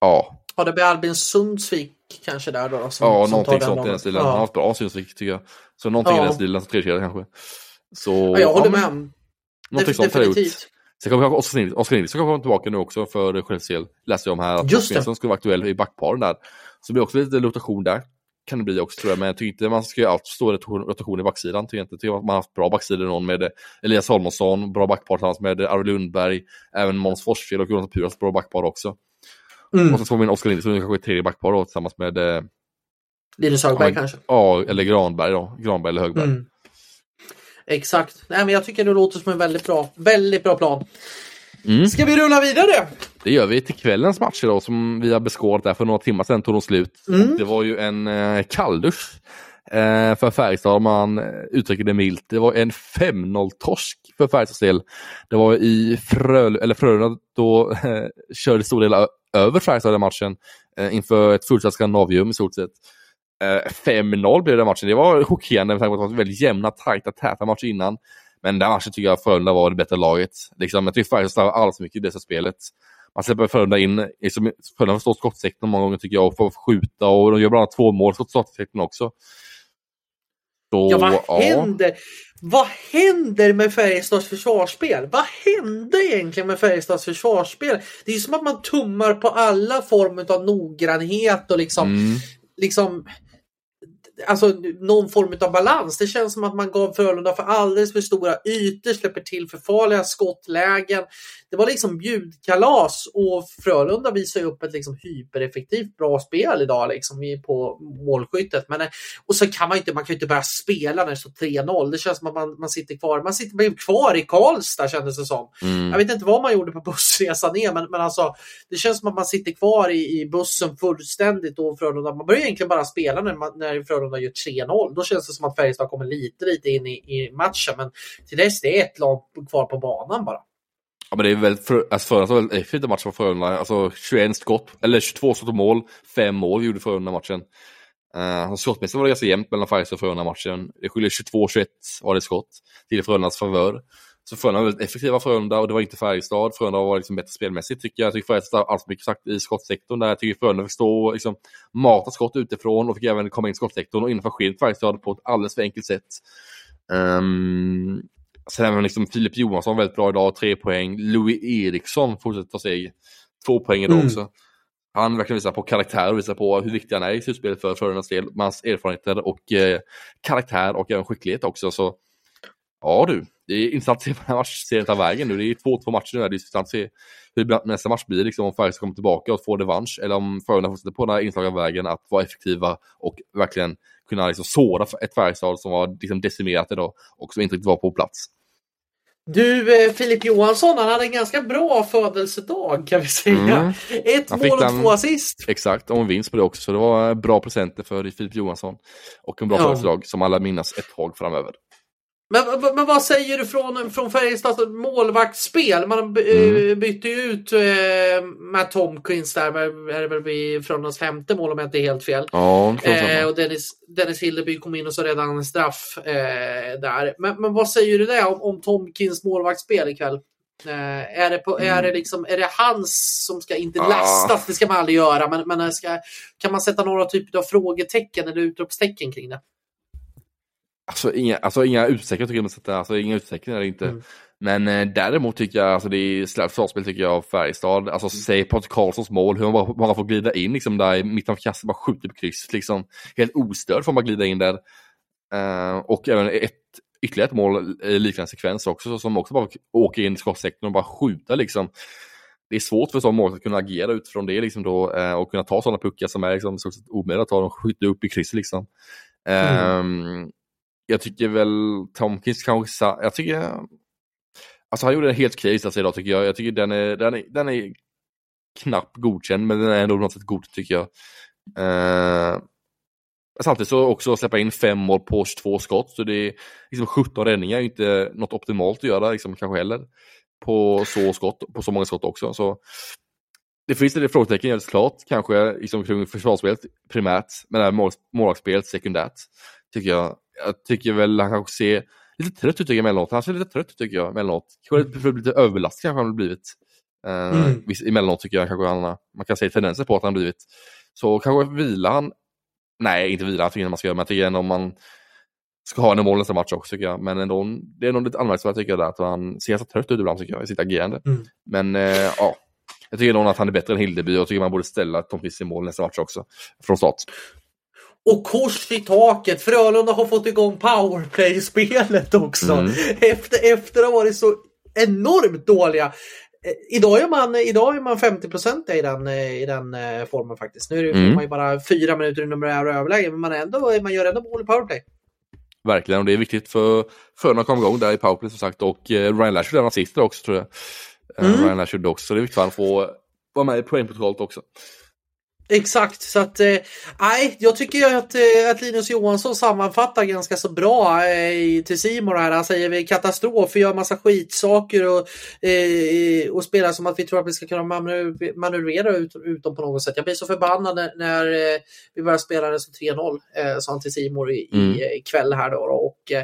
ja, Ja, det blir Albin Sundsvik kanske där då? som, ja som någonting sånt i den stilen. Han har Ja. varit bra synsvik tycker jag. Så någonting i Ja. den stilen som tredje kedja kanske. Så, Ja, jag håller men med. Någonting sånt definitivt. Sen kommer kanske Oskar Nilsson Oskar Nilsson kommer tillbaka nu också för del. Läste jag om här att Oskar. Nilsson skulle vara aktuell i backparen där. Så det blir också lite rotation där. Kan det bli också tror jag, men jag tycker inte man ska göra allt stor rotation- i backsidan. Tycker jag inte. Tycker man har haft bra backsidor någon med eh, Elias Holmonsson, bra backpar tillsammans med eh, Arvid Lundberg, även Måns Forsfjäll och Jonas Puras bra backpar också. Mm. Och så får vi in Oskar Nilsson, kanske ett tredje backpar då tillsammans med eh, Linus Högberg Ja, kanske? Ja, eller Granberg då. Granberg eller Högberg. Mm. Exakt. Nej, men jag tycker det låter som en väldigt bra, väldigt bra plan. Mm. Ska vi rulla vidare? Det gör vi till kvällens matcher då som vi har beskådat där för några timmar sedan tog de slut. Mm. Det var ju en eh, kalldusch eh, för Färjestad om man eh, uttrycker det milt. Det var en 5-0 torsk för Färjestads del. Det var i Fröl eller Frölunda då eh, körde stora delar ö- över Färjestad den matchen eh, inför ett fullsatt Skandinavium i stort sett. Eh, 5-0 blev den matchen. Det var chockerande med tanke på att det var väldigt jämna, tajta, täta matcher innan. Men den matchen tycker jag Frölunda var det bättre laget. Liksom, jag tycker Färjestad slarvar alldeles för mycket i det här spelet. Man släpper Frölunda in, liksom, Frölunda får stå i skottsektorn många gånger tycker jag och får skjuta och de gör bland annat två mål i skottsektorn också. Så, Ja, vad händer? Vad händer med Färjestads försvarsspel? Vad hände egentligen med Färjestads försvarsspel? Det är som att man tummar på alla former av noggrannhet och liksom, Mm. liksom Alltså någon form av balans. Det känns som att man gav Frölunda för alldeles för stora ytor, släpper till för farliga skottlägen. Det var liksom bjudkalas och Frölunda visar ju upp ett liksom hypereffektivt bra spel idag liksom på målskyttet. Men, eh, och så kan man inte, man kan ju inte börja spela när det står 3-0. Det känns som att man, man sitter kvar. Man sitter kvar i Karlstad kändes det som. Mm. Jag vet inte vad man gjorde på bussresan ner, men, men alltså, det känns som att man sitter kvar i, i bussen fullständigt och Frölunda, man börjar egentligen bara spela när, man, när Frölunda gör 3-0. Då känns det som att Färjestad kommer lite, lite in i, i matchen, men till dess det är ett lag kvar på banan bara. Ja, men det är väldigt, för, alltså Frölunda var väldigt effektiv match för Frölunda. Alltså 21 skott, eller 22 skott och mål, fem mål gjorde Frölunda matchen. Uh, skottmässigt var det ganska jämnt mellan Färjestad och Frölunda matchen. Det skiljer 22-21 var det skott till Frölundas favör. Så Frölunda var väldigt effektiva Frölunda och det var inte Färjestad. Frölunda var liksom bättre spelmässigt tycker jag. Jag tycker Färjestad allt mycket sagt i skottsektorn där. Jag tycker Frölunda fick stå och liksom mata skott utifrån och fick även komma in i skottsektorn och innanför skedet Färjestad på ett alldeles för enkelt sätt. Um, sen även liksom Filip Johansson väldigt bra idag, tre poäng. Louis Eriksson fortsätter ta steg, två poäng idag mm. också. Han verkligen visar på karaktär och visar på hur viktig han är i slutspelet för Frölundas del. Med hans erfarenheter och eh, karaktär och även skicklighet också. Så ja du, det är intressant att se vad den här matchserien tar vägen nu. Det är 2-2 matcher nu. Det är intressant att se hur nästa match blir, liksom, om Färjestad kommer tillbaka och får revansch. Eller om Frölunda fortsätter på den här inslagna vägen att vara effektiva och verkligen kunna liksom, såra ett Färjestad som var liksom, decimerat idag och som inte riktigt var på plats. Du, eh, Filip Johansson, han hade en ganska bra födelsedag kan vi säga. Mm. Ett han mål och två assist. Exakt, och en vinst på det också. Så det var bra presenter för Filip Johansson. Och en bra ja. födelsedag som alla minnas ett tag framöver. Men, men, vad säger du från, från Färjestads målvaktsspel? Man mm. Eh, bytte ju ut eh, Matt Tomkins där, är det väl vid Frölundas femte mål om jag inte är helt fel. Ja, eh, och Dennis, Dennis Hildeby kom in och så redan en straff eh, där. Men, men vad säger du där om, om Tomkins målvaktsspel ikväll? Eh, är, det på, mm. är, det liksom, är det hans som ska inte ah. lastas? Det ska man aldrig göra. Men, men ska, kan man sätta några typer av frågetecken eller utropstecken kring det? Alltså inga, alltså, inga utstecken tycker jag man sätta, alltså inga det inte. Mm. Men eh, däremot tycker jag, alltså det är slarvigt försvarsspel tycker jag av Färjestad. Alltså mm. säg Patrik Karlssons mål, hur han bara, bara får glida in liksom där i mitten av kassan, bara skjuter på kryss liksom. Helt ostörd får man glida in där. Uh, och även ett, ytterligare ett mål i liknande sekvens också, som också bara åker in i skottsektorn och bara skjuter liksom. Det är svårt för sådana mål att kunna agera utifrån det liksom då, uh, och kunna ta sådana puckar som är liksom, omöjliga att ta, de skjuter upp i krysset liksom. Mm. Um, jag tycker väl Tomkins kanske, jag tycker, alltså han gjorde en helt okej insats idag tycker jag. Jag tycker den är, den är, den är knappt godkänd, men den är ändå på något sätt god tycker jag. Eh, samtidigt så också släppa in fem mål på 22 skott, så det är liksom 17 räddningar är inte något optimalt att göra liksom, kanske heller. På så, skott, på så många skott också. Så det finns lite frågetecken helt klart, kanske liksom kring försvarsspelet primärt, men även mål, målvaktsspelet sekundärt, tycker jag jag tycker väl han kanske ser lite trött ut emellanåt. Han ser lite trött ut tycker jag emellanåt. Kanske mm. lite överlastad kanske han har blivit. Uh, mm. Emellanåt tycker jag kanske han, man kan se tendenser på att han blivit. Så kanske vila han. Nej, inte vila, tycker jag man ska göra, men jag tycker ändå om man ska ha en mål nästa match också tycker jag. Men ändå, det är nog lite anmärkningsvärt tycker jag där, att han ser så trött ut ibland tycker jag i sitt agerande. Mm. Men uh, ja, jag tycker nog att han är bättre än Hildeby och jag tycker man borde ställa Tom Friis i mål nästa match också. Från start och kors i taket. Frölunda har fått igång powerplay-spelet också. Mm. Efter, efter att ha varit så enormt dåliga. Eh, idag är man, idag är man 50 i den, i den eh, formen faktiskt. Nu är det, mm. man ju bara fyra minuter i numerär överläge, men man, ändå, man gör ändå mål i powerplay. Verkligen, och det är viktigt för Frölunda att komma igång där i powerplay som sagt. Och eh, Ryan Lash gjorde assist också tror jag. Mm. Ryan Lash gjorde också, så det är viktigt för att få vara med i poängprotokollet också. Exakt, så att eh, nej, jag tycker att, eh, att Linus Johansson sammanfattar ganska så bra eh, till Simon här. Han säger vi katastrof, vi gör massa skitsaker och, eh, och spelar som att vi tror att vi ska kunna manövrera ut, ut dem på något sätt. Jag blir så förbannad när, när eh, vi börjar spela det som 3-0, eh, sa han till Simon i, mm. i kväll här då. Och, eh,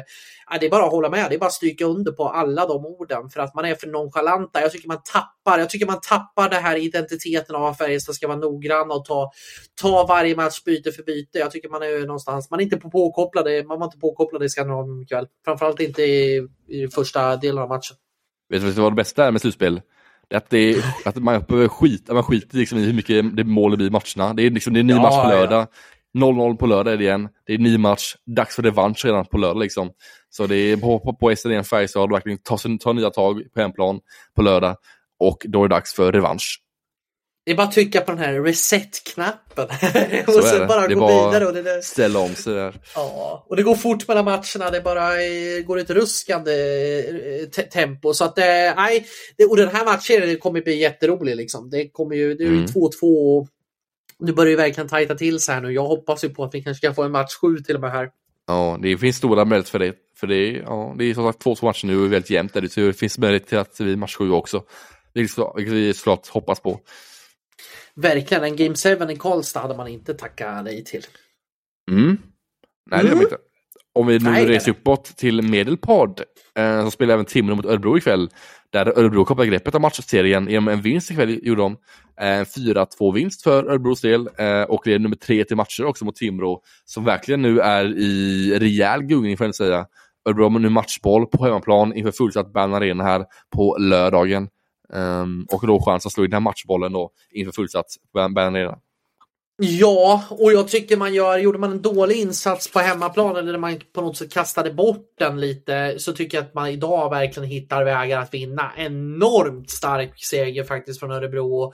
det är bara att hålla med, det är bara att stryka under på alla de orden för att man är för nonchalanta. Jag tycker man tappar, jag tycker man tappar det här identiteten av att Färjestad ska vara noggranna och ta, ta varje match byte för byte. Jag tycker man är någonstans, man är inte påkopplade, man var inte påkopplade i Skandinavien ikväll. Framförallt inte i, i första delen av matchen. Vet du vad det bästa är med slutspel? Att, det att man skita, man skiter liksom i hur mycket det mål det blir i matcherna. Det är, liksom, det är en ny ja, match på lördag. Ja. 0-0 på lördag är det igen. Det är ny match, dags för revansch redan på lördag liksom. Så det är på, på, på SDN Färjestad, verkligen ta, ta nya tag på hemplan på lördag. Och då är det dags för revansch. Det är bara att trycka på den här reset-knappen. <laughs> och sen bara gå vidare. Och det där... Ställa om sig där. <laughs> Ja, och det går fort mellan matcherna. Det bara eh, går ett ruskande eh, tempo. Så att, eh, nej, och den här matchen kommer bli jätterolig. Liksom. Det kommer ju, det är ju 2-2 mm. Nu börjar ju verkligen tajta till sig här nu. Jag hoppas ju på att vi kanske kan få en match 7 till och med här. Ja, det finns stora möjligheter för det. För det, ja, det är som sagt två, matcher nu och väldigt jämnt. Där, så det finns möjlighet till att vi match 7 också. Vilket vi såklart hoppas på. Verkligen, en Game 7 i Karlstad hade man inte tackat nej till. Mm. Nej, det gör man mm. inte. Om vi nu Nej, reser nej. uppåt till Medelpad eh, så spelar även Timrå mot Örebro ikväll. Där Örebro kopplar greppet av matchserien genom en vinst ikväll gjorde de. Eh, en 4-2 vinst för Örebros del eh, och det är nummer tre till matcher också mot Timrå som verkligen nu är i rejäl gungning får jag säga. Örebro har nu matchboll på hemmaplan inför fullsatt Bern Arena här på lördagen. Um, och då chans att slå in den här matchbollen då inför fullsatt Bern Arena. Ja, och jag tycker man gör, gjorde man en dålig insats på hemmaplan eller när man på något sätt kastade bort den lite så tycker jag att man idag verkligen hittar vägar att vinna. Enormt stark seger faktiskt från Örebro.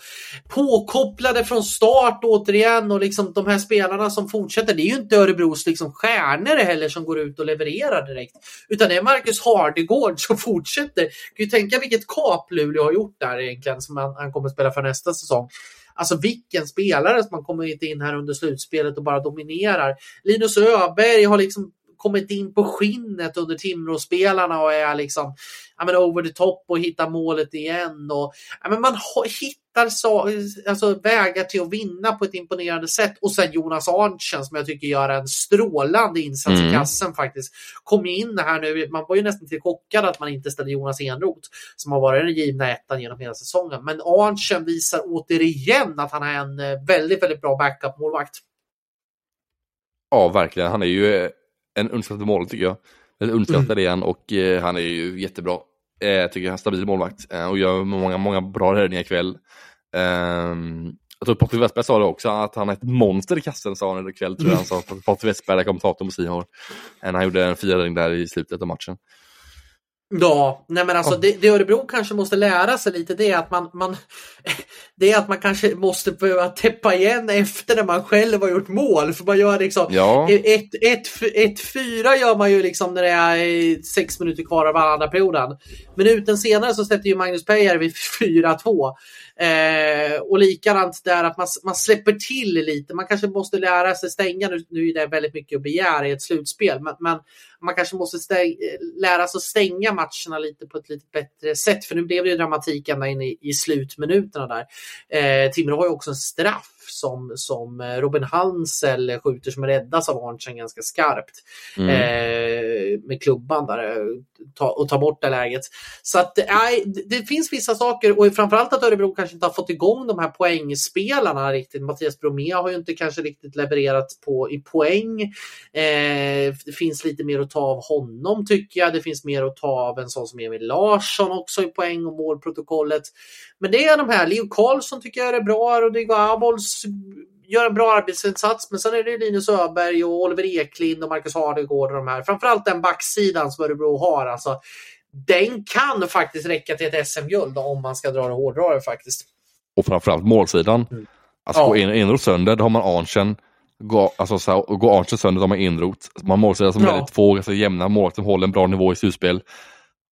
Påkopplade från start återigen och liksom de här spelarna som fortsätter. Det är ju inte Örebros liksom stjärnor heller som går ut och levererar direkt. Utan det är Marcus Hardegård som <laughs> fortsätter. Du kan ju tänka vilket kap Luleå har gjort där egentligen som han, han kommer att spela för nästa säsong. Alltså vilken spelare som har kommit in här under slutspelet och bara dominerar. Linus Öberg har liksom kommit in på skinnet under Timrå-spelarna och är liksom ja, men over the top och hittar målet igen. Och, ja, men man har, hittar så, alltså, vägar till att vinna på ett imponerande sätt. Och sen Jonas Arntzen som jag tycker gör en strålande insats Mm. i kassen faktiskt. Kom in här nu, man var ju nästan till chockad att man inte ställde Jonas Enroth som har varit den givna ettan genom hela säsongen. Men Arntzen visar återigen att han är en eh, väldigt, väldigt bra backup-målvakt. Ja, verkligen. Han är ju eh, en underskattad mål tycker jag. Eller underskattad är han och eh, han är ju jättebra. Eh, tycker jag, en stabil målvakt eh, och gör många, många bra räddningar ikväll. Ehm, jag tror Patrik Westberg sa det också, att han är ett monster i kassen sa han ikväll tror jag han sa. Patrik Westberg, kommentatorn på Sihor. Eh, Han gjorde en firning där i slutet av matchen. Ja, nej men alltså det, det Örebro kanske måste lära sig lite det är att man, man <laughs> det är att man kanske måste behöva täppa igen efter när man själv har gjort mål. För man gör liksom Ja, 1-4 gör man ju liksom när det är sex minuter kvar av andra perioden. Minuten senare så sätter ju Magnus Peijärvi 4-2. <laughs> Eh, och likadant där att man, man släpper till lite. Man kanske måste lära sig stänga. Nu, nu är det väldigt mycket att begära i ett slutspel. Men, men man kanske måste stäng, lära sig att stänga matcherna lite på ett lite bättre sätt. För nu blev det ju dramatik ända in i, i slutminuterna där. Eh, Timrå har ju också en straff som, som eh, Robin Hansel skjuter som räddas av Arntzen ganska skarpt. mm. Eh, med klubban där eh, ta, och ta bort det läget. Så att nej, det, det finns vissa saker och framförallt att Örebro kanske inte har fått igång de här poängspelarna riktigt. Mattias Bromé har ju inte kanske riktigt levererat på, i poäng. Eh, det finns lite mer att ta av honom tycker jag. Det finns mer att ta av en sån som Emil Larsson också i poäng och målprotokollet. Men det är de här, Leo Karlsson tycker jag är bra, Rodrigo Abols gör en bra arbetsinsats, men sen är det Linus Öberg och Oliver Eklind och Marcus Hardegård och de här. Framförallt den backsidan som Örebro har. Alltså, den kan faktiskt räcka till ett SM-guld om man ska dra det hårdrare faktiskt. Och framförallt målsidan. Mm. Alltså Ja. går en, Enroth sönder, då har man Arntzen. Går, alltså, så här, och går Arntzen sönder, då har man Enroth. Man har målsidan som Ja. är två ganska jämna mål som håller en bra nivå i slutspel.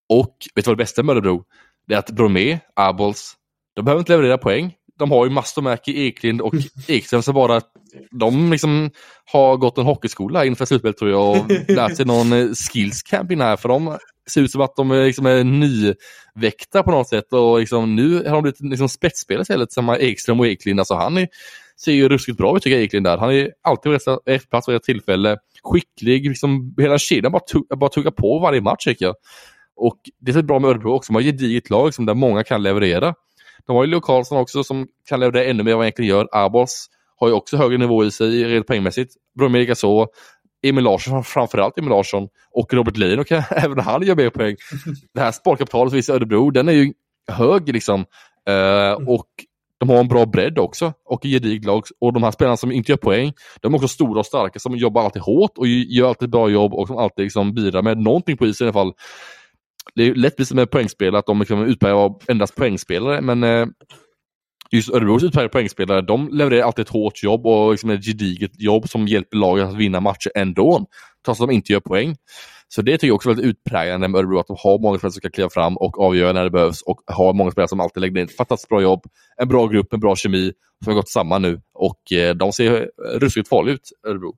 Och vet du vad det bästa med Örebro? Det är att Bromé, Abols, de behöver inte leverera poäng. De har ju Mastomäki, Eklind och Ekström som bara de liksom har gått en hockeyskola inför slutspelet tror jag och lärt sig någon eh, skills camp här för de ser ut som att de är, liksom är nyväckta på något sätt och liksom, nu har de blivit liksom spetsspelare istället som Ekström och Eklind. Alltså han är, ser ju ruskigt bra ut tycker jag Eklind där. Han är alltid på rätt- plats vid rätt tillfälle. Skicklig, liksom, hela kedjan bara, bara tuggar på varje match tycker jag. Och det är så bra med Örebro också, de har ett gediget lag liksom, där många kan leverera. De har ju Leo Karlsson också som kan leverera ännu mer än vad han egentligen gör. Abos har ju också högre nivå i sig rent poängmässigt. Bromé likaså. Emil Larsson, framförallt Emil Larsson. Och Robert Leino kan <laughs> även han gör mer poäng. <laughs> Det här sparkapitalet som finns i Örebro, den är ju hög liksom. Eh, och de har en bra bredd också och ett gediget lag. Och de här spelarna som inte gör poäng, de är också stora och starka som jobbar alltid hårt och gör alltid bra jobb och som alltid liksom bidrar med någonting på isen i alla fall. Det är lätt som med poängspelare att de liksom kan utpekar av endast poängspelare men eh, just Örebros utpekade poängspelare, de levererar alltid ett hårt jobb och liksom ett gediget jobb som hjälper laget att vinna matcher ändå. Trots att de inte gör poäng. Så det tycker jag också är väldigt utpräglande med Örebro, att de har många spelare som kan kliva fram och avgöra när det behövs och har många spelare som alltid lägger ner ett fantastiskt bra jobb, en bra grupp, en bra kemi som har gått samman nu och eh, de ser ruskigt farliga ut, Örebro.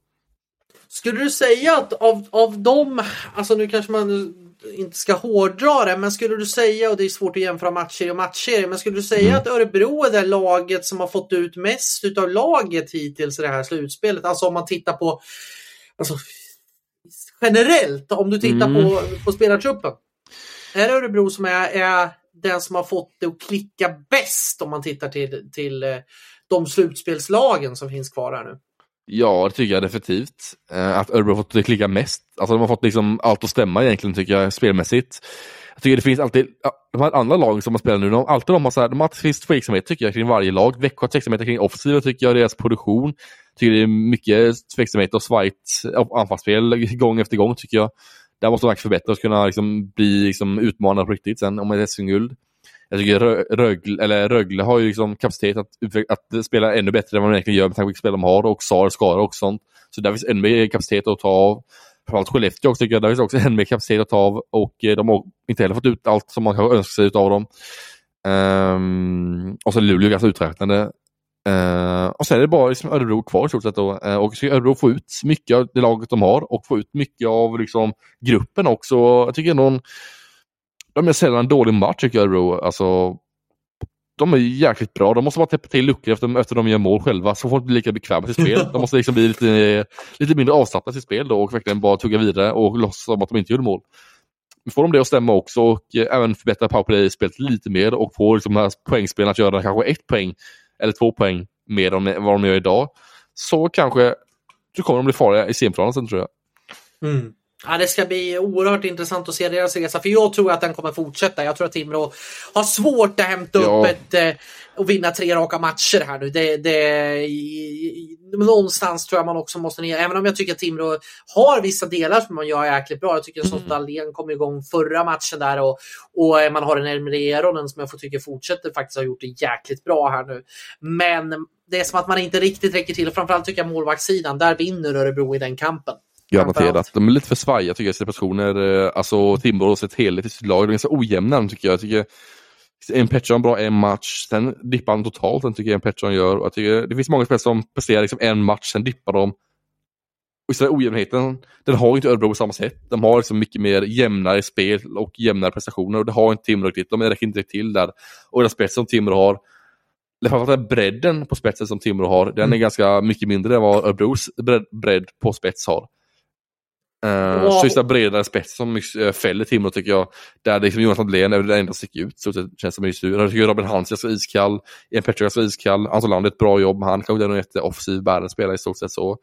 Skulle du säga att av, av dem, alltså nu kanske man inte ska hårdra det, men skulle du säga, och det är svårt att jämföra matcher och matcher, men skulle du säga Mm. att Örebro är det laget som har fått ut mest utav laget hittills i det här slutspelet? Alltså om man tittar på alltså, generellt om du tittar mm. på, på spelartruppen. Är det Örebro som är, är den som har fått det att klicka bäst om man tittar till, till eh, de slutspelslagen som finns kvar här nu? Ja, det tycker jag definitivt. Eh, att Örebro har fått det klicka mest. Alltså de har fått liksom allt att stämma egentligen tycker jag spelmässigt. Jag tycker det finns alltid, de här andra lagen som man spelar nu, de, alltid de har så här, de har, alltid finns tveksamhet tycker jag kring varje lag. Växjö har tveksamheter kring offensiven tycker jag, deras produktion. Tycker det är mycket tveksamhet och svajigt anfallsspel gång efter gång tycker jag. Där måste de verkligen förbättra och kunna liksom bli liksom utmanade på riktigt sen om ett SM-guld. Jag tycker Rögle, eller Rögle har ju liksom kapacitet att, att spela ännu bättre än vad de egentligen gör med tanke på vilka spel de har och SAR, Skara och sånt. Så där finns ännu mer kapacitet att ta av. Framförallt Skellefteå också tycker jag, där finns också ännu mer kapacitet att ta av och eh, de har inte heller fått ut allt som man kanske önskar sig av dem. Um, och så Luleå ganska uträknande. Uh, ehm, och sen är det bara liksom Örebro kvar i stort sett då. Uh, och så ska Örebro få ut mycket av det laget de har och få ut mycket av liksom, gruppen också. Jag tycker någon, de är sällan en dålig match tycker jag Örebro. Alltså, de är jäkligt bra. De måste bara täppa till luckor efter, efter de gör mål själva så får de inte bli lika bekväma i sitt spel. De måste liksom bli lite, lite mindre avslappnade i sitt spel då och verkligen bara tugga vidare och låtsas som att de inte gjorde mål. Får de det att stämma också och eh, även förbättra powerplay-spelet lite mer och få liksom, de här poängspelen att göra kanske ett poäng eller två poäng mer än vad de gör idag. Så kanske så kommer de bli farliga i semifinalen sen tror jag. Mm. Ja, det ska bli oerhört intressant att se deras resa, för jag tror att den kommer fortsätta. Jag tror att Timrå har svårt att hämta ja. upp ett eh, och vinna tre raka matcher här nu. Det, det, någonstans tror jag man också måste ner, även om jag tycker att Timrå har vissa delar som man gör jäkligt bra. Jag tycker mm. som Dahlén kom igång förra matchen där och, och man har en Elmer Eronen som jag tycker fortsätter faktiskt ha gjort det jäkligt bra här nu. Men det är som att man inte riktigt räcker till framförallt tycker jag målvaktssidan, där vinner Örebro i den kampen. Garanterat. De är lite för svajiga tycker jag i sina positioner. Eh, alltså Timrå har sett helhet i sitt lag. De är ganska ojämna tycker jag. jag tycker en Pettersson bra en match, sen dippar han totalt, den tycker jag en Pettersson gör. Och jag tycker, det finns många spelare som presterar liksom en match, sen dippar de. Och istället ojämnheten, den har inte Örebro på samma sätt. De har liksom mycket mer jämnare spel och jämnare prestationer och det har inte Timrå riktigt. De räcker inte till där. Och den spetsen som Timrå har, framförallt bredden på spetsen som Timrå har, den är mm. ganska mycket mindre än vad Örebros bredd på spets har. Uh, wow. Så just den bredare spets som uh, fäller Timrå tycker jag. Där liksom Jonas Andlén är det enda som sticker ut. Så det känns som just nu. Jag tycker Robin Hans är så iskall. Ian Pettersson är så iskall. Anton Land ett bra jobb. Han kanske är någon jätteoffensiv bärande spelare i stort sett så.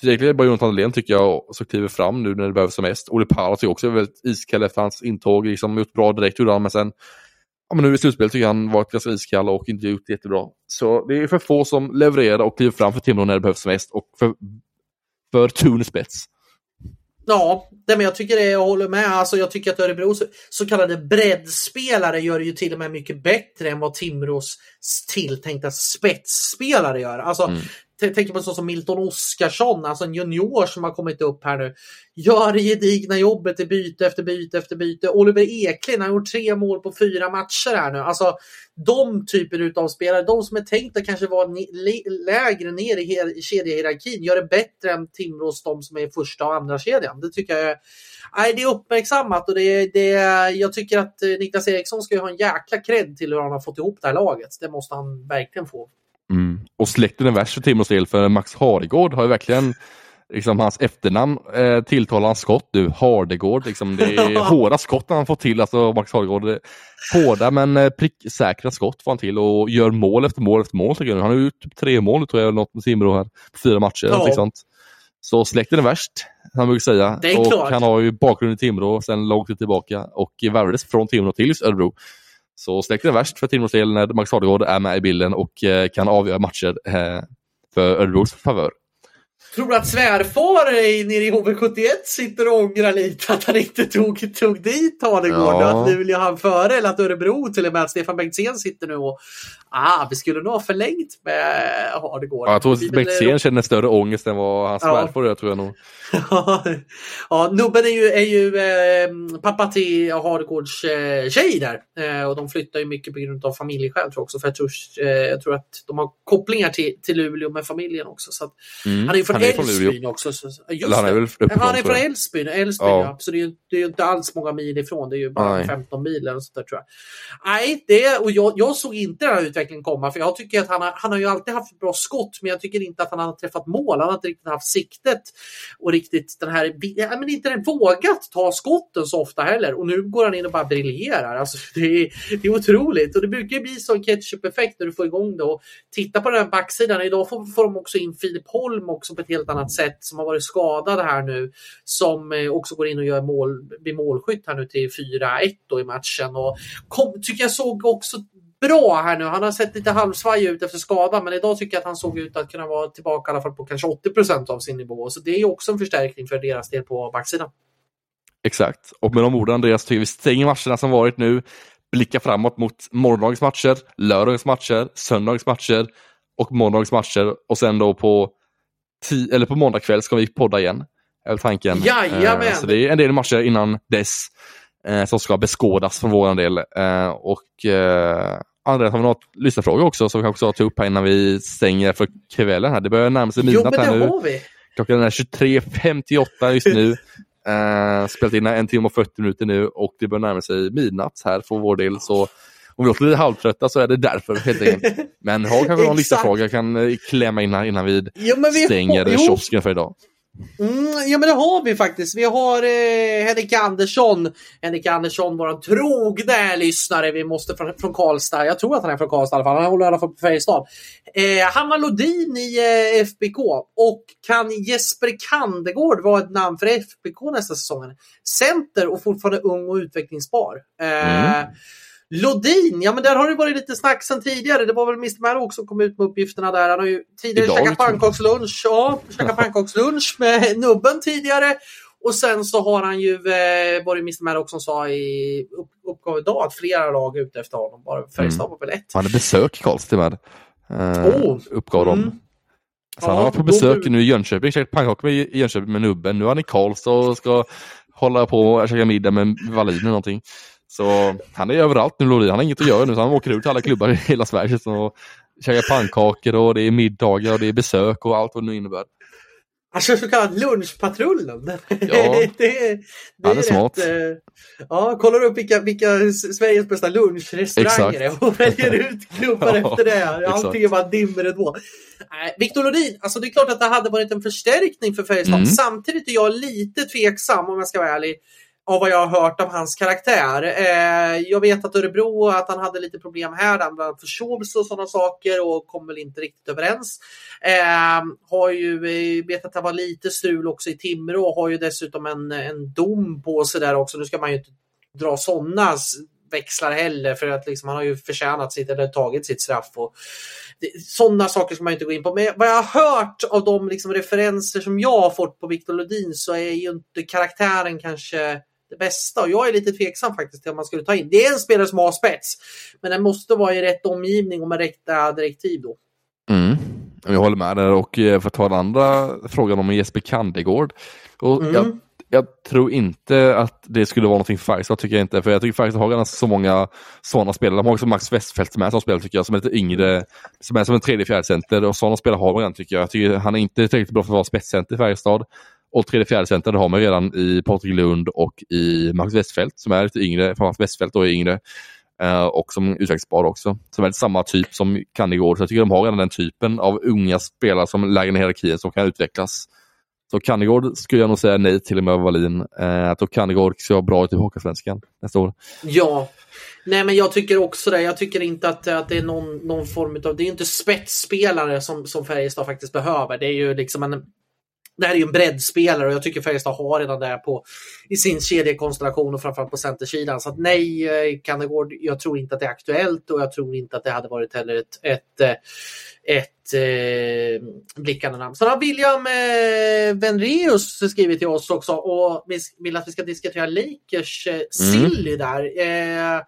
Så egentligen är det bara Jonathan Andlén tycker jag som kliver fram nu när det behövs som mest. Olle Parra tycker också är väldigt iskall efter hans intåg. Liksom gjort bra direkt gjorde han men sen ja, men nu i slutspelet tycker jag han varit ganska iskall och inte gjort det jättebra. Så det är för få som levererar och kliver fram för Timrå när det behövs som mest och för, för Tune spets. Ja, men jag tycker det, jag håller med. Alltså, jag tycker att Örebros så kallade breddspelare gör det ju till och med mycket bättre än vad Timrås tilltänkta spetsspelare gör. Alltså, mm tänker på en sån som Milton Oskarsson, alltså en junior som har kommit upp här nu. Gör det gedigna jobbet i byte efter byte efter byte. Oliver Eklind har gjort tre mål på fyra matcher här nu. Alltså de typer av spelare, de som är tänkta kanske vara lägre ner i kedjehierarkin, gör det bättre än Timrås, de som är i första och andra kedjan. Det tycker jag är, nej, det är uppmärksammat och det, det, jag tycker att eh, Niklas Eriksson ska ha en jäkla cred till hur han har fått ihop det här laget. Det måste han verkligen få. Mm. Och släkten är värst för Timrås del för Max Hardegård har ju verkligen liksom hans efternamn eh, tilltalar han skott nu. Hardegård, liksom, det är <laughs> hårda skott han får till. Alltså Max Hardegård. Hårda men eh, pricksäkra skott får han till och gör mål efter mål efter mål. Han har gjort typ tre mål tror jag, något med Timrå här. Fyra matcher. Ja. Sånt. Så släkten är värst, han brukar säga. och klart. Han har ju bakgrund i Timrå sedan långt tid tillbaka och värvades från Timrå till Örebro. Så släkten är värst för Timrås del när Max Hardegård är med i bilden och eh, kan avgöra matcher eh, för Örebros favör. Tror att svärfar nere i HV71 sitter och ångrar lite att han inte tog, tog dit Hardegård? Ja. Att Luleå han före eller att Örebro till och med att Stefan Bengtzén sitter nu och ah, vi skulle nog ha förlängt med Hardegård. Ja, jag tror att Bengtzén känner större ångest än vad hans ja. svärfar gör tror jag nog. <laughs> ja, Nubben är ju, är ju eh, pappa till Hardegårds eh, tjej där eh, och de flyttar ju mycket på grund av familjeskäl tror jag också. För jag tror, eh, jag tror att de har kopplingar till, till Luleå med familjen också. Så att, mm. Han är ju 41 han är från Luleå. Också. Så, just han är det. väl Ja, han är från. Älvsbyn, Älvsbyn Ja. ja. så det är, ju, det är inte alls många mil ifrån. Det är ju bara Nej. 15 mil eller sånt där tror jag. Nej, det, och jag, jag såg inte den här utvecklingen komma för jag tycker att han har, han har ju alltid haft bra skott men jag tycker inte att han har träffat mål. Han har inte riktigt haft siktet och riktigt den här, ja, men inte den vågat ta skotten så ofta heller och nu går han in och bara briljerar. Alltså, det, är, det är otroligt och det brukar bli sån ketchup-effekt när du får igång det och titta på den här backsidan. Idag får, får de också in Filip Holm också på ett helt annat sätt som har varit skadad här nu som eh, också går in och gör mål, blir målskytt här nu till 4-1 då i matchen och kom, tycker jag såg också bra här nu. Han har sett lite halvsvajig ut efter skadan men idag tycker jag att han såg ut att kunna vara tillbaka i alla fall på kanske 80% av sin nivå. Så det är ju också en förstärkning för deras del på backsidan. Exakt. Och med de orden Andreas tycker vi stänger matcherna som varit nu, blickar framåt mot morgondagens matcher, lördagens matcher, söndagens matcher och måndagens matcher och sen då på, eller på måndag kväll ska vi podda igen. Är tanken. Jajamän. Eh, Så det är en del matcher innan dess eh, som ska beskådas för vår del. Eh, och eh, Andreas, har vi något lyssnarfråga också som vi kanske ska ta upp här innan vi stänger för kvällen. här. Det börjar närma sig midnatt här nu. vi. Klockan är 23.58 just nu. Uh, spelat in en timme och 40 minuter nu och det börjar närma sig midnatt här för vår del. Så om vi låter lite halvtrötta så är det därför helt enkelt. <laughs> Men har kanske någon Exakt. lyssnarfråga kan eh, klämma in här innan vi men vi stänger har, kiosken för idag. Mm, ja men det har vi faktiskt. Vi har eh, Henrik Andersson. Henrik Andersson, vår trogna lyssnare. Vi måste från, från Karlstad. Jag tror att han är från Karlstad i alla fall. Han håller i alla fall på Färjestad. Eh, Hanna Lodin i eh, FBK. Och kan Jesper Kandegård vara ett namn för FBK nästa säsong? Center och fortfarande ung och utvecklingsbar. Eh, Mm. Lodin, ja men där har det varit lite snack sedan tidigare. Det var väl Mr Marrow som kom ut med uppgifterna där. Han har ju tidigare Idag, käkat pannkakslunch. Ja, käkat pannkakslunch med <laughs> nubben tidigare. Och sen så har han ju, eh, var det Mr Marrow som sa i upp, uppgav idag att flera lag är ute efter honom. Bara Färjestad var väl ett. Han hade besök i Karlstad med. Uh, Oh. Uppgav de. Mm. Så han Ja, har varit på besök nu i Jönköping, käkat pannkakor med- i Jönköping med nubben. Nu är han i Karlstad och ska hålla på och käka middag med Wallin eller någonting. Så han är överallt nu Lodin. Han har inget att göra nu så han åker ut till alla klubbar i hela Sverige och käkar pannkakor och det är middagar och det är besök och allt vad det nu innebär. Kör så kallad lunchpatrullen. <laughs> Ja. det, är- det Han är smart. rätt, eh, ja, kollar upp vilka, vilka Sveriges bästa lunchrestauranger är och väljer ut klubbar <laughs> Ja, efter det. Allting är bara dimridå. Nej, Victor Lodin, alltså det är klart att det hade varit en förstärkning för Färjestad. Mm. Samtidigt är jag lite tveksam om jag ska vara ärlig av vad jag har hört om hans karaktär. Eh, jag vet att Örebro, att han hade lite problem här, han bland annat försov sig och sådana saker och kom väl inte riktigt överens. Eh, har ju, eh, vet att det var lite strul också i Timrå och har ju dessutom en, en dom på sig där också. Nu ska man ju inte dra sådana växlar heller för att liksom, han har ju förtjänat sitt eller tagit sitt straff. Och det, sådana saker ska man inte gå in på. Men vad jag har hört av de liksom, referenser som jag har fått på Victor Lodin så är ju inte karaktären kanske det bästa och jag är lite tveksam faktiskt till om man skulle ta in. Det är en spelare som har spets men den måste vara i rätt omgivning och med rätta direktiv då. Mm. Jag håller med där och eh, för att ta den andra frågan om Jesper Kandegård. Och Mm. jag, jag tror inte att det skulle vara någonting Färjestad, tycker jag inte. För jag tycker Färjestad har ganska så många sådana spelare. De har också Max Westfeldt med som spelar tycker jag, som är lite yngre, som är som en tredje fjärde center och sådana spelare har man redan tycker jag. jag tycker han är inte tillräckligt bra för att vara spetscenter i Färjestad. Och tredje fjärde center det har man redan i Patrik Lund och i Max Westfält som är lite yngre, Framförallt Westfält då är yngre. Eh, och som utvecklingsbar också. Som är lite samma typ som Kannegård. Så jag tycker de har redan den typen av unga spelare som lägre ner hierarkier hierarkin som kan utvecklas. Så Kannegård skulle jag nog säga nej till med Wallin. Eh, jag tror Kannegård ska vara bra i Hockeysvenskan nästa år. Ja, nej men jag tycker också det. Jag tycker inte att, att det är någon, någon form av, det är inte spetsspelare som, som Färjestad faktiskt behöver. Det är ju liksom en det här är ju en breddspelare och jag tycker Färjestad har redan det på i sin kedjekonstellation och framförallt på centersidan. Så att nej, eh, Kannegård, jag tror inte att det är aktuellt och jag tror inte att det hade varit heller ett, ett, eh, ett eh, blickande namn. Sen har William eh, Venreus skrivit till oss också och vi vill att vi ska diskutera Lakers eh, Silly där. Eh,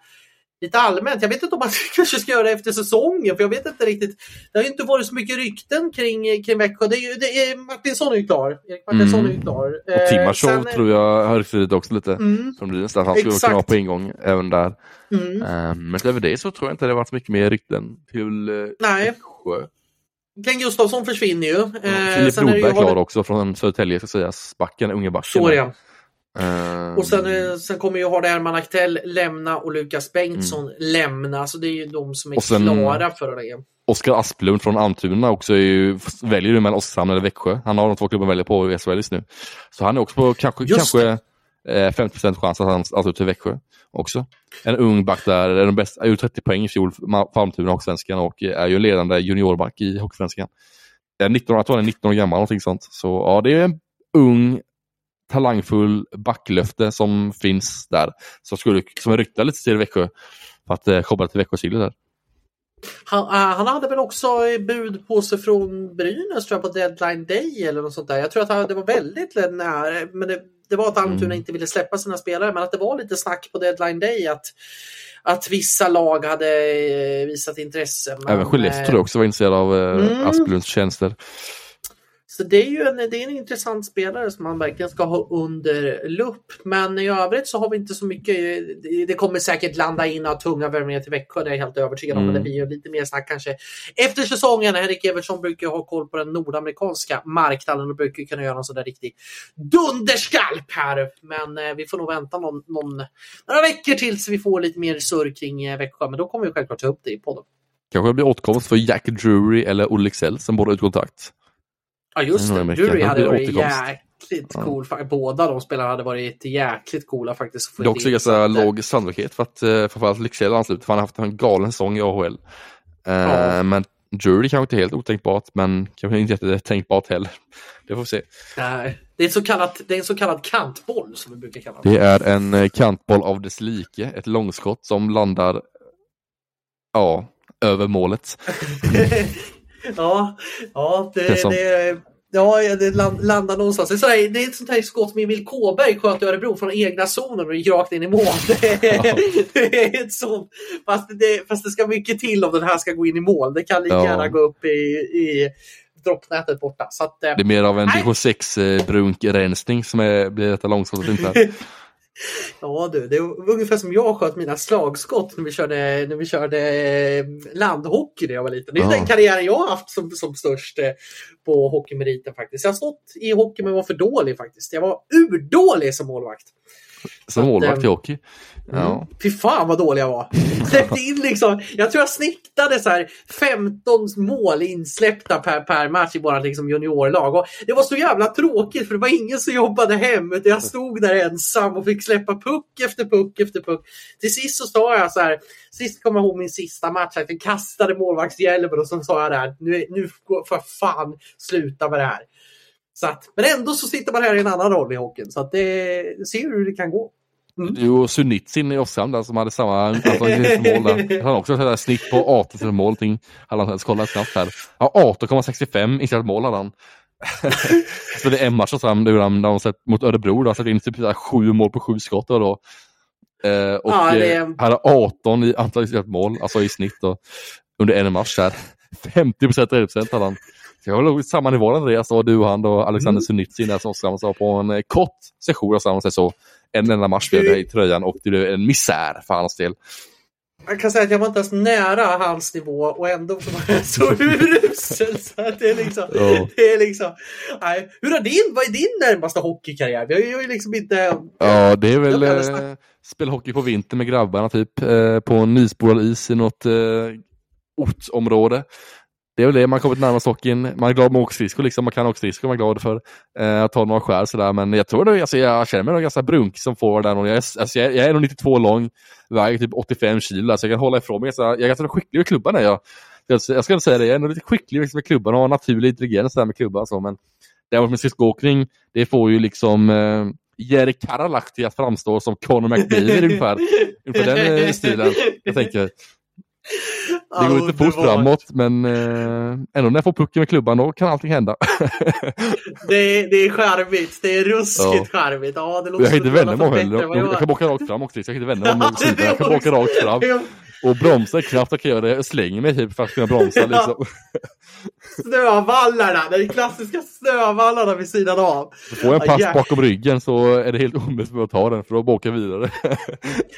lite allmänt. Jag vet inte om man <laughs> kanske ska göra det efter säsongen, för jag vet inte riktigt. Det har ju inte varit så mycket rykten kring, kring Växjö. Det är, det är, Martinsson är ju klar. Erik Martinsson Mm. är ju klar. Och Eh, Timashov tror jag har ryktat också lite. Mm, Brynäs, där han skulle kunna vara på ingång även där. mm. Eh, men utöver det så tror jag inte det har varit så mycket mer rykten till eh, Nej. Växjö. Glenn Gustafsson försvinner ju. Eh, Filip Broberg är klar också från Södertälje ska sägas. Backen, unge backen. Så ja. Uh, och sen, eh, sen kommer ju Hardy Herman Aktell lämna och Lukas Bengtsson mm. lämna. Så det är ju de som är sen, klara för det. Oskar Asplund från Almtuna också ju, väljer ju mellan Oskarshamn eller Växjö. Han har de två klubbarna välja på i SHL just nu. Så han är också på kanske, kanske eh, 50 chans att han ansluter till Växjö också. En ung back där, är den bästa, gjorde 30 poäng i fjol för Almtuna Hockeysvenskan och är ju en ledande juniorback i Hockeysvenskan. 19, jag tror han är 19 år gammal, någonting sånt. Så ja, det är en ung talangfull backlöfte som finns där. Som, skulle, som ryktar lite till Växjö för att eh, koppla till Växjösiglet där. Han, uh, han, hade väl också bud på sig från Brynäs tror jag, på deadline day eller något sånt där. Jag tror att han, det var väldigt nära, men det, det var att Almtuna mm. inte ville släppa sina spelare, men att det var lite snack på deadline day att, att vissa lag hade eh, visat intresse. Men, Även Skellefteå tror jag också var intresserad av eh, mm. Asplunds tjänster. Så det är ju en, det är en intressant spelare som man verkligen ska ha under lupp. Men i övrigt så har vi inte så mycket. Det kommer säkert landa in av tunga värvningar till Växjö, det är jag helt övertygad om. Mm. Men det blir ju lite mer snack kanske efter säsongen. Henrik Evertsson brukar ha koll på den nordamerikanska marknaden och brukar kunna göra en sån där riktig dunderskalp här. Men eh, vi får nog vänta någon, någon, några veckor tills vi får lite mer surr kring eh, Växjö. Men då kommer vi självklart ta upp det i podden. Kanske det blir åtkomst för Jack Drury eller Olle Leksell som båda ut kontakt. Ja just det, Drury hade varit jäkligt ja. cool. Båda de spelarna hade varit jäkligt coola faktiskt. Det är också ganska låg sannolikhet för att eh, framförallt Lycksele ansluter för han har haft en galen säsong i AHL. Eh, ja. Men Drury kanske inte helt otänkbart men kanske inte jättetänkbart heller. Det får vi se. Nej. Det är, så kallat, det är en så kallad kantboll som vi brukar kalla det. Det är en eh, kantboll av dess like, ett långskott som landar ja, över målet. <laughs> <laughs> ja, ja det, det, som... det, ja, det landar någonstans. Det är, sådär, det är ett sånt här skott som Emil Kåberg sköt i Örebro från egna zonen och gick rakt in i mål. <laughs> Det är, ja. det är ett sånt, fast det, fast det ska mycket till om den här ska gå in i mål. Det kan lika ja. gärna gå upp i, i droppnätet borta. Så att, det är mer av en DH6 eh, som är, blir detta långskottet inte. <laughs> Ja du, det är ungefär som jag sköt mina slagskott när vi körde, när vi körde eh, landhockey när jag var liten. Det är ja. den karriären jag har haft som, som störst eh, på hockeymeriten faktiskt. Jag har stått i hockey men var för dålig faktiskt. Jag var urdålig som målvakt. Som målvakt i hockey? Ja. Mm. Fy fan vad dålig jag var. <laughs> Släppte in liksom, jag tror jag snittade så här 15 mål insläppta per, per match i vårt liksom juniorlag. Och det var så jävla tråkigt för det var ingen som jobbade hem. Utan jag stod där ensam och fick släppa puck efter puck efter puck. Till sist så sa jag så här, sist kommer jag ihåg min sista match, jag kastade målvaktshjälmen och så sa jag där, nu, nu får jag fan sluta med det här. Så att, men ändå så sitter man här i en annan roll i hockeyn. Så att det, ser hur det kan gå. Mm. Jo, Sunitsin i Oskarshamn där som hade samma antal mål där. <laughs> Han har också ett snitt på 18 mål. Hade han kollat snabbt här. Ja, 18,65 insläppt mål hade han. <laughs> Spelade en match fram där han sett mot Örebro. Då, släppt in typ sju mål på sju skott. Då. Eh, och ja, det... eh, hade 18 i antal insläppt mål, alltså i snitt då, under en match. Här. 50 procent hade han. Så jag håller samma nivå Andreas och du och han och Alexander mm. Sunitsin där som Oskarshamn sa på en eh, kort session. Så en enda match blev i tröjan och det blev en misär för hans del. Jag kan säga att jag var inte ens nära hans nivå och ändå var <laughs> jag så urusel. Så det är liksom, oh. det är liksom nej. Hur har din, vad är din närmaste hockeykarriär? Vi har ju liksom inte... Ja, det är väl eh, spela hockey på vintern med grabbarna typ eh, på en nyspolad is i något eh, ortsområde det är väl det, man kommit närmast hockeyn. Man är glad med åkskridskor, liksom. man kan åkskridskor, man är glad för eh, att ta några skär sådär. Men jag tror det, alltså, jag känner mig nog ganska brunk som får där. Jag, är, alltså, jag, jag är nog 92 lång, väger typ 85 kilo, alltså, jag kan hålla ifrån mig. Så jag är ganska skicklig med klubban. Är jag. Jag, jag ska inte säga det, jag är nog lite skicklig liksom, med klubban och har naturlig intelligens där med klubban. Så, men däremot med skridskoåkning, det får ju liksom eh, Jerry Karalahti att framstå som Conor McDavid ungefär. Ungefär den eh, stilen. Jag tänker. Det går inte fort framåt men eh, ändå när jag får pucken med klubban då kan allting hända. <laughs> det, är, det är charmigt, det är ruskigt ja. charmigt. Ja, det jag kan inte vända mig heller. Jag, jag, kan åka rakt fram också. Jag kan inte vända <laughs> mig ja, Jag kan åka rakt fram. <laughs> Och bromsa knappt jag kan göra det. Jag slänger mig typ för att kunna bromsa. Liksom. Snövallarna, de klassiska snövallarna vid sidan av. Får jag en pass Ja, bakom ryggen så är det helt omöjligt att ta den för åker jag vidare. <laughs>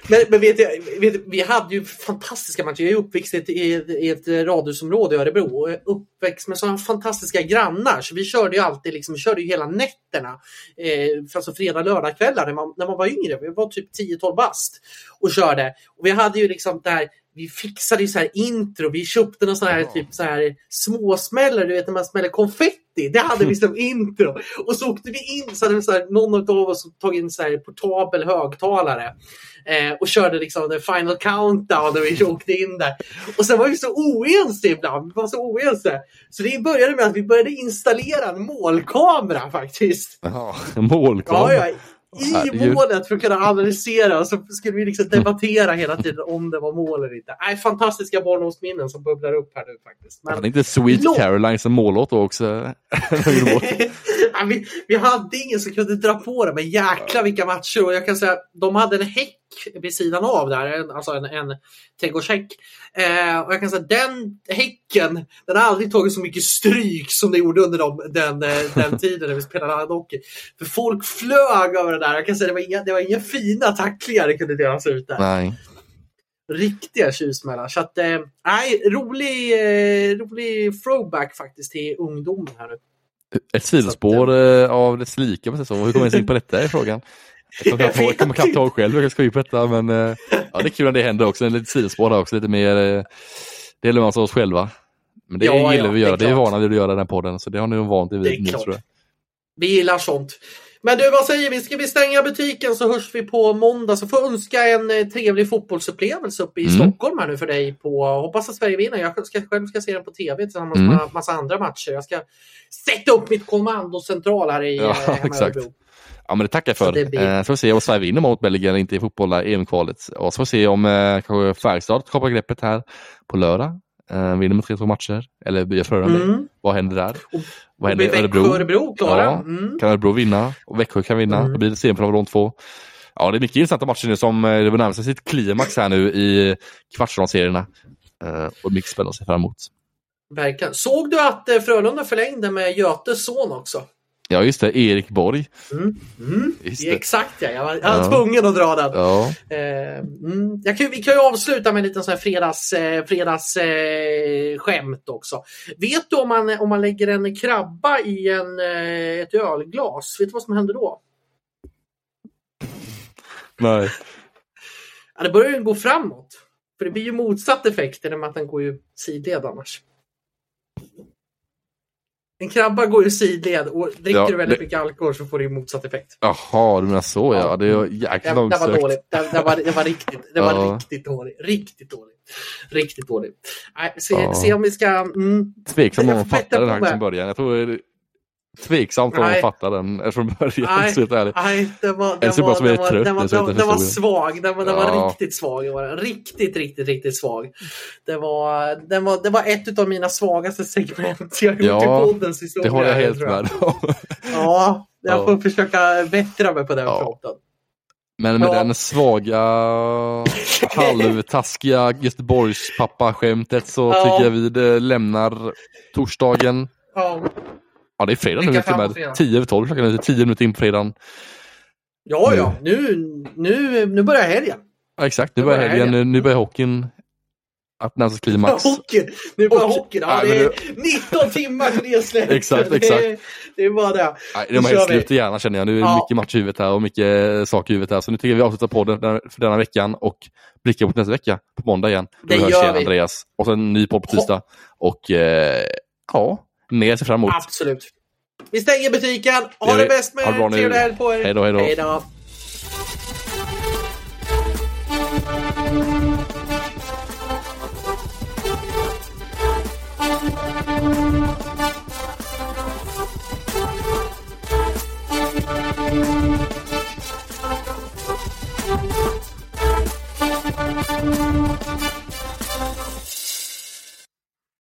Men, men vet jag, vet, vi hade ju fantastiska matcher. Jag är uppväxt i ett, i ett, radhusområde i Örebro och uppväxt med sådana fantastiska grannar. Så vi körde ju alltid liksom, vi körde ju hela nätterna. Eh, alltså fredag, lördagkvällar när man, när man var yngre. Vi var typ 10-12 bast och körde. Och vi hade ju liksom där vi fixade ju så här intro, vi köpte någon sån här, typ så här småsmällare, du vet när man smäller konfetti. Det hade vi som intro. Och så åkte vi in, så hade vi så här, någon av oss tagit in så här portabel högtalare. Eh, och körde liksom den final countdown när vi <laughs> åkte in där. Och sen var vi så oense ibland. Vi var så oense. Så det började med att vi började installera en målkamera faktiskt. Jaha, målkamera. Ja, ja. I målet för att kunna analysera så skulle vi liksom debattera hela tiden om det var mål eller inte. Nej, fantastiska barndomsminnen som bubblar upp här nu faktiskt. Men, Hade inte Sweet Låt- Caroline som mållåt också? <laughs> Vi, vi hade ingen som kunde dra på det, men jäkla vilka matcher. Och jag kan säga, de hade en häck vid sidan av där, alltså en, en trädgårdshäck. Eh, och jag kan säga den häcken, den har aldrig tagit så mycket stryk som det gjorde under de, den, eh, den <laughs> tiden när vi spelade handhockey. För folk flög över det där. Jag kan säga, det var inga, det var inga fina tacklingar det kunde delas ut där. Nej. Riktiga tjuvsmällar. Så att, eh, nej, rolig, eh, rolig throwback faktiskt till ungdomen här nu. Ett sidospår eh, av dess like, så. Hur kommer ens in på detta är frågan. Jag kommer knappt jag kommer ihåg själv hur jag ska på detta, men eh, ja, det är kul när det händer också. En liten sidospår där också, lite mer eh, man sig oss själva. Men det Ja, gillar ja, vi det är att göra. Det är vi klart. vana vid att göra den här podden, så det har ni nog vant er Det är vid nu tror jag. Vi gillar sånt. Men du, vad säger vi? Ska vi stänga butiken så hörs vi på måndag. Så får önska en eh, trevlig fotbollsupplevelse uppe i Mm. Stockholm här nu för dig. På, hoppas att Sverige vinner. Jag ska, själv ska se den på tv tillsammans Mm. med massa andra matcher. Jag ska sätta upp mitt kommandocentral här i Ja, hemma exakt. Örebro. Ja men det tackar jag för. blir- Eh, så får vi se om Sverige vinner mot Belgien inte i fotboll där, EM-kvalet. Och så får vi se om eh, kanske Färjestad kapar greppet här på lördag. Eh, vinner med 3-2 matcher. Eller blir det? Mm. Vad händer där? Och- Vad händer i Örebro? Örebro klara. Ja. Mm. Kan Örebro vinna och Växjö kan vinna. Mm. Då blir det semifinal de två. Ja, det är mycket intressanta matcher nu som eh, det närmar sig sitt klimax här nu i kvartsfinalserierna. Eh, och mycket spännande att se fram emot. Verkligen. Såg du att eh, Frölunda förlängde med Götes son också? Ja, just det. Erik Borg. Mm. Mm. Det. Exakt ja, jag var, jag var Ja. tvungen att dra den. Ja, Eh, mm, jag kan, vi kan ju avsluta med en liten sån här fredags, eh, fredags eh, skämt också. Vet du om man, om man lägger en krabba i en, eh, ett ölglas, vet du vad som händer då? nej. Ja, det börjar ju gå framåt. För det blir ju motsatt effekt i och med att den går ju sidled annars. En krabba går ju sidled och dricker Ja, du väldigt det- mycket alkohol så får det ju motsatt effekt. Jaha, du menar så ja. Ja. Det är ju Det, jäkligt det var långsökt. dåligt. Det, det, var, det var riktigt, det var Ja. riktigt dåligt. Riktigt dåligt. Riktigt dåligt. Nej, se, se om vi ska... Mm, Tveksamt om bättra fattar den här från början. Jag tror det tveksamt om Nej. fattar den från början. Nej. <laughs> Så helt ärligt. Nej, den var, den så var, jag den var, den var, jag den, den var svag. Den var, den var Ja. riktigt svag. Var den. Riktigt, riktigt, riktigt svag. Det var, den var, det var ett av mina svagaste segment jag gjort Ja, i poddens historia. Det håller jag helt tror med om. Ja, jag Ja. får försöka bättra mig på den Ja. fronten. Men med Ja. den svaga, halvtaskiga Göteborgspappa-skämtet så Ja. tycker jag vi lämnar torsdagen. Ja, det är fredag nu till och framåt med. fredag. 10 över 12 klockan är det. 10 minuter in på fredagen. ja, ja. Nu, nu, nu börjar helgen. Ja, exakt, nu Nu börjar helgen. Nu, helgen. nu börjar hockeyn att närma sig klimax. <laughs> Hockeyn! Nu börjar Hockey. hockeyn. Ja, Nej, det är 19 timmar till det är slut. Exakt, Det, exakt. är- det är bara det. Nej, de kör helt slut i hjärnan känner jag. Nu är det Ja. mycket match i huvudet här och mycket saker i huvudet här. Så nu tycker jag vi avslutar podden för denna veckan och blickar mot nästa vecka på måndag igen. Då Det hörs igen, vi. Andreas. Och sen en ny podd på tisdag. Och eh, ja, mer ser fram emot. Absolut. Vi stänger butiken. Ha det, det bäst med er. Trevlig helg på er. Hej då, hej då. Hej då.